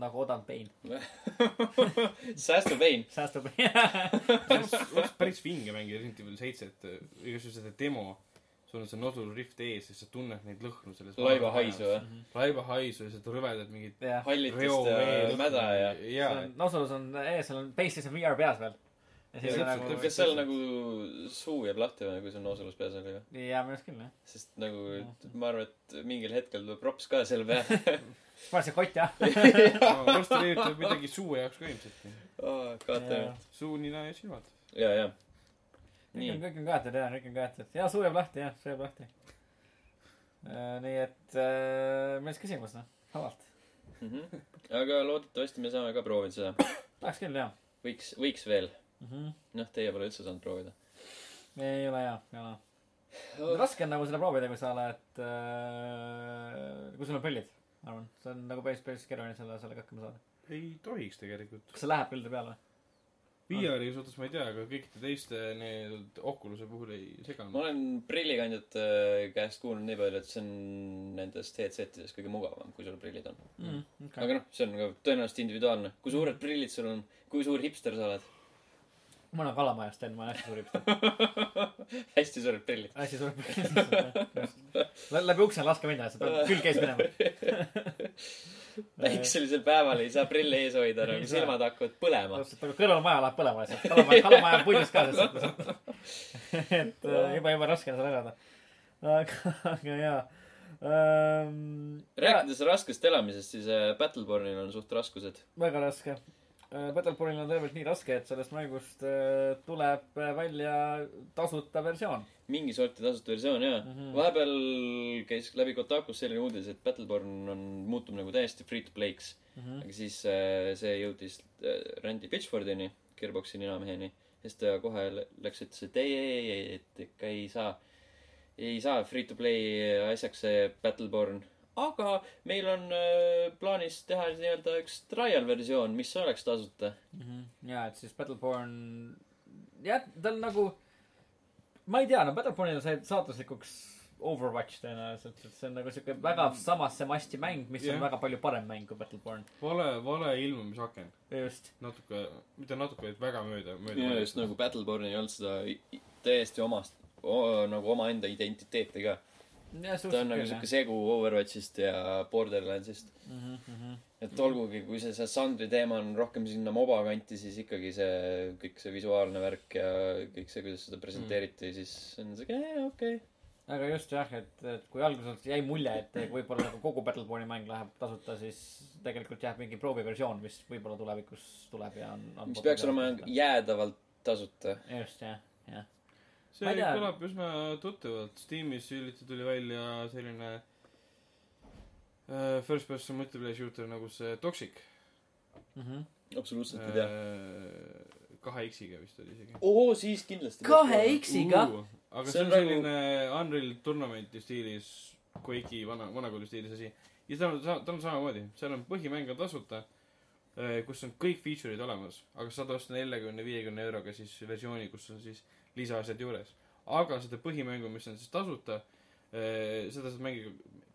nagu odav pein. [laughs] säästupein. säästupein. [laughs] [laughs] oleks päris vinge mängida Resident Evil seitset, igasuguse seda demo, sul on see Nodul Rift ees ja sa tunned neid lõhnu selles laiva haisu või? laiva haisu ja seda rõvedat mingit jah, hallitust ja mäda ja. jaa, Nosulus on ees, seal on PlayStation VR peas veel. Ja siis Ja on nagu, kas seal nagu suu jääb lahti või, kui sul noosulus peas oli või? jaa, minu arust küll jah. sest nagu ma arvan, et mingil hetkel tuleb rops ka selle peale. [laughs] pane see kott jah. [laughs] varsti leiutab midagi suu jaoks ka ilmselt. kaotajad. suu, nina ja silmad. ja, ja. kõik on, kõik on kaetud jah, kõik on kaetud. jaa, suu jääb lahti jah, suu jääb lahti. nii et äh, mees küsimus noh, vabalt. Mhm. aga loodetavasti me saame ka proovida seda. tahaks küll jah võiks, võiks veel. mm. -hmm. noh, teie pole üldse saanud proovida. ei ole hea, ei ole. raske on nagu seda proovida, kui sa oled äh,, kui sul on prillid, ma arvan. see on nagu päris, päris keeruline selle, sellega hakkama saada. ei tohiks tegelikult. kas see läheb prillide peale? VR-i suhtes ma ei tea, aga kõikide teiste need Oculus'e puhul ei ma seganud. olen prillikandjate käest kuulnud nii palju, et see on nendest headsetidest kõige mugavam, kui sul prillid on. Mm, okay. aga noh, see on ka tõenäoliselt individuaalne. kui suured prillid sul on, kui suur hipster sa oled? Mul on Kalamajas teen, ma olen hästi suur hipster. [laughs] hästi suured prillid. hästi suur prillid. läbi ukse on raske minna, sa pead [laughs] külg ees minema. päikselisel päeval ei saa prille ees hoida, nagu silmad hakkavad põlema. täpselt, aga kõrvalmaja läheb põlema lihtsalt. kalamaja, kalamaja on puidust ka lihtsalt. [laughs] et äh, juba, juba raske on seal elada. aga, aga jaa ähm,. rääkides raskest elamisest, siis äh, Battlebornil on suht raskused. väga raske. Battlebornil on tervelt nii raske, et sellest mängust äh, tuleb äh, välja tasuta versioon. mingi sorti tasuta versioon jaa mm. -hmm. vahepeal käis läbi Kotakus selline uudis, et Battleborn on, muutub nagu täiesti free to play'ks. aga siis äh, see jõudis äh, Randy Pitchfordini, Gearboxi ninameheni. siis ta kohe lä- läks, ütles, et ei, ei, ei, et ikka ei saa, ei saa free to play asjaks see Battleborn. Aga meil on äh, plaanis teha nii-öelda üks trial versioon, mis oleks tasuta. ja, et siis Battleborn, jah, ta on nagu, ma ei tea, no Battlebornil sai saatuslikuks Overwatch tõenäoliselt, et see on nagu siuke väga samasse masti mäng, mis Jah. on väga palju parem mäng kui Battleborn. vale, vale ilmumisaken. just, natuke, mitte natuke, vaid väga mööda, mööda. minu arust nagu Battleborn ei olnud seda täiesti omast, nagu omaenda identiteeti ka. jah, ta on nagu siuke segu Overwatchist ja Borderlandsist. mm. -hmm. et olgugi, kui see, see Sandri teema on rohkem sinna moba kanti, siis ikkagi see, kõik see visuaalne värk ja kõik see, kuidas seda presenteeriti mm., siis on siuke, okei okay.. aga just jah, et, et kui alguses jäi mulje, et võib-olla nagu kogu Battleborni mäng läheb tasuta, siis tegelikult jääb mingi prooviversioon, mis võib-olla tulevikus tuleb ja on, on. mis peaks olema jäädavalt tasuta. just jah, jah. See tea. kõlab üsna tuttavalt. Steamis hiljuti tuli välja selline äh, first person multiplayer shooter nagu see Toxic mm -hmm. absoluutselt ei tea. äh,. kahe X-iga vist oli isegi. oo, siis kindlasti. kahe X-iga. aga See see on on nagu- selline Unreal Tournamenti stiilis, Quake'i vana, vanakooli stiilis asi. ja ta on, ta on samamoodi, seal on põhimäng on tasuta, kus on kõik feature'id olemas, aga saad osta neljakümne, viiekümne euroga siis versiooni, kus on siis lisaasjad juures. aga seda põhimängu, mis on siis tasuta, seda saad mängida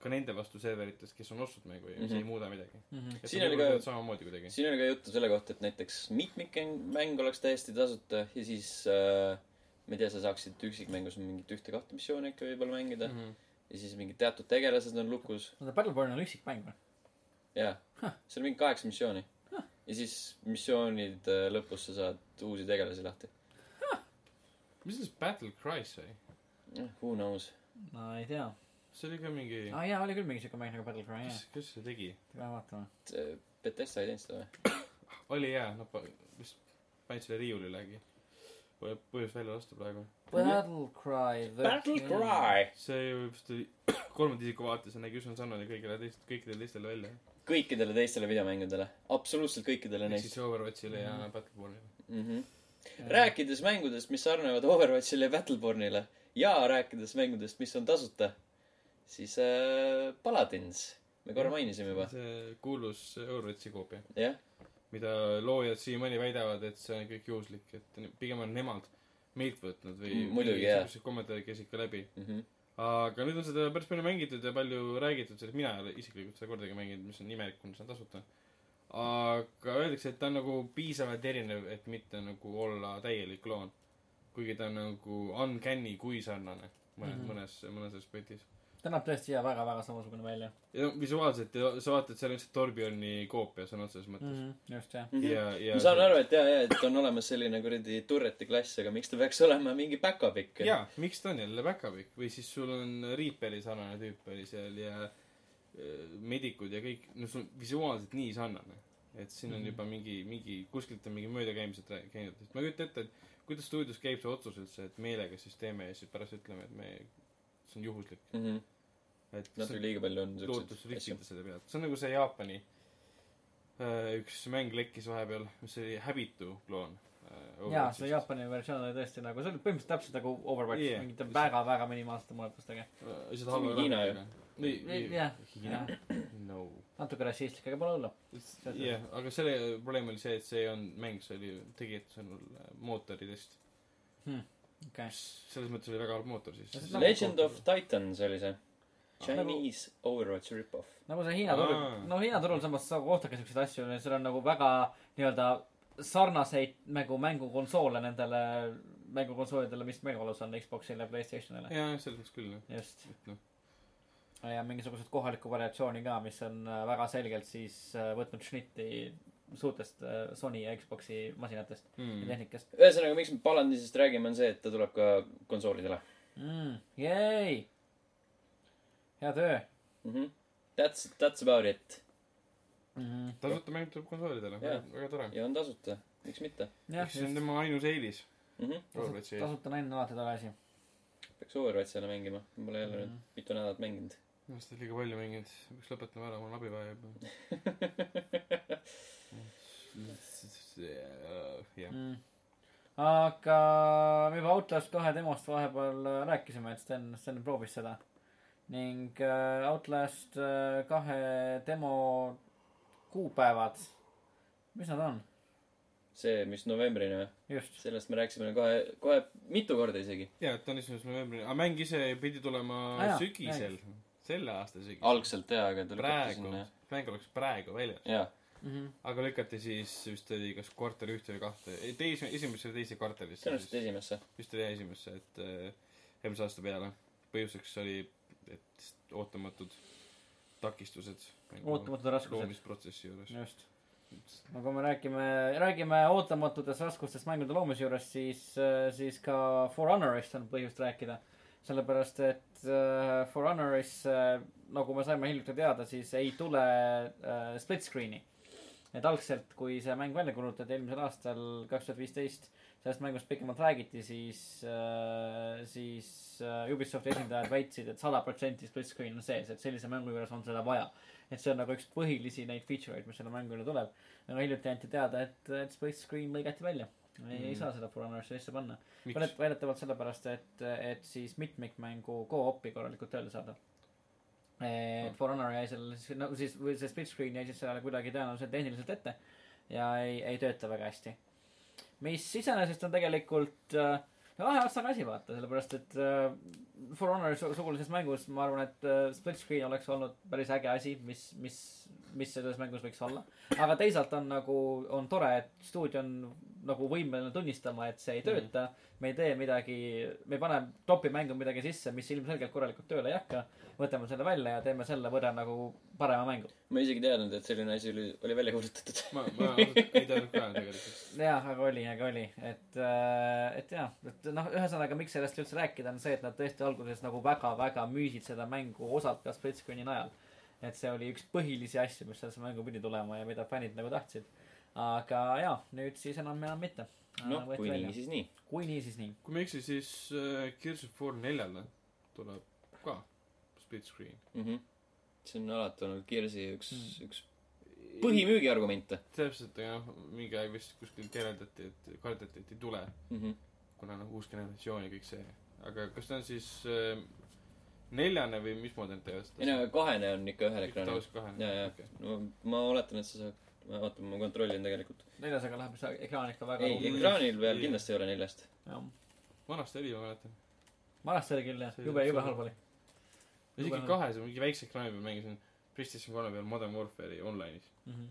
ka nende vastu serverites, kes on ostnud mängu ja mm -hmm. see ei muuda midagi. Mm -hmm. Siin oli ka- samamoodi kuidagi. siin oli ka juttu selle kohta, et näiteks mitmikmäng oleks täiesti tasuta ja siis äh, ma ei tea, sa saaksid üksikmängus mingit ühte-kahte missiooni ikka võib-olla mängida mm. -hmm. ja siis mingid teatud tegelased on lukus. oota, Battleborn on üksikmäng või? jaa Huh., seal on mingi kaheksa missiooni. ja siis missioonide lõpus sa saad uusi tegelasi lahti. Mis sellest Battle Cry sai? Who knows. ma ei tea. see oli ka mingi aa jaa, oli küll mingi siuke mäng nagu Battlecry, jah kes, see tegi? peame vaatama. Betesta ei teinud seda või? [coughs] oli jaa, nad pa- vist panid selle riiulilegi. Pole põhjust välja lasta praegu. Battlecry. see ju vist oli [coughs] kolmanda isiku vaates ja nägi üsna sarnane kõigile teist, kõikidele teistele välja. kõikidele teistele videomängudele. absoluutselt kõikidele ehk neist siis Overwatchile ja Mhm. Battlebornile. mm. -hmm. Rääkides mängudest, mis sarnanevad Overwatchile ja Battlebornile ja rääkides mängudest, mis on tasuta, siis äh, Paladins, me korra mainisime juba, see kuulus Overwatchi koopia, jah. mida loojad siiamaani väidavad, et see on kõik juhuslik, et pigem on nemad meilt võtnud või Mm, muidugi, jah. niisugused kommentaarid käisid ka läbi. Mhm. aga nüüd on seda päris palju mängitud ja palju räägitud sellest, mina ei ole isiklikult seda kordagi mänginud, mis on imelik, kuna see on tasuta. Aga öeldakse, et ta on nagu piisavalt erinev, et mitte nagu olla täielik kloon. kuigi ta on nagu uncanny kui sarnane mõnes mm. -hmm. mõnes, mõnes aspektis. ta näeb tõesti jaa väga, väga samasugune välja ja no visuaalselt ja sa vaatad, seal on lihtsalt Torbjorni koopia sõna otseses mõttes mm. -hmm. just jah. ja, ja ma saan aru, et jaa, jaa, et on olemas selline kuradi turreti klass, aga miks ta peaks olema mingi back-up'ik? jaa, miks ta on jälle back-up'ik või siis sul on Reaperi sarnane tüüp oli seal ja äh, medikud ja kõik, no sul on visuaalselt nii sarnane. Et siin on Mhm. juba mingi, mingi, kuskilt on mingi möödakäimised käinud, et ma ei kujuta ette, et kuidas stuudios käib see otsus üldse, et meelega siis teeme ja siis pärast ütleme, et me, see on juhuslik. mm. -hmm. et natuke liiga palju on siukseid asju selle pealt, see on nagu see Jaapani äh, üks mäng lekkis vahepeal, mis oli Habitu kloon. äh, jaa, see Jaapani versioon oli tõesti nagu, see oli põhimõtteliselt täpselt nagu Overwatch Yeah. mingite väga, väga minimaalsete muudatustega. lihtsalt See halva Hiina ju. jah, Hiina, no natuke rassistlik, aga pole hullu. jah, aga selle probleem oli see, et see ei olnud mäng, see oli tegijate sõnul äh, mootoritest. okei. selles mõttes oli väga halb mootor siis Legend of Titans oli see. Chinese Overwatch rip-off. nagu see Hiina turul Aa., no Hiina turul samas saab kohta ka siukseid asju, seal on nagu väga nii-öelda sarnaseid nagu mängukonsoole nendele mängukonsoolidele, mis meil kodus on, Xboxile ja Playstationile. jaa, selles mõttes küll, jah. just. et noh, ja mingisugused kohalikku variatsiooni ka, mis on äh, väga selgelt siis äh, võtnud šnitti suurtest äh, Sony ja Xbox'i masinatest ja mm. tehnikast ühesõnaga, miks me Paladinist räägime, on see, et ta tuleb ka konsoolidele mm,. Yay! hea töö mm. -hmm. That's, that's about it. mm. -hmm. tasuta mäng tuleb konsoolidele, väga tore. ja on tasuta, miks mitte see on tema ainus eelis, mm. -hmm. Tasuta naine on alati tore asi peaks Overwatchi jälle mängima, ma pole jälle Mhm. nüüd mitu nädalat mänginud. Ma olen seda liiga palju mänginud, peaks lõpetama ära, mul on abi vaja juba. jah, mm.. aga me juba Outlast kahe demost vahepeal äh, rääkisime, et Sten, Sten proovis seda. ning äh, Outlast äh, kahe demo kuupäevad, mis nad on? see, mis novembrini või? just, sellest me rääkisime kohe, kohe mitu korda isegi. jaa, et on esimesel novembril, aga mäng ise pidi tulema jaa, sügisel, selle aasta sügisel. algselt jaa, aga ta lükati praegu sinna., mäng oleks praegu väljas. jaa, mm. -hmm. aga lükati siis vist oli kas kvartali ühte või kahte, ei teise, esimesse või teise kvartalisse. tõenäoliselt esimesse. vist oli jah esimesse, et äh, eelmise aasta peale. põhjuseks oli, et ootamatud takistused. Ootamatud raskused. loomisprotsessi juures. just. no kui me räägime, räägime ootamatutest raskustest mängude loomise juures, siis, siis ka For Honorist on põhjust rääkida. sellepärast, et äh, For Honoris äh,, nagu me saime hiljuti teada, siis ei tule äh, split screen'i. et algselt, kui see mäng välja kuulutati eelmisel aastal, kaks tuhat viisteist, sellest mängust pikemalt räägiti, siis äh,, siis äh, Ubisofti esindajad väitsid et, et sada protsenti split screen on sees, et sellise mängu juures on seda vaja et see on nagu üks põhilisi neid feature eid, mis selle mängule tuleb. aga hiljuti anti teada, et, et split screen lõigati välja. Ei mm., ei saa seda For Honorisse sisse panna. väidetavalt sellepärast, et, et siis mitmikmängu go-op'i korralikult tööle saada. et For Honor jäi siis, no siis, või see split screen jäi siis sellele kuidagi tõenäoliselt tehniliselt ette ja ei, ei tööta väga hästi. mis iseenesest on tegelikult äh, kahe aastaga asi, vaata, sellepärast et äh, For Honori su- sugulises mängus ma arvan, et äh, split screen oleks olnud päris äge asi, mis, mis, mis selles mängus võiks olla. aga teisalt on nagu, on tore, et stuudio on nagu võimeline tunnistama, et see ei tööta mm.. me ei tee midagi, me ei pane topi mängu midagi sisse, mis ilmselgelt korralikult tööle ei hakka. võtame selle välja ja teeme selle võrra nagu parema mängu. ma isegi teadnud, et selline asi oli, oli välja kuulutatud. ma, ma ei teadnud ka tegelikult. jah, aga oli, aga oli, et, et jah, et noh, ühesõnaga, miks sellest üldse rääkida, on see, et nad tõesti alguses nagu väga-väga müüsid seda mängu osalt ka split screen'i najal. et see oli üks põhilisi asju, mis sellesse mängu pidi tulema ja mida fännid nagu tahtsid. Aga jaa, nüüd siis enam, enam mitte. noh, kui nii, siis nii. kui nii, siis nii. kui ma ei eksi, siis äh, Gears of War neljale tuleb ka split screen. mm. -hmm. see on alati olnud Gears'i üks Mm. üks põhimüügiargumente täpselt, aga noh, mingi aeg vist kuskil kirjeldati, et kardeti, et ei tule, mm. -hmm. kuna noh, uus generatsioon ja kõik see. aga kas ta on siis äh, neljane või mismoodi nad teevad ei seda? no kahene on ikka ühel ekraanil. tavaliselt kahene. ja, ja okei. no ma oletan, et sa saad, ma vaatan, ma kontrollin tegelikult. neljasega läheb see ekraan ikka väga ei, Mm. ekraanil veel Ei. kindlasti ei ole neljast. jah, vanasti oli, ma mäletan. vanasti oli küll jah, jube, jube halb oli. isegi kahes, mingi väikse ekraani peal mängisin PlayStation kolme peal Modern Warfare'i online'is. Mhm.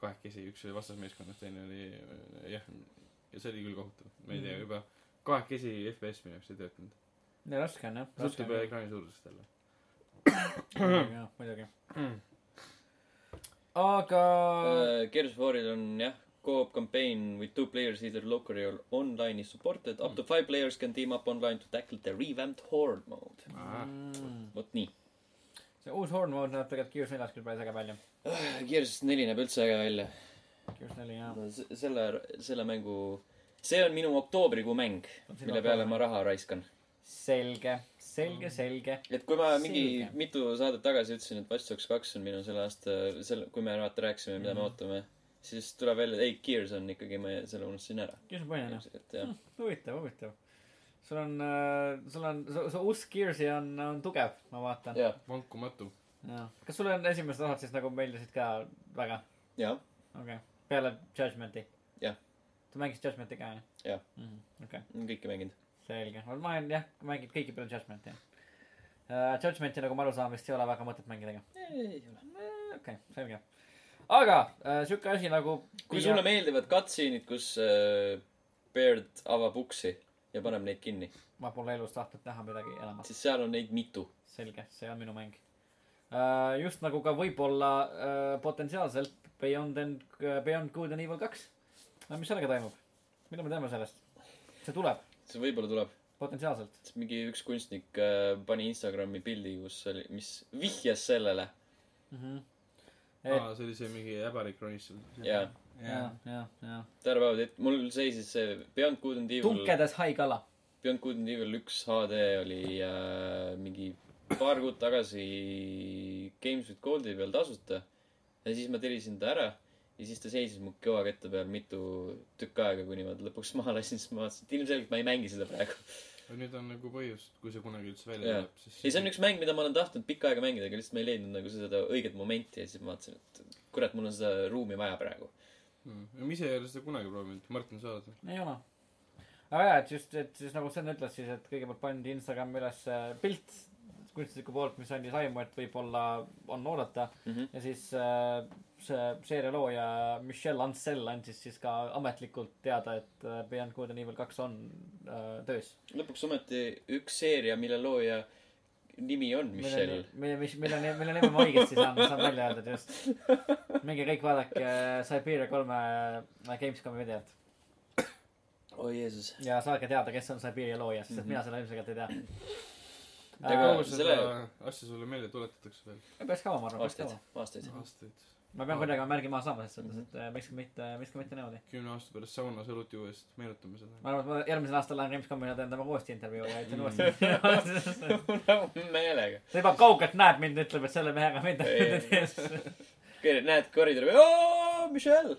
kahekesi, üks oli vastasmeeskonnas, teine oli jah, ja see oli küll kohutav. ma ei tea, Mhm. juba kahekesi FPS minu jaoks ei töötanud. raske on jah. sõltub ekraani suurusest jälle. jah, muidugi. [clears throat] aga Uh, Gears of War'il on jah, co-op campaign with two players either locally or online is supported. Up to five players can team up online to tackle the revamped horde mode. mm, vot nii. see uus Horn Mode näeb tegelikult Gears neljas küll päris äge välja. Gears neli näeb üldse äge välja. Gears neli jah. selle, selle mängu, see on minu oktoobrikuu mäng, mille peale ma raha raiskan. selge, selge, selge. et kui ma mingi Selge. mitu saadet tagasi ütlesin, et Watch Dogs kaks on minu selle aasta, selle, kui me vaata rääkisime, mida me Mhm. ootame, siis tuleb välja, et ei, Gears on ikkagi, ma selle unustasin ära. Gears on põhiline. et jah, huvitav, huvitav. sul on, sul on, su, su usk Gearsi on, on tugev, ma vaatan. jah, vankumatu. kas sulle on esimesed osad siis nagu meeldisid ka väga? jah, okei okay.. peale Judgmenti? Jah. sa mängisid Judgmenti ka, jah? Jah.. okei, kõike mänginud. selge. ma olen jah, mänginud kõiki peale Judgmenti, uh,. Judgmenti nagu ma aru saan, vist ei ole väga mõtet mängida ka. ei ole. okei okay,, selge. aga uh, sihuke asi nagu. kui sulle meeldivad cutscene'id, kus äh, Baird avab uksi ja paneb neid kinni, ma pole elus tahtnud näha midagi enamat. siis seal on neid mitu. selge, see on minu mäng uh,. just nagu ka võib-olla uh, potentsiaalselt Beyond and, Beyond Good and Evil kaks uh,. mis sellega toimub? mida me teame sellest? see tuleb, see võib-olla tuleb. potentsiaalselt. mingi üks kunstnik äh, pani Instagrami pildi, kus oli, mis vihjas sellele. mm. -hmm. aa, see oli see mingi äbarik ronis seal. jaa, ja, ja, ja. tänapäeval, et mul seisis see Beyond Good and Evil, tunkedes haigala. Beyond Good and Evil üks HD oli äh, mingi paar kuud tagasi Games with Goldi peal tasuta. ja siis ma tellisin ta ära ja siis ta seisis mu kõvakette peal mitu tükk aega, kuni ma ta lõpuks maha lasin, siis ma vaatasin, et ilmselgelt ma ei mängi seda praegu. aga nüüd on nagu põhjust, kui see kunagi üldse välja tuleb, siis ei, see on üks mäng, mida ma olen tahtnud pikka aega mängida, aga lihtsalt ma ei leidnud nagu seda õiget momenti ja siis ma vaatasin, et kurat, mul on seda ruumi vaja praegu. mm.. ma ise ei ole seda kunagi proovinud, Martin, sa oled? ei ole. aga jaa, et just, et siis nagu Sten ütles siis, et kõigepealt pandi Instagrami üles pilt kunstniku poolt, mis andis aimu, et võib-olla on oodata Mhm. ja siis äh, see seeria looja Michelle Ancel andis siis ka ametlikult teada, et äh, Beyond Good and Evil kaks on äh, töös. lõpuks ometi üks seeria, mille looja nimi on Michelle. mille, mis, mille, mille nime ma õigesti saan, saan välja öelda just. minge kõik vaadake Siberia kolme äh, Gamescomi videot oi Jeesus. ja saage teada, kes on Siberia looja, sest et Mhm. mina seda ilmselgelt ei tea. Ega kaua selle- seda asja sulle meelde tuletatakse veel? päris kaua, ma arvan, aastaid aastaid. aastaid. Ma pean kuidagi oma märgi maha saama, selles suhtes, et äh, miks ka mitte, miks ka mitte niimoodi. kümne aasta pärast saunas õluti uuesti, meenutame seda. ma arvan, et ma järgmisel aastal lähen Gamescomi ja teen temaga uuesti intervjuu ja ütlen uuesti. [laughs] meelega. ta juba kaugelt näeb mind, ütleb, et selle mehega mind Ei. teed. näed koridori peal, oo, Michelle. [laughs]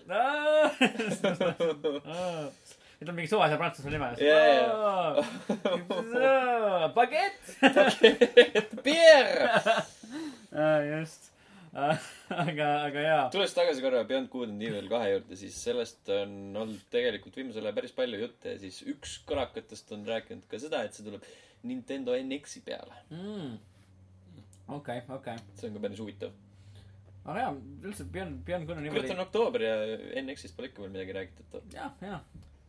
ütleb mingi suvalise prantsuse nime. Baguette. Pierre. just. aga, aga jaa. tulles tagasi korra Beyond Good and Evil kahe juurde, siis sellest on olnud tegelikult viimasel ajal päris palju jutte ja siis üks kõlakatest on rääkinud ka seda, et see tuleb Nintendo NX-i peale. Mm. okei, okei. see on ka päris huvitav. aga jaa, üldse Beyond, Beyond Good and kurat, Evil'i on. oktoober ja NX-ist pole ikka veel midagi räägitud. jah, jah,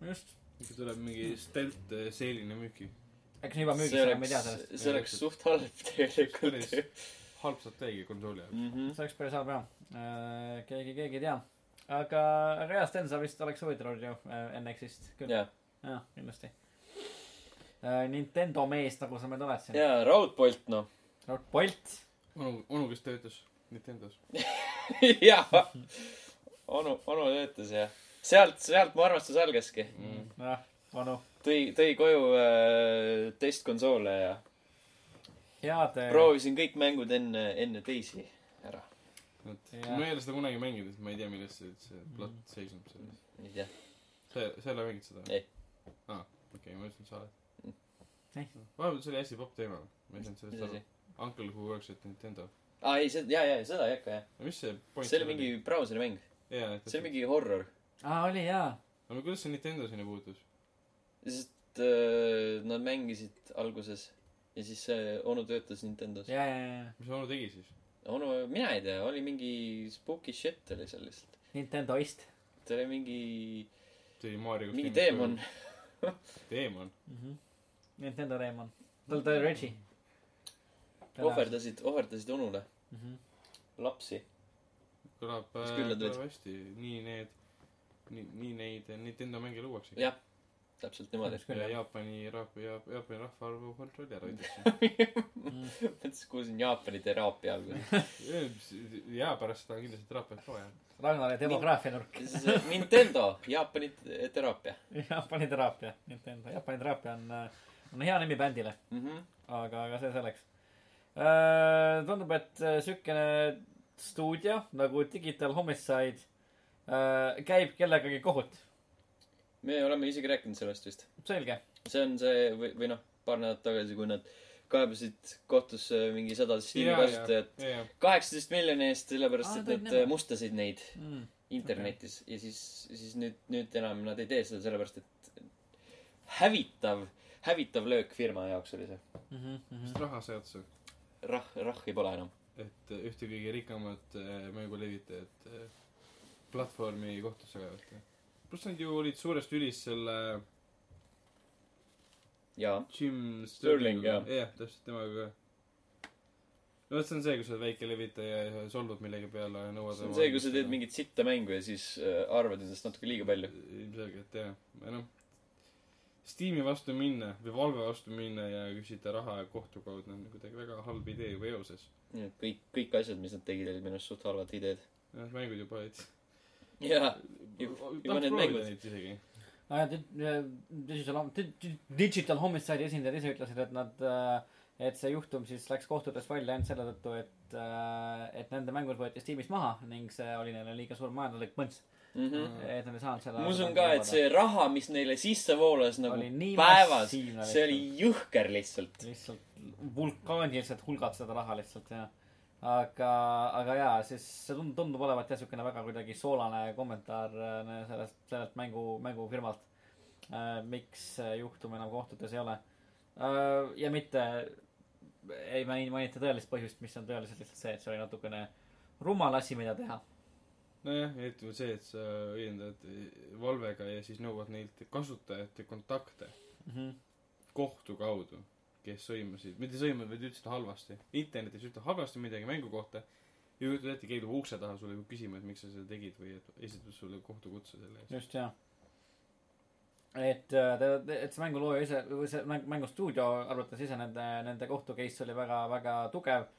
just. ikka tuleb mingi stelt eh, seeline müüki. eks see juba müügis on, ma ei tea sellest., see oleks suht halb tegelikult halb strateegia konsooli jaoks. mm. -hmm. see oleks päris halb jah. keegi, keegi ei tea. aga, aga jaa, Sten, sa vist oleks huvitatud ju äh, NX-ist küll. ja, jah, kindlasti. Nintendo mees, nagu sa meil oled siin. ja Raudpolt noh. Bolt. onu, onu, kes töötas Nintendos. [laughs] jaa, onu, onu töötas ja sealt, sealt mu armastus algaski. Mm. jah, onu. tõi, tõi koju äh, testkonsoole ja head. proovisin kõik mängud enne, enne teisi ära. Jah. ma ei ole seda kunagi mänginud, ma ei tea, milles see üldse plott seisneb selles. ei tea. sa, sa ei ole mänginud seda? Ei. aa, okei, ma ütlesin, et sa oled Mm. Ei.. vahepeal see oli hästi popp teema, ma ei saanud mis sellest aru. Uncle Who Works at Nintendo. aa, ei, see, jaa, jaa, seda ei hakka, jah. aga mis see point see oli mingi brauseri mäng. see oli mingi horror. aa, oli jaa. aga kuidas see Nintendo sinna puutus? sest äh, nad mängisid alguses ja siis see onu töötas Nintendos. ja, ja, ja. mis onu tegi siis? onu, mina ei tea, oli mingi spooky shit oli seal lihtsalt. Nintendoist ta oli mingi, see oli Mario mingi teemon. teemon. mm. -hmm. Nintendo Raymond. tal, ta oli Reggie. ohverdasid, ohverdasid onule mm. -hmm. lapsi. kõlab, nad kõlab hästi, nii need, nii, nii neid Nintendo mänge luuakse. jah, täpselt niimoodi. Küll, ja jah. Jaapani rahva, Jaapani rahvaarvu kontrolli ära hoitakse. mõtlesin, kuulsin Jaapani teraapia alguses. [laughs] jaa, pärast seda kindlasti teraapiat ka vaja. Ragnari demograafia nurk. [laughs] Nintendo, Jaapani teraapia [laughs] Jaapani teraapia, Nintendo, Jaapani teraapia on, on hea nimi bändile, mm. -hmm. aga, aga see selleks. tundub, et äh, siukene stuudio nagu Digital Homicide äh, käib kellegagi kohut. Me oleme isegi rääkinud sellest vist. selge. see on see või, või noh, paar nädalat tagasi, kui nad kaebasid kohtusse mingi sada Steam'i kasutajat kaheksateist miljoni eest, sellepärast et nad nemad. mustasid neid Mm. internetis ja siis, siis nüüd, nüüd enam nad ei tee seda sellepärast, et hävitav, hävitav löök firma jaoks oli see. Mm -hmm, mm -hmm. raha sai otsa. rah-, rahhi pole enam. et ühte kõige rikkamat äh, mängulevitajat äh, platvormi kohtusse kaevata. Pluss nad ju olid suuresti ülis selle jaa. Jim Sterling, jah. jah, täpselt temaga ka. no vot, see on see, kui sa oled väike levitaja ja solvud millegi peale ja nõuad see on see, kui sa teed. mingit sitta mängu ja siis äh, arvad endast natuke liiga palju. ilmselgelt jah, noh. Steam'i vastu minna või Valve vastu minna ja küsida raha kohtu kaudu on kuidagi väga halb idee juba eoses. kõik, kõik asjad, mis nad tegid, olid minu arust suht halvad ideed. jah, mängud juba olid. jaa, juba need mängud. isegi. Ah, Digital, Digital Homicide'i esindajad ise ütlesid, et nad, et see juhtum siis läks kohtutes välja ainult selle tõttu, et, et nende mängud võeti Steamist maha ning see oli neile liiga suur majanduslik põnts, Mhm. et nad ei saanud seda. ma usun ka, et see raha, mis neile sisse voolas nagu Oli nii päevas, see oli jõhker lihtsalt. lihtsalt vulkaanilised hulgad seda raha lihtsalt ja aga, aga jaa, siis see tundub, tundub olevat jah siukene väga kuidagi soolane kommentaar äh, sellest, sellelt mängu, mängufirmalt äh,. miks juhtum enam kohtutes ei ole äh,. ja mitte ei maini- mainita tõelist põhjust, mis on tõeliselt lihtsalt see, et see oli natukene rumal asi, mida teha nojah, eriti veel see, et sa õiendad Valvega ja siis nõuad neilt kasutajate kontakte mm. -hmm. kohtu kaudu, kes sõimasid, mitte sõimasid, vaid ütlesid halvasti. internetis ütlevad halvasti midagi mängu kohta ja kujutad ette, keegi tuleb ukse taha sulle küsima, et miks sa seda tegid või et esitab sulle kohtukutse selle eest. just jaa. et, et see mängulooja ise, või see mäng, mängustuudio arvates ise nende, nende kohtu case oli väga, väga tugev.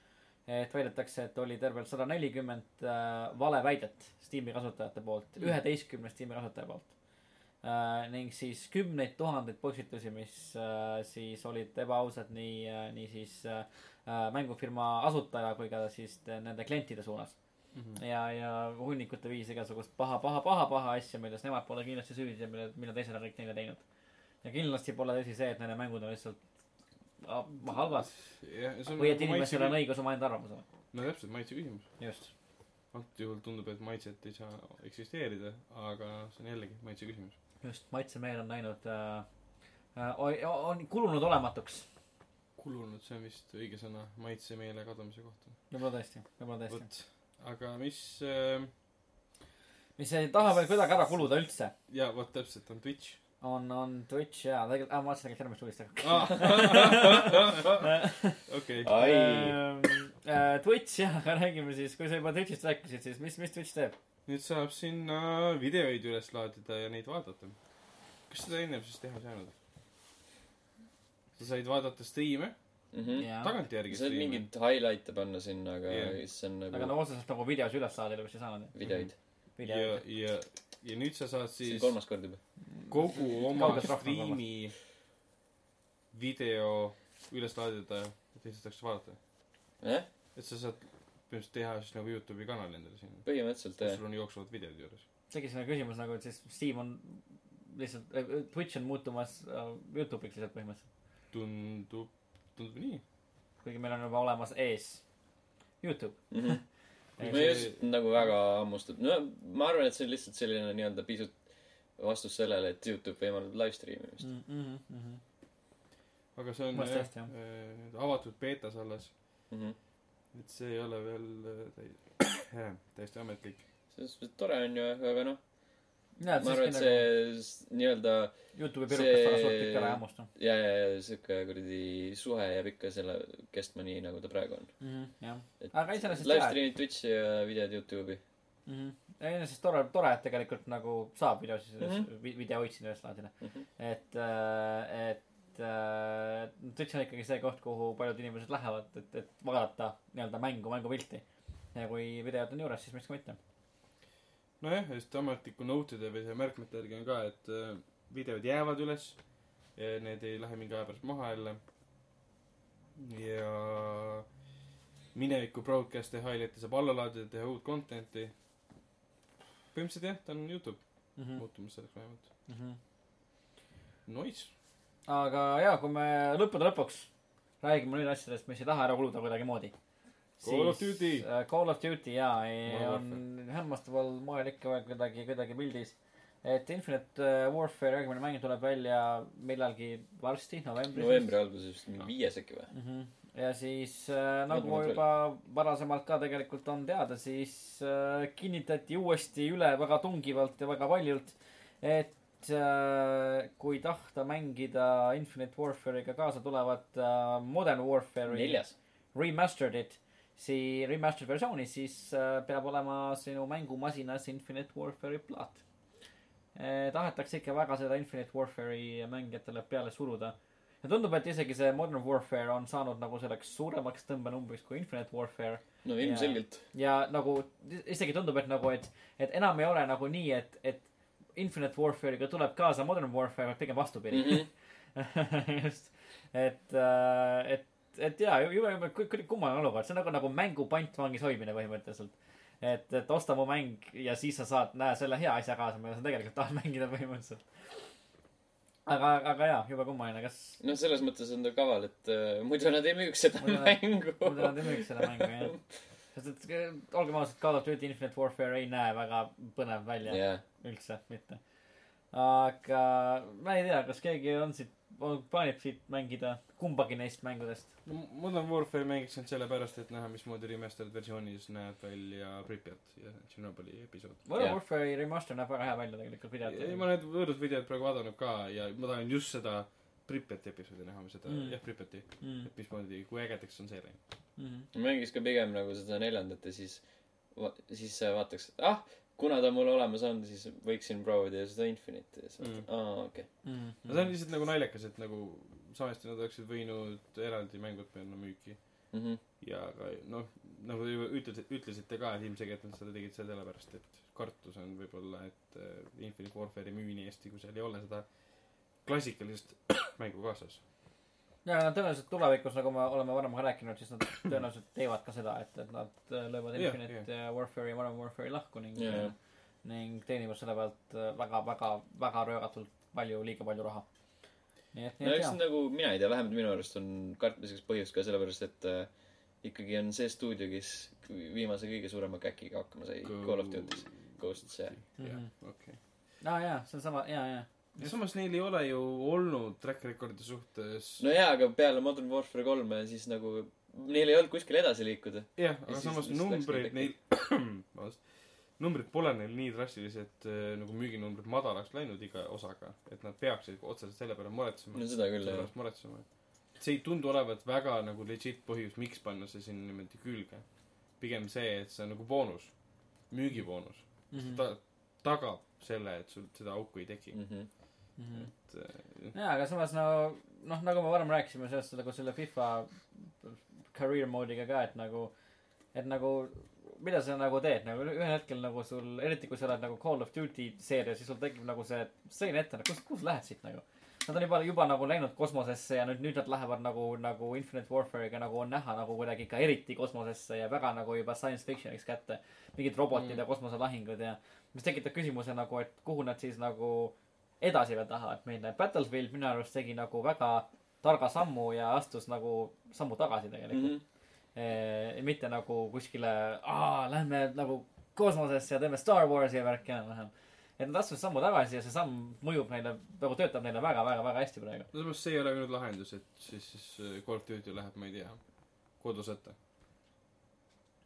et väidetakse, et oli tervelt sada nelikümmend valeväidet Steam'i kasutajate poolt, üheteistkümne Steam'i kasutaja poolt äh,. Ning siis kümneid tuhandeid postitusi, mis äh, siis olid ebaausad nii äh,, nii siis äh, mängufirma asutaja kui ka siis nende klientide suunas ja, ja hunnikute viis igasugust paha, paha, paha, paha asja, milles nemad pole kindlasti süüdi ja mille, mille teised on kõik neile teinud. ja kindlasti pole tõsi see, et nende mängud on lihtsalt ah, halvad või et inimestel on õigus omaenda arvamusele. no täpselt, maitse küsimus. just. antud juhul tundub, et maitset ei saa eksisteerida, aga see on jällegi maitse küsimus. just, maitsemeel on läinud äh,, äh, on kulunud olematuks. kulunud, see on vist õige sõna maitsemeele kadumise kohta. võib-olla tõesti, võib-olla tõesti. aga mis äh, mis ei taha veel kuidagi ära kuluda üldse, ja vot täpselt on Twitch. on, on Twitch ja tegelikult, ma vaatasin tegelikult järgmist uudist [laughs] [laughs] okei, ai, aga. Twitch jah, aga räägime siis, kui sa juba Twitch'ist rääkisid, siis mis, mis Twitch teeb? Nüüd saab sinna videoid üles laadida ja neid vaadata. kas seda ennem siis teha ei saanud? sa said vaadata striime, jaa. tagantjärgi sa striime. mingeid highlight'e panna sinna, aga Jah. siis on aga nagu no otseselt nagu videos üles saada vist ei saanud. videoid. ja video,, ja, ja nüüd sa saad siis kolmas kord juba. kogu oma striimi video üles laadida, et teised saaks vaadata. jah, et sa saad põhimõtteliselt teha siis nagu Youtube'i kanali endale sinna. põhimõtteliselt jah. sul on jooksevad videod juures. tekkis selline küsimus nagu, et siis Steam on lihtsalt, Twitch on muutumas äh, Youtube'iks lihtsalt põhimõtteliselt. tundub, tundub nii. kuigi meil on juba olemas ees Youtube. Mhm. [laughs] Ei, ma just nagu väga hammustab, no ma arvan, et see on lihtsalt selline nii-öelda pisut vastus sellele, et Youtube võimaldab live stream imist. mm. -hmm, mm -hmm. aga see on jah äh, avatud beetas alles, Mhm. Et see ei ole veel äh, täi-, [coughs] täiesti ametlik. selles mõttes tore on ju, aga noh, ma arvan, et see s- nii-öelda Youtube'i suurt see- pikka ära hammustab ja, ja, ja sihuke kuradi suhe jääb ikka selle kestma nii, nagu ta praegu on. mm. -hmm, jah et Aga iseenesest live et- stream'id Twitch'i ja videod Youtube'i. mm. -hmm. iseenesest tore, tore, et tegelikult nagu saab videosid mm -hmm., videoid üles laadida. Mhm. et, et äh, Twitch on ikkagi see koht, kuhu paljud inimesed lähevad, et, et vaadata nii-öelda mängu, mängupilti. ja kui videod on juures, siis miks ka mitte. nojah, just ametliku note'ide või see märkmete järgi on ka, et äh, videod jäävad üles ja need ei lähe mingi aja pärast maha jälle. ja mineviku broadcast'e ja highlight'e saab alla laadida, teha uut content'i. põhimõtteliselt jah, ta on Youtube Mm -hmm. muutumas selleks vähemalt. Mm -hmm. Nice. Aga jaa, kui me lõppude lõpuks räägime nüüd asjadest, mis ei taha ära kuluda kuidagimoodi. Call of Duty. Call of Duty jaa, on hämmastaval moel ikka veel kuidagi, kuidagi pildis. et Infinite äh, Warfare järgmine mäng tuleb välja millalgi varsti, novembris. novembri alguses vist mingi viies äkki või? mm. -hmm. ja siis äh, nagu Lõpuni juba varasemalt ka tegelikult on teada, siis äh, kinnitati uuesti üle väga tungivalt ja väga valjult, et kui tahta mängida Infinite Warfare'iga kaasa tulevat äh, Modern Warfare'i remastered'it, sii-, remastered versioonis, siis äh, peab olema sinu mängumasinas Infinite Warfare'i plaat tahetakse ikka väga seda Infinite Warfare'i mängijatele peale suruda. ja tundub, et isegi see Modern Warfare on saanud nagu selleks suuremaks tõmbenumbriks kui Infinite Warfare no ilmselgelt. ja nagu isegi tundub, et nagu, et, et enam ei ole nagu nii, et, et Infinite Warfare'iga tuleb kaasa Modern Warfare, vaid pigem vastupidi mm. Mhm. [laughs] just, et, et, et jaa, jube, jube kummaline olukord, see on nagu, nagu mängu pantvangis hoidmine põhimõtteliselt. et, et osta mu mäng ja siis sa saad, näe, selle hea asja kaasa, mida sa tegelikult tahad mängida põhimõtteliselt. aga, aga jaa, jube kummaline, kas noh, selles mõttes on ta kaval, et äh, muidu nad ei müüks seda Muidu mängu. muidu nad ei müüks seda mängu jah. [laughs] [laughs] sest et olgem ausad, Call of Duty Infinite Warfare ei näe väga põnev välja jah, üldse mitte. aga ma ei tea, kas keegi on siit, plaanib siit mängida kumbagi neist mängudest. no Modern Warfare mängiks ainult sellepärast, et näha, mismoodi remastered versioonis näeb välja Pripyat ja Tšernobõli episood. Modern Jah. Warfare'i remaster näeb väga hea välja tegelikult ei, videot. ma olen võõrus videot praegu vaadanud ka ja ma tahan just seda Pripyati episoodi näha, seda Mm. jah, Pripyati, mm. et mismoodi, kui ägedaks on see läinud. -hmm. mängiks ka pigem nagu seda neljandat ja siis, siis vaataks, et ah, kuna ta mul olemas on, siis võiksin proovida seda Infinite'i ja siis Mm. vaatad, aa, okei. Mm no see on lihtsalt nagu naljakas, et nagu samasti nad oleksid võinud eraldi mängud panna müüki Mhm. ja ka noh, nagu te juba ütlesite, ütlesite ka, et ilmselgelt nad seda tegid sellepärast, et kartus on võib-olla, et äh, Infinite Warfare ei müü nii hästi, kui seal ei ole seda klassikalist [coughs] mängu kaasas. Ja nad tõenäoliselt tulevikus, nagu me oleme varem ka rääkinud, siis nad [clears throat] tõenäoliselt teevad ka seda, et, et nad äh, löövad Jah, Infinite yeah, Warfare'i ja Modern Warfare'i lahku ning Jah, jah. ning teenivad selle pealt äh, väga, väga, väga röögatult palju, liiga palju raha. nii et, nii no et eks jaa. nagu mina ei tea, vähemalt minu arust on kartmiseks põhjust ka sellepärast, et äh, ikkagi on see stuudio, kes viimase kõige suurema käkiga hakkama sai Call of Duty's. Ghosts, jah. jah Mhm., okei. aa jaa, see on sama, jaa, jaa. Ja samas neil ei ole ju olnud track record'i suhtes no jaa, aga peale Modern Warfare kolme siis nagu neil ei olnud kuskile edasi liikuda. jah, Ja aga siis samas numbreid neil, [clears throat] numbrid pole neil nii drastilised äh, nagu müüginumbrid madalaks läinud iga osaga, et nad peaksid otseselt selle peale muretsema no seda küll, jah. muretsema. see ei tundu olevat väga nagu legit põhjus, miks panna see sinna niimoodi külge. pigem see, et see on nagu boonus, müügiboonus Mhm. ta tagab selle, et sul seda auku ei teki. Mhm. et äh, jaa, aga samas no, noh, nagu me varem rääkisime sellest nagu selle FIFA career mode'iga ka, et nagu, et nagu mida sa nagu teed, nagu ühel hetkel nagu sul, eriti kui sa oled nagu Call of Duty seeria, siis sul tekib nagu see sein ette, kus, kus lähed siit nagu. nad on juba, juba nagu läinud kosmosesse ja nüüd, nüüd nad lähevad nagu, nagu Infinite Warfare'iga nagu on näha nagu kuidagi ikka eriti kosmosesse ja väga nagu juba science fiction'iks kätte. mingid robotid mm. Mm. ja kosmoselahingud ja mis tekitab küsimuse nagu, et kuhu nad siis nagu edasi veel tahavad minna. Battlefield minu arust tegi nagu väga targa sammu ja astus nagu sammu tagasi tegelikult mm. -hmm. mitte nagu kuskile, lähme nagu kosmosesse ja teeme Star Warsi ja värki enam-vähem. et nad astusid sammu tagasi ja see samm mõjub neile, nagu töötab neile väga-väga-väga hästi praegu. no samas see ei ole nüüd lahendus, et siis, siis äh, Call of Duty läheb, ma ei tea, kodusõtta.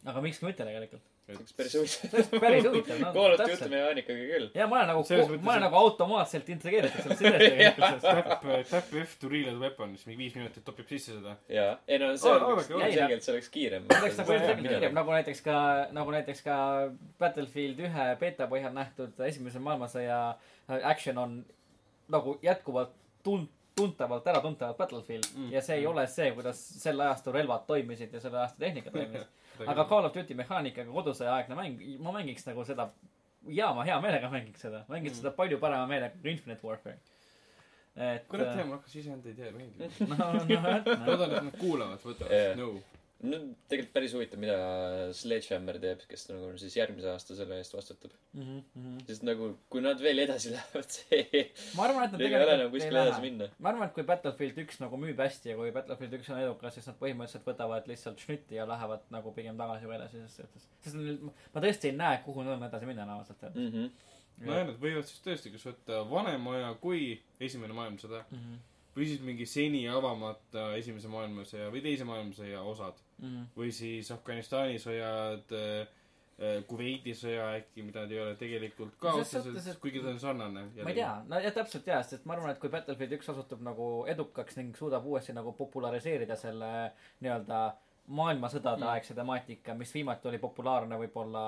aga miks ka mitte tegelikult. See oleks päris huvitav. päris huvitav, no Duty täpselt. mehaanikaga küll. ja ma olen nagu ma olen et- nagu automaatselt integreeritud selle sisest tegelikult. täpp, täpp F to reload weapon, siis mingi viis minutit topib sisse seda. jaa, ei no see Aa, oleks oodake. ilmselgelt, see oleks kiirem. see oleks nagu ilmselt kiirem, nagu näiteks ka, nagu näiteks ka Battlefield ühe beeta põhjal nähtud esimese maailmasõja action on nagu jätkuvalt tun-, tuntavalt äratuntavalt Battlefield mm. Ja see ei ole see, kuidas sel ajastu relvad toimisid ja selle ajastu tehnika toimis. [laughs] aga Call of Duty mehaanikaga kodusõja aegne mäng, ma mängiks nagu seda, jaa, ma hea meelega mängiks seda, mängiks Mm. seda palju parema meelega kui Infinite Warfare. et. kurat, mul hakkas iseenda idee meeldima. no, no, no, loodan, et nad kuulavad, võtavad nõu. no tegelikult päris huvitav, mida Sledgehammer teeb, kes nagu siis järgmise aasta selle eest vastutab. Mhm, mhm. sest nagu, kui nad veel edasi [laughs] lähevad, see, ma arvan, et nad neil ei ole enam tegelikult ei kuskile edasi minna. ma arvan, et kui Battlefield üks nagu müüb hästi ja kui Battlefield üks on edukas, siis nad põhimõtteliselt võtavad lihtsalt šnitti ja lähevad nagu pigem tagasi või edasi ses suhtes. sest ma tõesti ei näe, kuhu nad on edasi minna enam ausalt öeldes. Mhm. nojah, nad võivad siis tõesti kas võtta vanema aja kui esimene maailmasõda Mhm, või siis mingi seni avamata esimese maailmasõja või teise maailmasõja osad mhm. või siis Afganistani sõjad äh, äh, Kuveidi sõja äkki, mida ei ole tegelikult ka otseselt et-, kuigi ta on sarnane. ma ei tea, no ja täpselt jaa, sest ma arvan, et kui Battlefield üks osutub nagu edukaks ning suudab uuesti nagu populariseerida selle nii-öelda maailmasõdade Mm. aegse temaatika, mis viimati oli populaarne võib-olla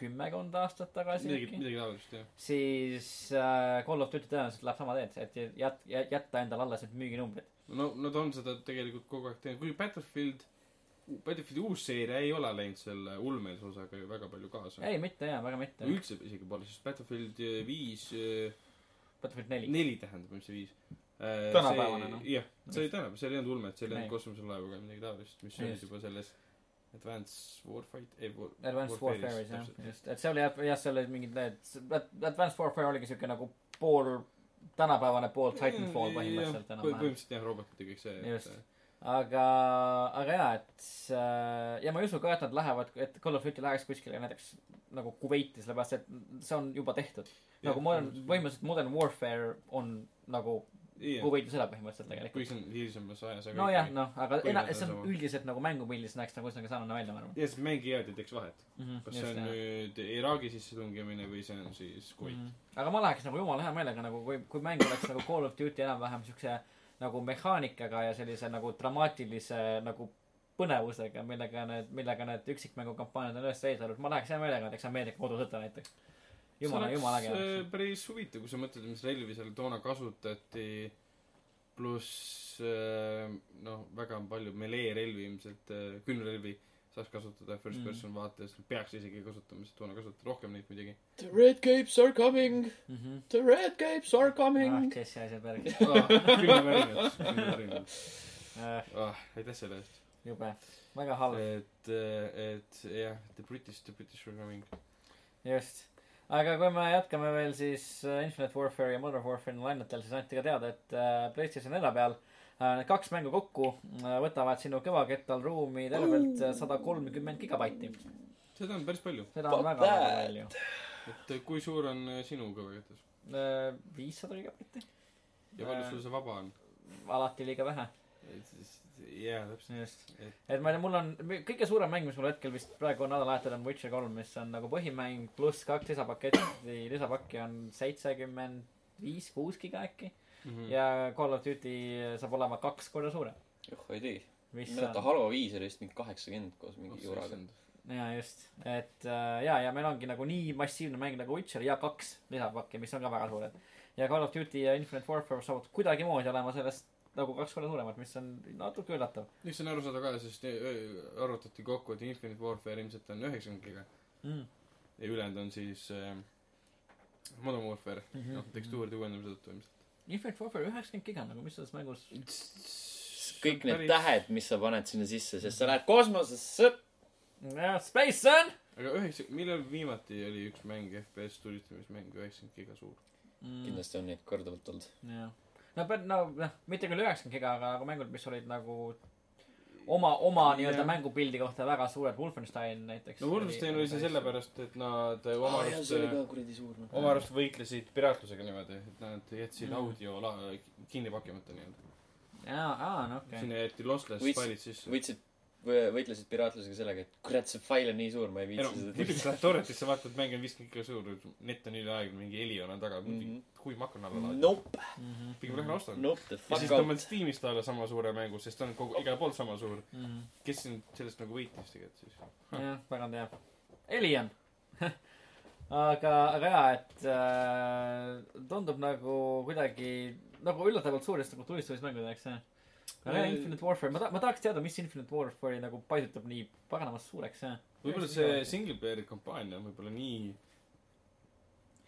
kümmekond aastat tagasi midagi, midagi taolist jah. siis äh, Call of Duty tõenäoliselt läheb sama teed, et jät-, jätta endale alles need müüginumbrid. no nad on seda tegelikult kogu aeg teinud, kuigi Battlefield, Battlefieldi uus seeria ei ole läinud selle ulmelise osaga ju väga palju kaasa. ei, mitte jaa, väga mitte. üldse isegi pole, sest Battlefield äh, viis, Battlefield neli. neli tähendab, mis see viis. Tänapäevane, noh. jah, see oli tänapäev, seal ei olnud ulmet, seal ei olnud kosmoselaevu ega midagi taolist, mis Just. juba selles Advanced Warfight, ei war, Advanced Warfare'is jah, just, et see oli jah, jah, seal olid mingid need, Advanced Warfare oligi siuke nagu pool, tänapäevane pool Titanfall põhimõtteliselt Jah, enam-vähem. põhimõtteliselt jah, robotid ja kõik see. Just. aga, aga jaa, et äh, ja ma ei usu ka, et nad lähevad, et Call of Duty läheks kuskile näiteks nagu Kuveiti, sellepärast et see on juba tehtud. nagu modern, põhimõtteliselt Modern Warfare on nagu jah, Kuveiti sõda põhimõtteliselt tegelikult. see on hilisemas ajas, aga nojah, noh, aga ena-, see on üldiselt nagu mängupildis näeks nagu üsnagi sarnane välja, ma arvan ja siis mängijad ei teeks vahet, mm. -hmm, kas see on nüüd Iraagi sissetungimine või see on siis Kuveit Mhm. aga ma läheks nagu jumala hea meelega nagu kui, kui mäng oleks nagu Call of Duty enam-vähem siukse nagu mehaanikaga ja sellise nagu dramaatilise nagu põnevusega, millega need, millega need üksikmängukampaaniad on üles ehitatud, ma läheks hea meelega näiteks Ameerika kodusõtta näiteks. jumala, jumala äge äh, päris huvitav, kui sa mõtled, mis relvi seal toona kasutati, pluss äh, noh, väga palju melee relvi ilmselt, külmrelvi saaks kasutada first Mm. person vaates, peaks isegi kasutama, sest toona kasutati rohkem neid muidugi. The red capes are coming, Mhm. the red capes are ah, coming. Jesse asja päris. külmavärinad, külmavärinad. ah, aitäh selle eest. jube, väga halb, et, et jah, the British, the British were coming. just. aga kui me jätkame veel siis äh, Infinite Warfare ja Modern Warfare'i lainetel, siis anti ka teada, et äh, PlayStation 4 peal äh, need kaks mängu kokku äh, võtavad sinu kõvakettal ruumi tervelt sada kolmkümmend gigabaiti. seda on päris palju. seda on väga, väga palju. et äh, kui suur on äh, sinu kõvaketas viissada gigabaiti, ja palju sul see vaba on? alati liiga vähe, jaa, täpselt. et ma ei tea, mul on kõige suurem mäng, mis mul hetkel vist praegu on nädalavahetusel on Witcher kolm, mis on nagu põhimäng pluss kaks lisapaketti, lisapakki on seitsekümmend viis, kuus giga äkki mm. Ja Call of Duty saab olema kaks korda suurem. joh, ei tea. arust on, Halo viis oli vist mingi kaheksakümmend koos mingi juraga. jaa just, et äh, jaa, ja meil ongi nagu nii massiivne mäng nagu Witcher ja kaks lisapakki, mis on ka väga suured. ja Call of Duty ja Infinite Warfare saavad kuidagimoodi olema sellest nagu kaks korda suuremad, mis on natuke üllatav mis on aru saada ka, sest öö, arvutati kokku, et Infinite Warfare ilmselt on üheksakümmend giga mm.. ja ülejäänud on siis äh, Modern Warfare, Mhm. noh tekstuuride uuendamise tõttu ilmselt. Infinite Warfare üheksakümmend giga nagu, mis selles mängus. kõik need tähed, mis sa paned sinna sisse, sest sa lähed kosmosesse. jah, Space Sun aga üheksa, millal viimati oli üks mäng, FPS tulistamismäng üheksakümmend giga suur? mm,. kindlasti on neid korduvalt olnud. jah. no, no noh, mitte küll üheksakümmend giga, aga nagu mängud, mis olid nagu oma, oma nii-öelda mängupildi kohta väga suured, Wolfenstein näiteks. no Wolfenstein oli see. sellepärast, et nad oma arust, noh. oma arust võitlesid piraatlusega niimoodi, et nad jätsid Mm. audio la- kinni pakimata nii-öelda. jaa, aa, no okei. sinna jäeti lossless failid sisse. võitsid, võitlesid piraatlusega sellega, et kurat, see fail on nii suur, ma ei ei no viitsi seda muidugi sa lähed torrentis, sa vaatad, mäng on viiskümmend giga suur, net on üleaegne, mingi heli on taga, Mhm. kui ma hakkan alla laadima. Nope, Mhm. pigem lähen ostan. nope ja siis tõmbad. Steamist alla sama suure mängu, sest ta on kogu, igal pool sama suur. Mhm. kes siin sellest nagu võitis tegelikult siis? jah, väga hea. Alien. [laughs] aga, aga jaa, et äh, tundub nagu kuidagi nagu üllatavalt suurest nagu tulistamismängudeks, jah. Aga jah, Infinite Warfare, ma ta-, ma tahaks teada, mis Infinite Warfare'i nagu paisutab nii paganamast suureks, jah. võib-olla see single player kampaania on võib-olla nii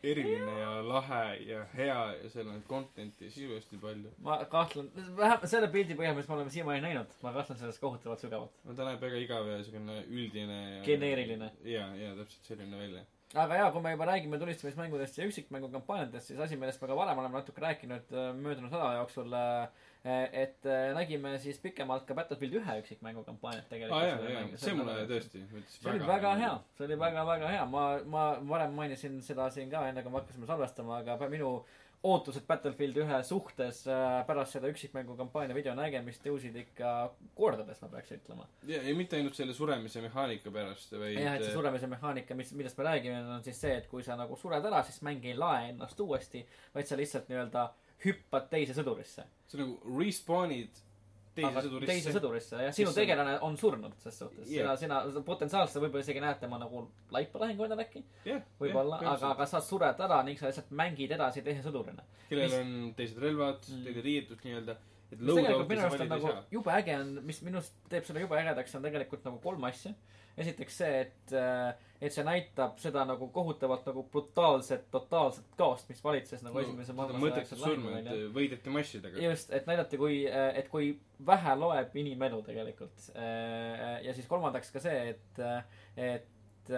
eriline ja lahe ja hea ja seal on content'i ja sisu hästi palju. ma kahtlen, vähemalt selle pildi põhjal, mis me oleme siiamaani näinud, ma kahtlen selles kohutavalt sügavalt. no ta näeb väga igav ja siukene üldine ja Geneeriline. ja, ja täpselt selline välja. Aga jaa, kui me juba räägime tulistamismängudest ja üksikmängukampaaniatest, siis asi, millest me ka varem oleme natuke rääkinud äh, möödunud nädala jooksul, et äh, nägime siis pikemalt ka Battlefield ühe üksikmängukampaaniat tegelikult. jaa, see mulle tõesti mõtles see oli väga hea, see oli väga, väga hea, ma, ma varem mainisin seda siin ka enne, kui me hakkasime salvestama, aga minu ootused Battlefield ühe suhtes äh, pärast seda üksikmängu kampaania video nägemist tõusid ikka kordades, ma peaks ütlema. ja, ja mitte ainult selle suremise mehaanika pärast, vaid jah, et see suremise mehaanika, mis, millest me räägime, on siis see, et kui sa nagu sured ära, siis mäng ei lae ennast uuesti, vaid sa lihtsalt nii-öelda hüppad teise sõdurisse. sa nagu respawn'id teise sõdurisse. teise sõdurisse ja sinu on- tegelane on surnud ses suhtes Jah. yeah.. sina, potentsiaalselt sa võib-olla isegi näed tema nagu laipa lahingu endal äkki, jah, võib-olla, aga, aga sa sured ära ning sa lihtsalt mängid edasi teise sõdurina. kellel mis- on teised relvad Mm., teine riietus nii-öelda, et loadout'i minu sa arust on valida ei nagu saa. jube äge on, mis minust teeb selle jube ägedaks, on tegelikult nagu kolm asja. Esiteks see, et, et see näitab seda nagu kohutavalt nagu brutaalset, totaalset kaost, mis valitses nagu esimese maailmasõja surma, et võideti massidega. just, et näidati, kui, et kui vähe loeb inimelu tegelikult. ja siis kolmandaks ka see, et, et,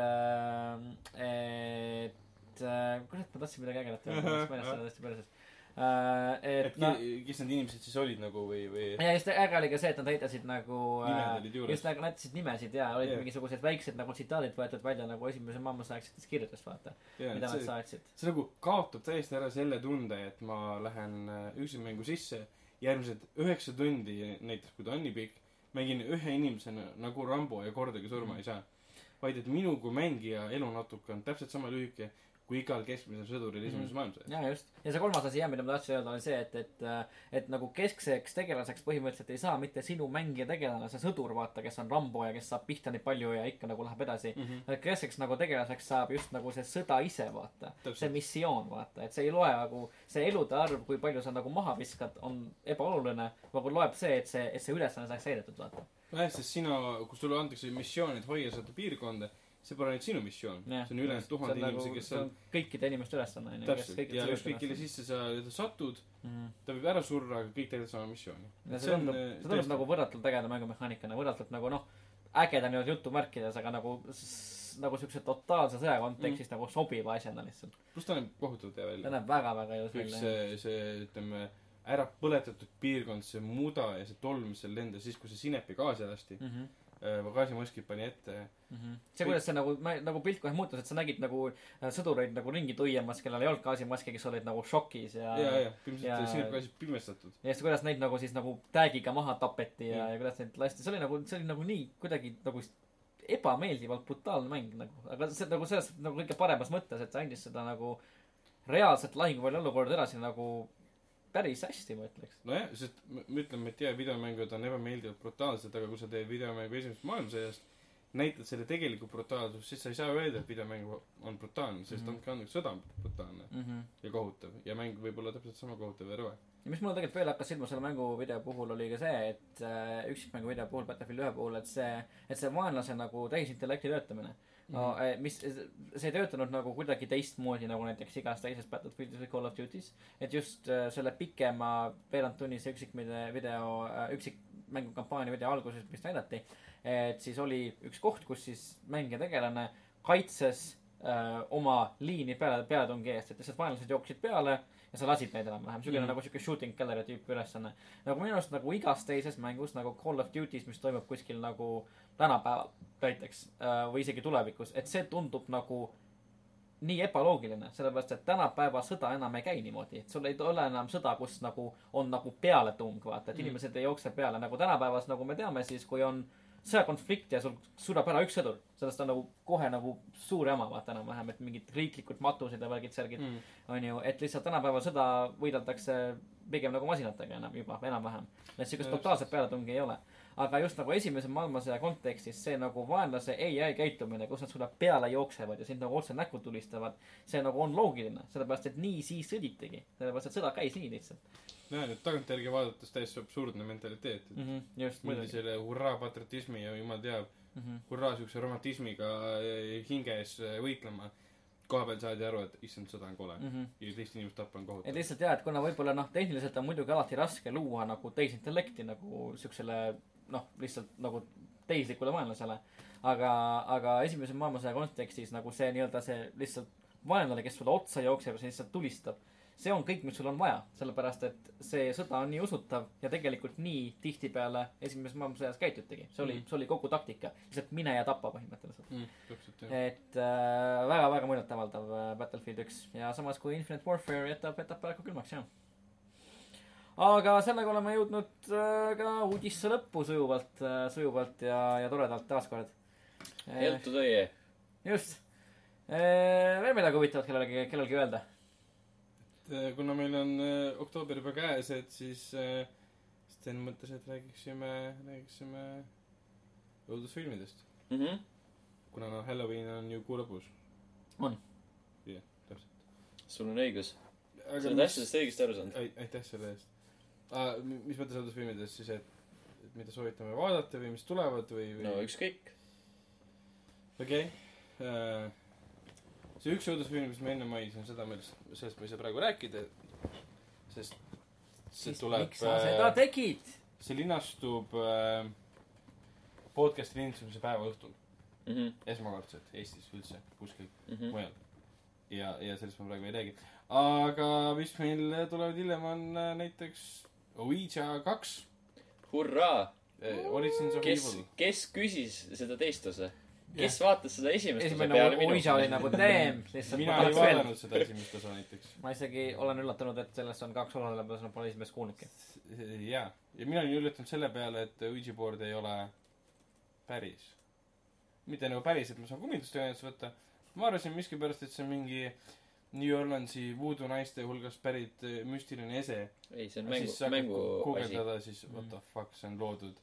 et, kurat, ma tahtsin midagi ägedat öelda, mul läks meelest selle täiesti perses. Et et noh, kes need inimesed siis olid nagu või, või ja just äge oli ka see, et nad näitasid nagu nimed äh, olid juures just. nagu näitasid nimesid ja olid yeah. mingisugused väiksed nagu tsitaadid võetud välja nagu esimese maailmasõjagsest kirjadest, vaata, mida nad saatsid. see nagu kaotab täiesti ära selle tunde, et ma lähen äh, üksikmängu sisse, järgmised üheksa tundi, näiteks kui ta on nii pikk, mängin ühe inimesena nagu Rambo ja kordagi surma ei saa. vaid et minu kui mängija elu natuke on täpselt sama lühike kui igal keskmisel sõduril esimeses Mhm. maailmasõjas. ja just, ja see kolmas asi jah, mida ma tahtsin öelda, oli see, et, et, et nagu keskseks tegelaseks põhimõtteliselt ei saa mitte sinu mängija tegelane, see sõdur, vaata, kes on Rambo ja kes saab pihta nii palju ja ikka nagu läheb edasi. Mhm. keskseks nagu tegelaseks saab just nagu see sõda ise, vaata. see missioon, vaata, et see ei loe nagu, see elude arv, kui palju sa nagu maha viskad, on ebaoluline, nagu loeb see, et see, et see ülesanne saaks täidetud, vaata. nojah, sest sina, kui sulle antakse missioon, et hoia seda piirkonda, see pole ainult sinu missioon. see on ülejäänud tuhande inimese, kes see seal on kõikide inimeste ülesanne, onju. täpselt ja ükskõik kelle sisse sa satud, Mhm. ta võib ära surra, aga kõik teevad sama missiooni. ja see tundub, see tundub nagu võrratult ägeda mängumehaanikana, võrratult nagu noh, ägeda nii-öelda jutumärkides, aga nagu, nagu siukse totaalse sõja kontekstis mm. nagu sobiva asjana lihtsalt. pluss ta näeb kohutavalt hea ta välja. näeb väga-väga ilus kõik välja. see, see, ütleme, ära põletatud piirkond, see muda ja see tolm, seal lendas, siis kui see sinepi gaasi lasti Mm -hmm. äh,, gaasimaskid pani ette. Mm -hmm. see, kuidas see nagu, nagu pilt kohe muutus, et sa nägid nagu äh, sõdureid nagu ringi tuiamas, kellel ei olnud gaasimaski, kes olid nagu šokis ja ja, ja, ilmselt sinepgaasi pimestatud. ja siis kuidas neid nagu siis nagu tag'iga maha tapeti ja ja kuidas neid lasti, see oli nagu, see oli nagu nii kuidagi nagu ebameeldivalt brutaalne mäng nagu, aga see nagu selles nagu kõige paremas mõttes, et see andis seda nagu reaalset lahinguvälja olukorda edasi nagu päris hästi, ma ütleks. nojah, sest me me ütleme, et jaa, videomängud on ebameeldivalt brutaalsed, aga kui sa teed videomängu esimesest maailmasõjast, näitad selle tegelikku brutaalsust, siis sa ei saa öelda, et videomäng on brutaalne, sest Mhm. andke andeks, sõda on brutaalne -hmm. ja kohutav ja mäng võib olla täpselt sama kohutav ja rõve. ja mis mulle tegelikult veel hakkas silma selle mänguvideo puhul oli ka see, et äh, üksikmängu video puhul, Battlefield ühe puhul, et see, et see vaenlase nagu tehisintellekti töötamine no eh, mis, see ei töötanud nagu kuidagi teistmoodi nagu näiteks igas teises Battlefieldis või Call of Duty's. et just äh, selle pikema veerandtunnise üksikvideo, video, üksikmängukampaania video alguses, mis näidati, et siis oli üks koht, kus siis mängija tegelane kaitses äh, oma liini peale, pealetungi eest, et lihtsalt vaenlased jooksid peale ja sa lasid neid enam-vähem, siukene mm Mhm. -hmm. nagu siuke shooting gallery tüüpi ülesanne. nagu minu arust nagu igas teises mängus nagu Call of Duty's, mis toimub kuskil nagu tänapäeval näiteks äh, või isegi tulevikus, et see tundub nagu nii ebaloogiline, sellepärast et tänapäeva sõda enam ei käi niimoodi, et sul ei ole enam sõda, kus nagu on nagu pealetung, vaata, et Mm. inimesed ei jookse peale, nagu tänapäevas, nagu me teame, siis kui on sõjakonflikt ja sul sureb ära üks sõdur, sellest on nagu kohe nagu suur jama, vaata enam-vähem, et mingid riiklikud matused ja värgid, särgid Mm. on ju, et lihtsalt tänapäeval sõda võideldakse pigem nagu masinatega enam juba enam-vähem. et siukest Just. totaalset pealetungi ei ole. Aga just nagu esimese maailmasõja kontekstis see nagu vaenlase ai käitumine, kus nad sulle peale jooksevad ja sind nagu otse näkku tulistavad, see nagu on loogiline, sellepärast et nii siis sõditigi, sellepärast et sõda käis nii lihtsalt näen, et tagantjärgi vaadates täiesti absurdne mentaliteet, et mm. -hmm, just, mingi selle hurraa patriotismi ja jumal teab, mm. -hmm. hurraa siukse romantismiga eh, hinge ees eh, võitlema. koha peal saadi aru, et issand, sõda on kole Mm -hmm. ja teist inimest tappa on et kohutav. lihtsalt jah, et kuna võib-olla noh, tehniliselt on muidugi alati raske luua nagu tehisintellekti nagu siuksele noh, lihtsalt nagu tehislikule vaenlasele. aga, aga esimese maailmasõja kontekstis nagu see nii-öelda see lihtsalt vaenlane, kes sulle otsa jookseb ja sind lihtsalt tulistab. see on kõik, mis sul on vaja, sellepärast et see sõda on nii usutav ja tegelikult nii tihtipeale esimeses maailmasõjas käitutigi. see oli Mhm., see oli kogu taktika, lihtsalt mine ja tapa põhimõtteliselt. Mm, et äh, väga-väga muljetavaldav äh, Battlefield üks ja samas kui Infinite Warfare jätab, jätab praegu külmaks jah. Aga sellega oleme jõudnud äh, ka uudisse lõppu sujuvalt äh,, sujuvalt ja, ja toredalt taaskord. Heltu teie. just. veel midagi huvitavat kellelegi, kellelgi öelda? Eh, kuna meil on äh, oktoober juba käes, et siis äh, Sten mõtles, et räägiksime, räägiksime õudusfilmidest. Mhm. kuna noh, Halloween on ju kuu lõpus. On. jah, täpselt. sul on õigus. sa oled asjadest õigesti aru saanud. ai-, aitäh selle eest ah,. mis mõttes õudusfilmidest siis, et, et mida soovitame vaadata või mis tulevad või, või no ükskõik. okei okay.. see üks õudusfilm, mis ma enne mainisin, seda lihtsalt, sellest ma ei saa praegu rääkida, sest see tuleb miks sa seda tegid? see linastub äh, podcast'i lindistamise päeva õhtul, Mhm. esmakordselt Eestis üldse, kuskil Mhm. mujal. ja, ja sellest ma praegu ei räägi. aga mis meil tulevad hiljem, on äh, näiteks Ouija kaks hurraa. äh,, Origins of kes Evil., kes küsis seda teist osa? kes vaatas seda esimest osa peale minu? Ouija oli nagu damn, lihtsalt mina ei vaadanud seda esimest osa näiteks. ma isegi olen üllatunud, et sellest on kaks osa, sellepärast ma pole esimest kuulnudki. jaa, ja mina olin üllatunud selle peale, et Ouija board ei ole päris. mitte nagu päris, et ma saan kummitustõendust võtta. ma arvasin miskipärast, et see on mingi New Orleansi voodoo naiste hulgast pärit äh, müstiline ese. ei, see on mängu mängu guugeldada, siis what Mhm. the fuck, see on loodud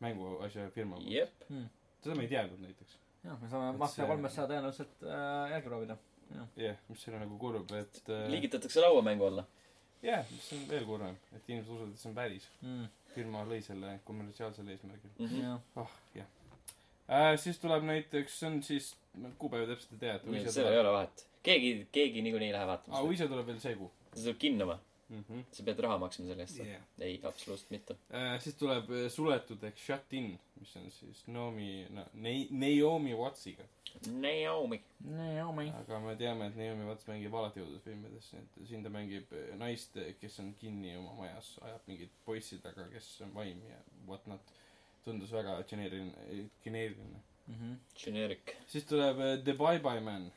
mänguasja firma poolt. jep, seda ma ei teadnud näiteks. jah, me saame Mafia see- kolmes seda tõenäoliselt äh, järgi proovida. jah, mis selle nagu kurb, et äh, liigitatakse lauamängu alla. jah, mis on veel kurvem, et inimesed usuvad, et see on päris. Mm, firma lõi selle kommertsiaalsel eesmärgil. Mhm. jah. Äh, siis tuleb näiteks, see on siis, kuupäeva täpselt ei tea, et nii seal ei tuleb, ole vahet. keegi, keegi niikuinii ei lähe aa, vaatama. Ouija tuleb veel see kuu see tuleb kinno või? mm. -hmm. sa pead raha maksma selle eest? Yeah. ei, absoluutselt mitte. Äh, siis tuleb äh, suletud ehk shut in, mis on siis Naomi no,, Ne-, Naomi Wattsiga. Naomi. Naomi. aga me teame, et Naomi Watts mängib alati õudusfilmides, et siin ta mängib äh, naist, kes on kinni oma majas, ajab mingit poissi taga, kes on vaim ja what not. tundus väga geneeriline, geneeriline. Mhm. siis tuleb äh, The Bye Bye Man.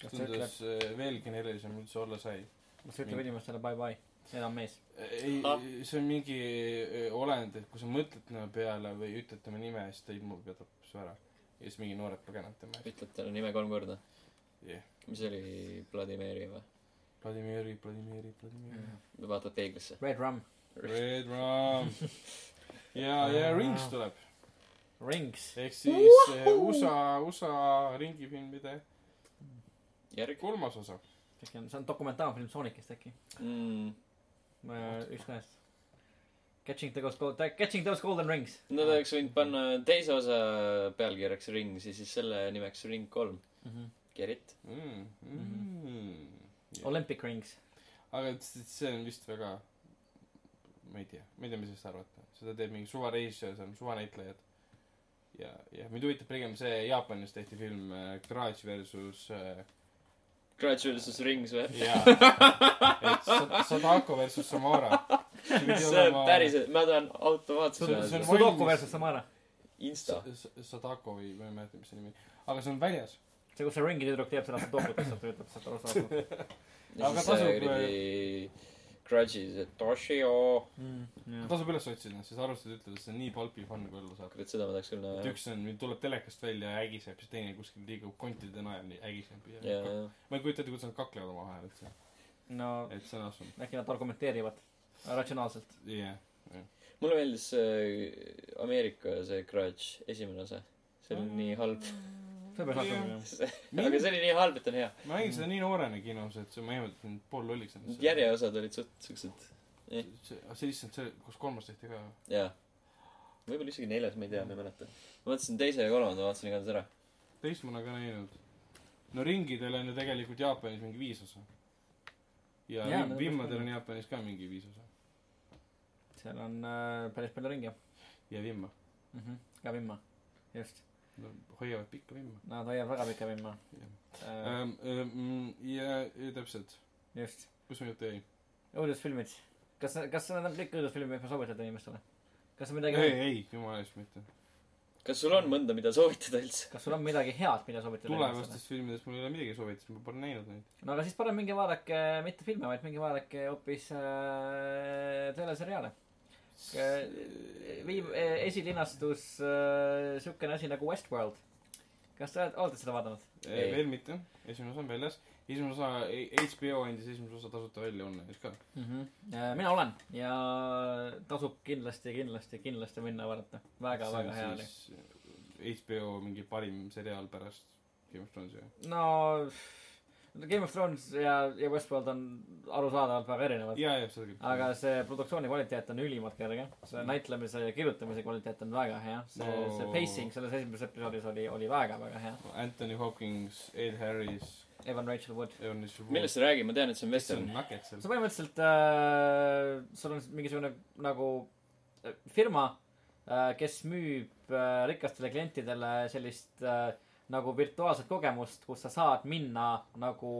ütleb, tundus äh, veel geneerilisem üldse olla sai. kas ütleb inimestele bye bye, need on mees. ei Ah., see on mingi olend, et kui sa mõtled tema peale või ütled tema nime, siis ta ilmub ja tapab su ära. ja siis mingi noored põgenevad tema eest. ütled talle nime kolm korda. jah, mis oli, Vladimiri või? Vladimiri, Vladimiri, Vladimiri. vaatad peeglisse. Red Rum. Red Rum. [laughs] ja, ja Rings tuleb. Rings. ehk siis eh, USA, USA ringifilmide järg kolmas osa. äkki on, see on dokumentaalfilm Sonicist äkki. mm.. üks nendest. Catching those gold, catching those golden rings. Nad oleks võinud panna teise osa pealkirjaks Rings ja siis selle nimeks Ring kolm. Get it? mm,. Mm. Olympic rings. aga see on vist väga, ma ei tea, ma ei tea, mis sellest arvata. seda teeb mingi suvarežissöör, seal on suvanäitlejad. ja, ja mind huvitab pigem see Jaapanis tehti film äh, Garage versus äh, Grudge versus Rings või? jaa, [laughs] et Sa- Sadako versus Samara. see on päriselt, ma tahan automaatselt öelda valmis- versus Samara. Insta. Sadako või ma ei mäleta, mis see nimi, aga see on väljas. see, kus see ringi tüdruk teeb seda Sudokut, lihtsalt üritab sealt aru [laughs] ja Aga siis see tasub- kuradi Grudge'i see Toshio. tasub üles otsida, sest arvustajad ütlevad, et see on nii palpi fun, kui olla saab. kurat, seda ma tahaks küll et näha. üks on, tuleb telekast välja ja ägiseb, siis teine kuskil liigub kontide najal, nii ägiseb ja, ja, ja.. ja. ma ei kujuta ette, kuidas nad kaklevad omavahel üldse, no et see on awesome. äkki nad argumenteerivad ratsionaalselt. jah, mulle meeldis see Ameerika see Grudge esimene osa. see oli nii halb. See peaks hakkama jah. [laughs] aga see oli nii halb, et on hea. ma nägin seda nii noorena kinos, et see, ma ehmatasin pool lolliks ennast. järjeosad olid suht siuksed, see, see issand, see, kus kolmas tehti ka. jaa. võib-olla isegi neljas, ma ei tea, ma ei mäleta. ma vaatasin teise ja kolmanda, vaatasin igatahes ära. teist ma olen ka näinud. no ringidel on ju tegelikult Jaapanis mingi viis osa. ja on vimmadel on Jaapanis ka mingi viis osa. seal on äh, päris palju ringe ja vimma. mm. -hmm. ka vimma, just. No hoiavad pikka vimma. Nad hoiavad väga pikka vimma äh,. Ähm, ja, ja täpselt, just. kus me jutt jäi? õudusfilmid. kas, kas need on kõik õudusfilmid, mis sa soovitad inimestele? kas on midagi ei, ei, jumala eest mitte. kas sul on mõnda, mida soovitada üldse? kas sul on midagi head, mida soovitada tulevastest filmidest mul ei ole midagi soovitada, sest ma pole näinud neid. no aga siis parem minge vaadake mitte filme, vaid minge vaadake hoopis äh, teleseriaale. viim-, esilinastus äh, siukene asi nagu Westworld. kas te olete- seda vaadanud? Ei. veel mitte, esimene osa on väljas. esimene osa, HBO andis esimese osa tasuta välja online'is ka. mm. -hmm. mina olen ja tasub kindlasti, kindlasti, kindlasti minna vaadata. väga, väga hea oli. HBO mingi parim seriaal pärast Game of Thronesi või? no Game of Thrones ja, ja Westworld on arusaadavalt väga erinevad. aga see produktsiooni kvaliteet on ülimalt kõrge, see näitlemise ja kirjutamise kvaliteet on väga hea, see no., see pacing selles esimeses episoodis oli, oli väga, väga hea. Anthony Hopkins, Ed Harris, Evan Rachel Wood. Millest sa räägid, ma tean, et see on seal sa? põhimõtteliselt äh,, sul on mingisugune nagu äh, firma äh,, kes müüb äh, rikastele klientidele sellist äh, nagu virtuaalset kogemust, kus sa saad minna nagu,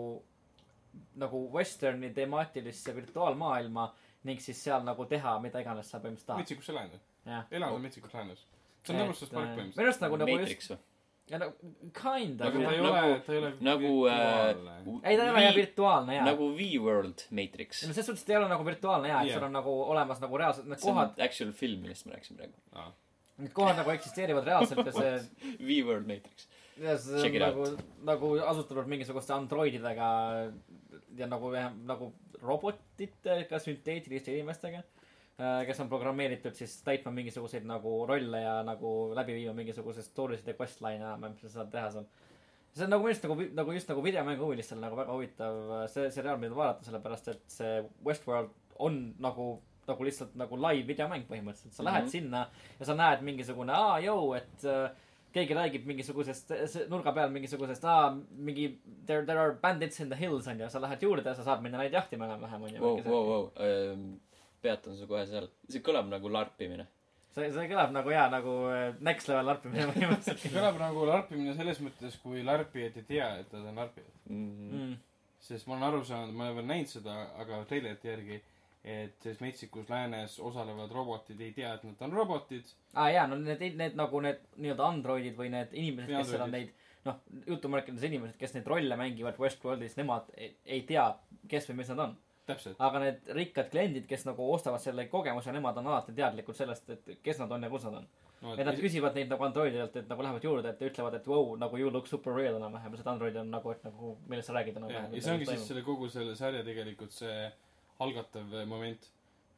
nagu vesterni temaatilisse virtuaalmaailma ning siis seal nagu teha mida iganes sa põhimõtteliselt tahad. metsikusse lääne. jah. elada metsikus läänes. see on Nõmmustuse park põhimõtteliselt. minu arust nagu, nagu just, Matrix või? ja no kind of aga ta ei Nagu- ole, ta ei ole nagu äh, virtuaalne. ei, ta ei ole jah virtuaalne jaa. nagu V-World Matrix no. selles suhtes ta ei ole nagu virtuaalne jaa, et Jah. sul on nagu olemas nagu reaalselt need see on kohad, actual film, millest ma rääkisin praegu. Aa. need kohad nagu eksisteerivad reaalselt ja see [laughs] V-World Matrix. Check on it nagu, nagu asutatud mingisuguste androididega ja nagu, nagu robotite, ka sünteetiliste inimestega, kes on programmeeritud siis täitma mingisuguseid nagu rolle ja nagu läbi viima mingisuguseid story sid ja questline'e enam-vähem, mis sa saad teha seal. see on nagu minu arust nagu, nagu just nagu videomänguhuvilistele nagu väga huvitav äh, see seriaal, mida vaadata, sellepärast et see Westworld on nagu nagu lihtsalt nagu live videomäng põhimõtteliselt, sa lähed Mhm. sinna ja sa näed mingisugune, aa, jõu, et äh, keegi räägib mingisugusest, nurga peal mingisugusest, aa, mingi there, there are bandits in the hills onju, sa lähed juurde ja sa saad minna neid jahtima enam-vähem onju. Wow, wow, wow. peatan su kohe seal. see kõlab nagu larpimine. see, see kõlab nagu jaa, nagu äh, next level larpimine see [laughs] põhimõtteliselt. kõlab nagu larpimine selles mõttes, kui larpijad ei tea, et nad on larpijad. Mm. sest ma olen aru saanud, ma ei ole veel näinud seda, aga treilerite järgi, et selles metsikus läänes osalevad robotid ei tea, et nad on robotid. aa jaa, no need, need nagu need nii-öelda androidid või need inimesed, kes seal on neid noh, jutumärkides inimesed, kes neid rolle mängivad Westworldis, nemad ei, ei tea, kes või mis nad on. aga need rikkad kliendid, kes nagu ostavad selle kogemuse, nemad on alati teadlikud sellest, et kes nad on ja kus nad on. no, ja nad küsivad neid nagu androididelt, et nagu lähevad juurde, et ütlevad, et vau, nagu you look super real enam-vähem, seda androidi on nagu, et nagu millest sa räägid enam-vähem. ja see ongi siis selle kogu selle sarja tegelikult see algatav moment.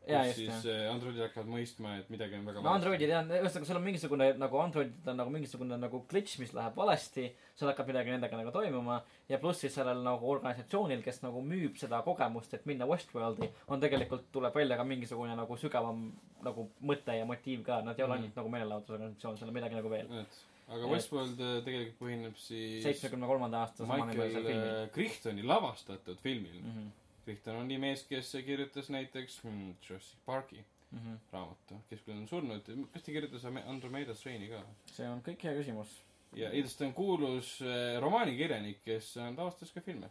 Jaa, kus just, siis äh, androidid hakkavad mõistma, et midagi on väga no Androidid jah, ühesõnaga sul on mingisugune nagu Androidid on nagu mingisugune nagu glitch, mis läheb valesti, seal hakkab midagi nendega nagu toimuma ja pluss siis sellel nagu organisatsioonil, kes nagu müüb seda kogemust, et minna Westworldi, on tegelikult, tuleb välja ka mingisugune nagu sügavam nagu mõte ja motiiv ka, nad ei ole Mhm. ainult nagu meelelahutusorganisatsioon, seal on midagi nagu veel. et aga Et- Westworld äh, tegelikult põhineb siis seitsmekümne kolmanda aasta Michael Crichtoni lavastatud filmil mm. -hmm. Crichton oli mees, kes kirjutas näiteks hmm, Jurassic Parki Mm -hmm. raamatu, kes küll on surnud, kas ta kirjutas Andromeda Straini ka? see on kõik hea küsimus ja igatahes ta on kuulus äh, romaanikirjanik, kes on lavastas ka filme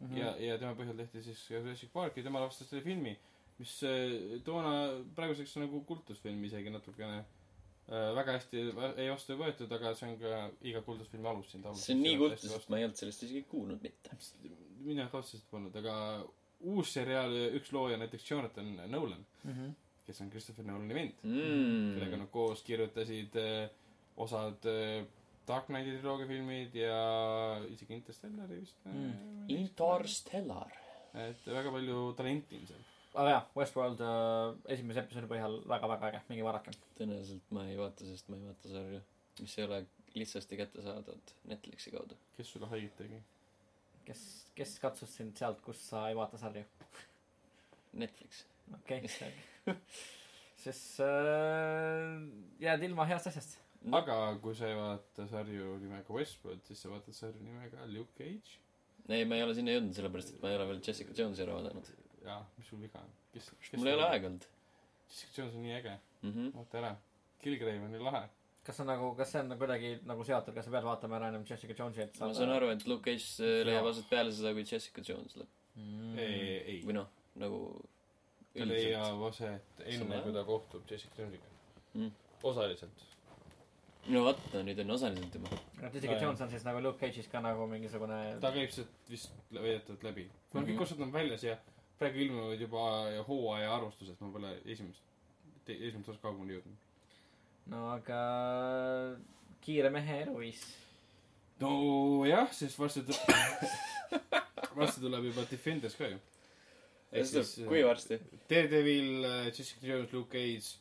mm. -hmm. ja, ja tema põhjal tehti siis Jurassic Park ja tema lavastas selle filmi, mis äh, toona praeguseks on nagu kultusfilm isegi natukene äh, väga hästi ei vastu võetud, aga see on ka iga kultusfilmi alus siin see on nii kultus, et ma ei olnud sellest isegi kuulnud mitte. mina ka otseselt polnud, aga uus seriaal, üks looja näiteks Jonathan Nolan, mm. -hmm. kes on Christopher Nolani vend Mm. kellega nad koos kirjutasid äh, osad äh, Dark Knighti triloogia filmid ja isegi Interstellari vist Mm. Interstellar. et väga palju talenti on seal. aga jah, Westworld äh, esimese episoodi põhjal väga-väga äge, minge vaadake. tõenäoliselt ma ei vaata, sest ma ei vaata sarju, mis ei ole lihtsasti kättesaadavad Netflixi kaudu. kes sulle haiget tegi? kes, kes katsus sind sealt, kus sa ei vaata sarju? Netflix. okei okay., siis äh, jääd ilma heast asjast. aga kui sa ei vaata sarju nimega Westworld, siis sa vaatad sarju nimega Luke Cage. ei, ma ei ole sinna jõudnud, sellepärast et ma ei ole veel Jessica Jonesi ära vaadanud. jaa, mis sul viga on? kes, mul ei ole aega olnud Jessica Jones on nii äge, mm. -hmm. vaata ära. Kilgrave on nii lahe. Kas see on nagu, kas see on kuidagi nagu seotud, kas sa pead vaatama ära ennem Jessica Jonesi, et ma saan aru, et Luke Cage leiab aset peale seda, kui Jessica Jones lõpp. mm. ei, ei või. noh, nagu ta leiab aset enne kui ta kohtub Jessica Jonesiga Mm. osaliselt. no vot, no nüüd on osaliselt juba. no Jessica Nojah. Jones on siis nagu Luke Cage'is ka nagu mingisugune ta käib sealt vist väidetavalt läbi. no Mhm. kõik osad on väljas ja praegu ilmuvad juba hooaja arvustused, ma pole esimest, esimest osa kaugemale jõudnud. No aga kiire mehe eluviis. nojah, sest varsti tuleb, [coughs] varsti tuleb juba Defenders ka ju. kui varsti? Daredevil, Jessica Jones, Luke Cage,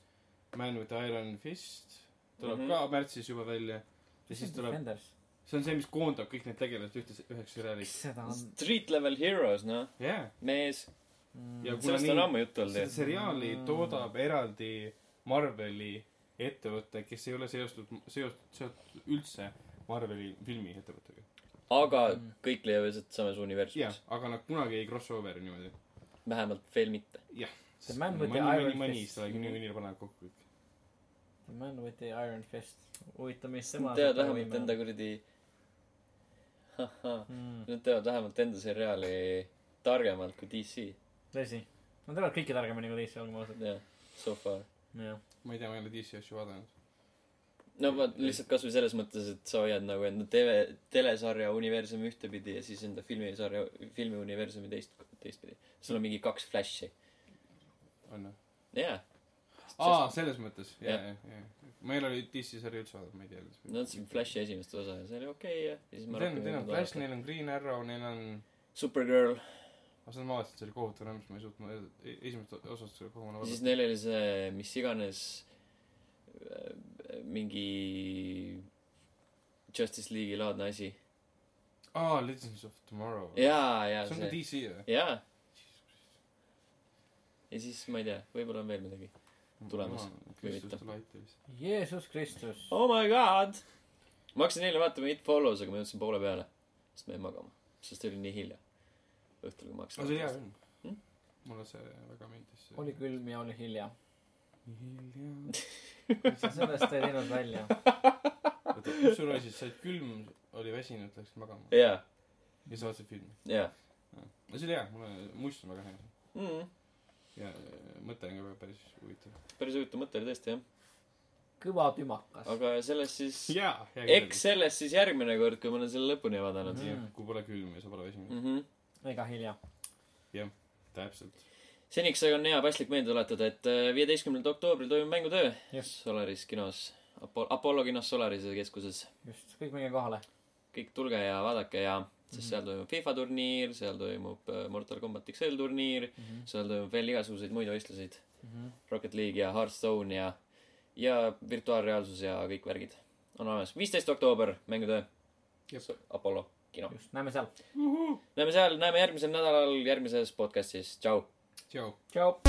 Man with Iron Fist tuleb mm. -hmm. ka märtsis juba välja. ja siis tuleb, Defenders. see on see, mis koondab kõik need tegelased ühte, üheks seriaaliks. on Street Level Heroes, noh, jaa, mees. mm. Sellest nii- on ammu juttu olnud seda seriaali toodab eraldi Marveli ettevõte, kes ei ole seostatud, seostatud, seotud üldse Marveli filmiettevõttega. aga Mm. kõik leiavad aset samas jah universumis., aga nad kunagi ei cross over'i niimoodi. vähemalt veel mitte. The Man with the mõni, Iron mõni, Fist. seda niikuinii panevad kokku kõik. The man with the iron fist. huvitav, mis tema teevad vähemalt enda kuradi, mm.. nad teevad vähemalt enda seriaali targemalt kui DC. tõsi. Nad teevad kõike targemini kui teisi, olgem ausad. jah, so far. Ma ei tea, ma ei ole DC asju vaadanud. no ma lihtsalt kasvõi selles mõttes, et sa hoiad nagu enda tele, telesarja universumi ühtepidi ja siis enda filmisarja, filmi universumi teist, teistpidi. sul on mingi kaks flash'i. on ju? jaa. aa, selles mõttes. jaa, jaa, jaa. ma ei ole DC sarja üldse vaadanud, ma ei tea. Nad vaatasid Flashi esimest osa ja see oli okei okay, ja siis ma Neil on, neil on Flash, neil on Green Arrow, neil on, Supergirl aga seda ma vaatasin, see oli kohutav rõõmus, ma ei suutnud, esimest osast selle kogu ja siis vaadata. neil oli see mis iganes mingi Justice League'i laadne asi. aa, Legends of Tomorrow. jaa, jaa see on ka see, DC või? jaa. ja siis ma ei tea, võib-olla on veel midagi. Tulemas. Jeesus Kristus. Oh my god. ma hakkasin eile vaatama It Follows, aga ma jõudsin poole peale. sest ma jäin magama, sest oli nii hilja. õhtul, kui ma hakkasin see oli hea film Hmm?. mulle see väga meeldis. oli külm ja oli hilja. hilja. [laughs] sellest ei teinud välja. oota, mis sul oli siis, sa olid külm, oli väsinud, läksid magama jaa, ja sa vaatasid filmi. jaa. no see oli hea, mulle, muist on väga hea. Mm. ja äh, mõte on ka päris huvitav. päris huvitav mõte oli tõesti jah. kõva tümakas. aga sellest siis, [laughs] eks sellest siis järgmine kord, kui ma olen selle lõpuni vaadanud Mhm. jah, kui pole külm ja sa pole väsinud. mm. -hmm. Ega hilja. täpselt. seniks aga on hea paslik meelde tuletada, et äh, viieteistkümnendal oktoobril toimub mängutöö Just. Solaris kinos, Apollo kinos Solarise keskuses. just, kõik minge kohale. kõik tulge ja vaadake ja sest seal toimub FIFA turniir, seal toimub äh, Mortal Combat XL turniir, seal toimub veel igasuguseid muid võistluseid. Rocket League ja Hearthstone ja, ja virtuaalreaalsus ja kõik värgid on olemas. viisteist oktoober, mängutöö. Apollo kino. just, näeme seal. näeme seal, näeme järgmisel nädalal järgmises podcastis, tšau. tšau. tšau.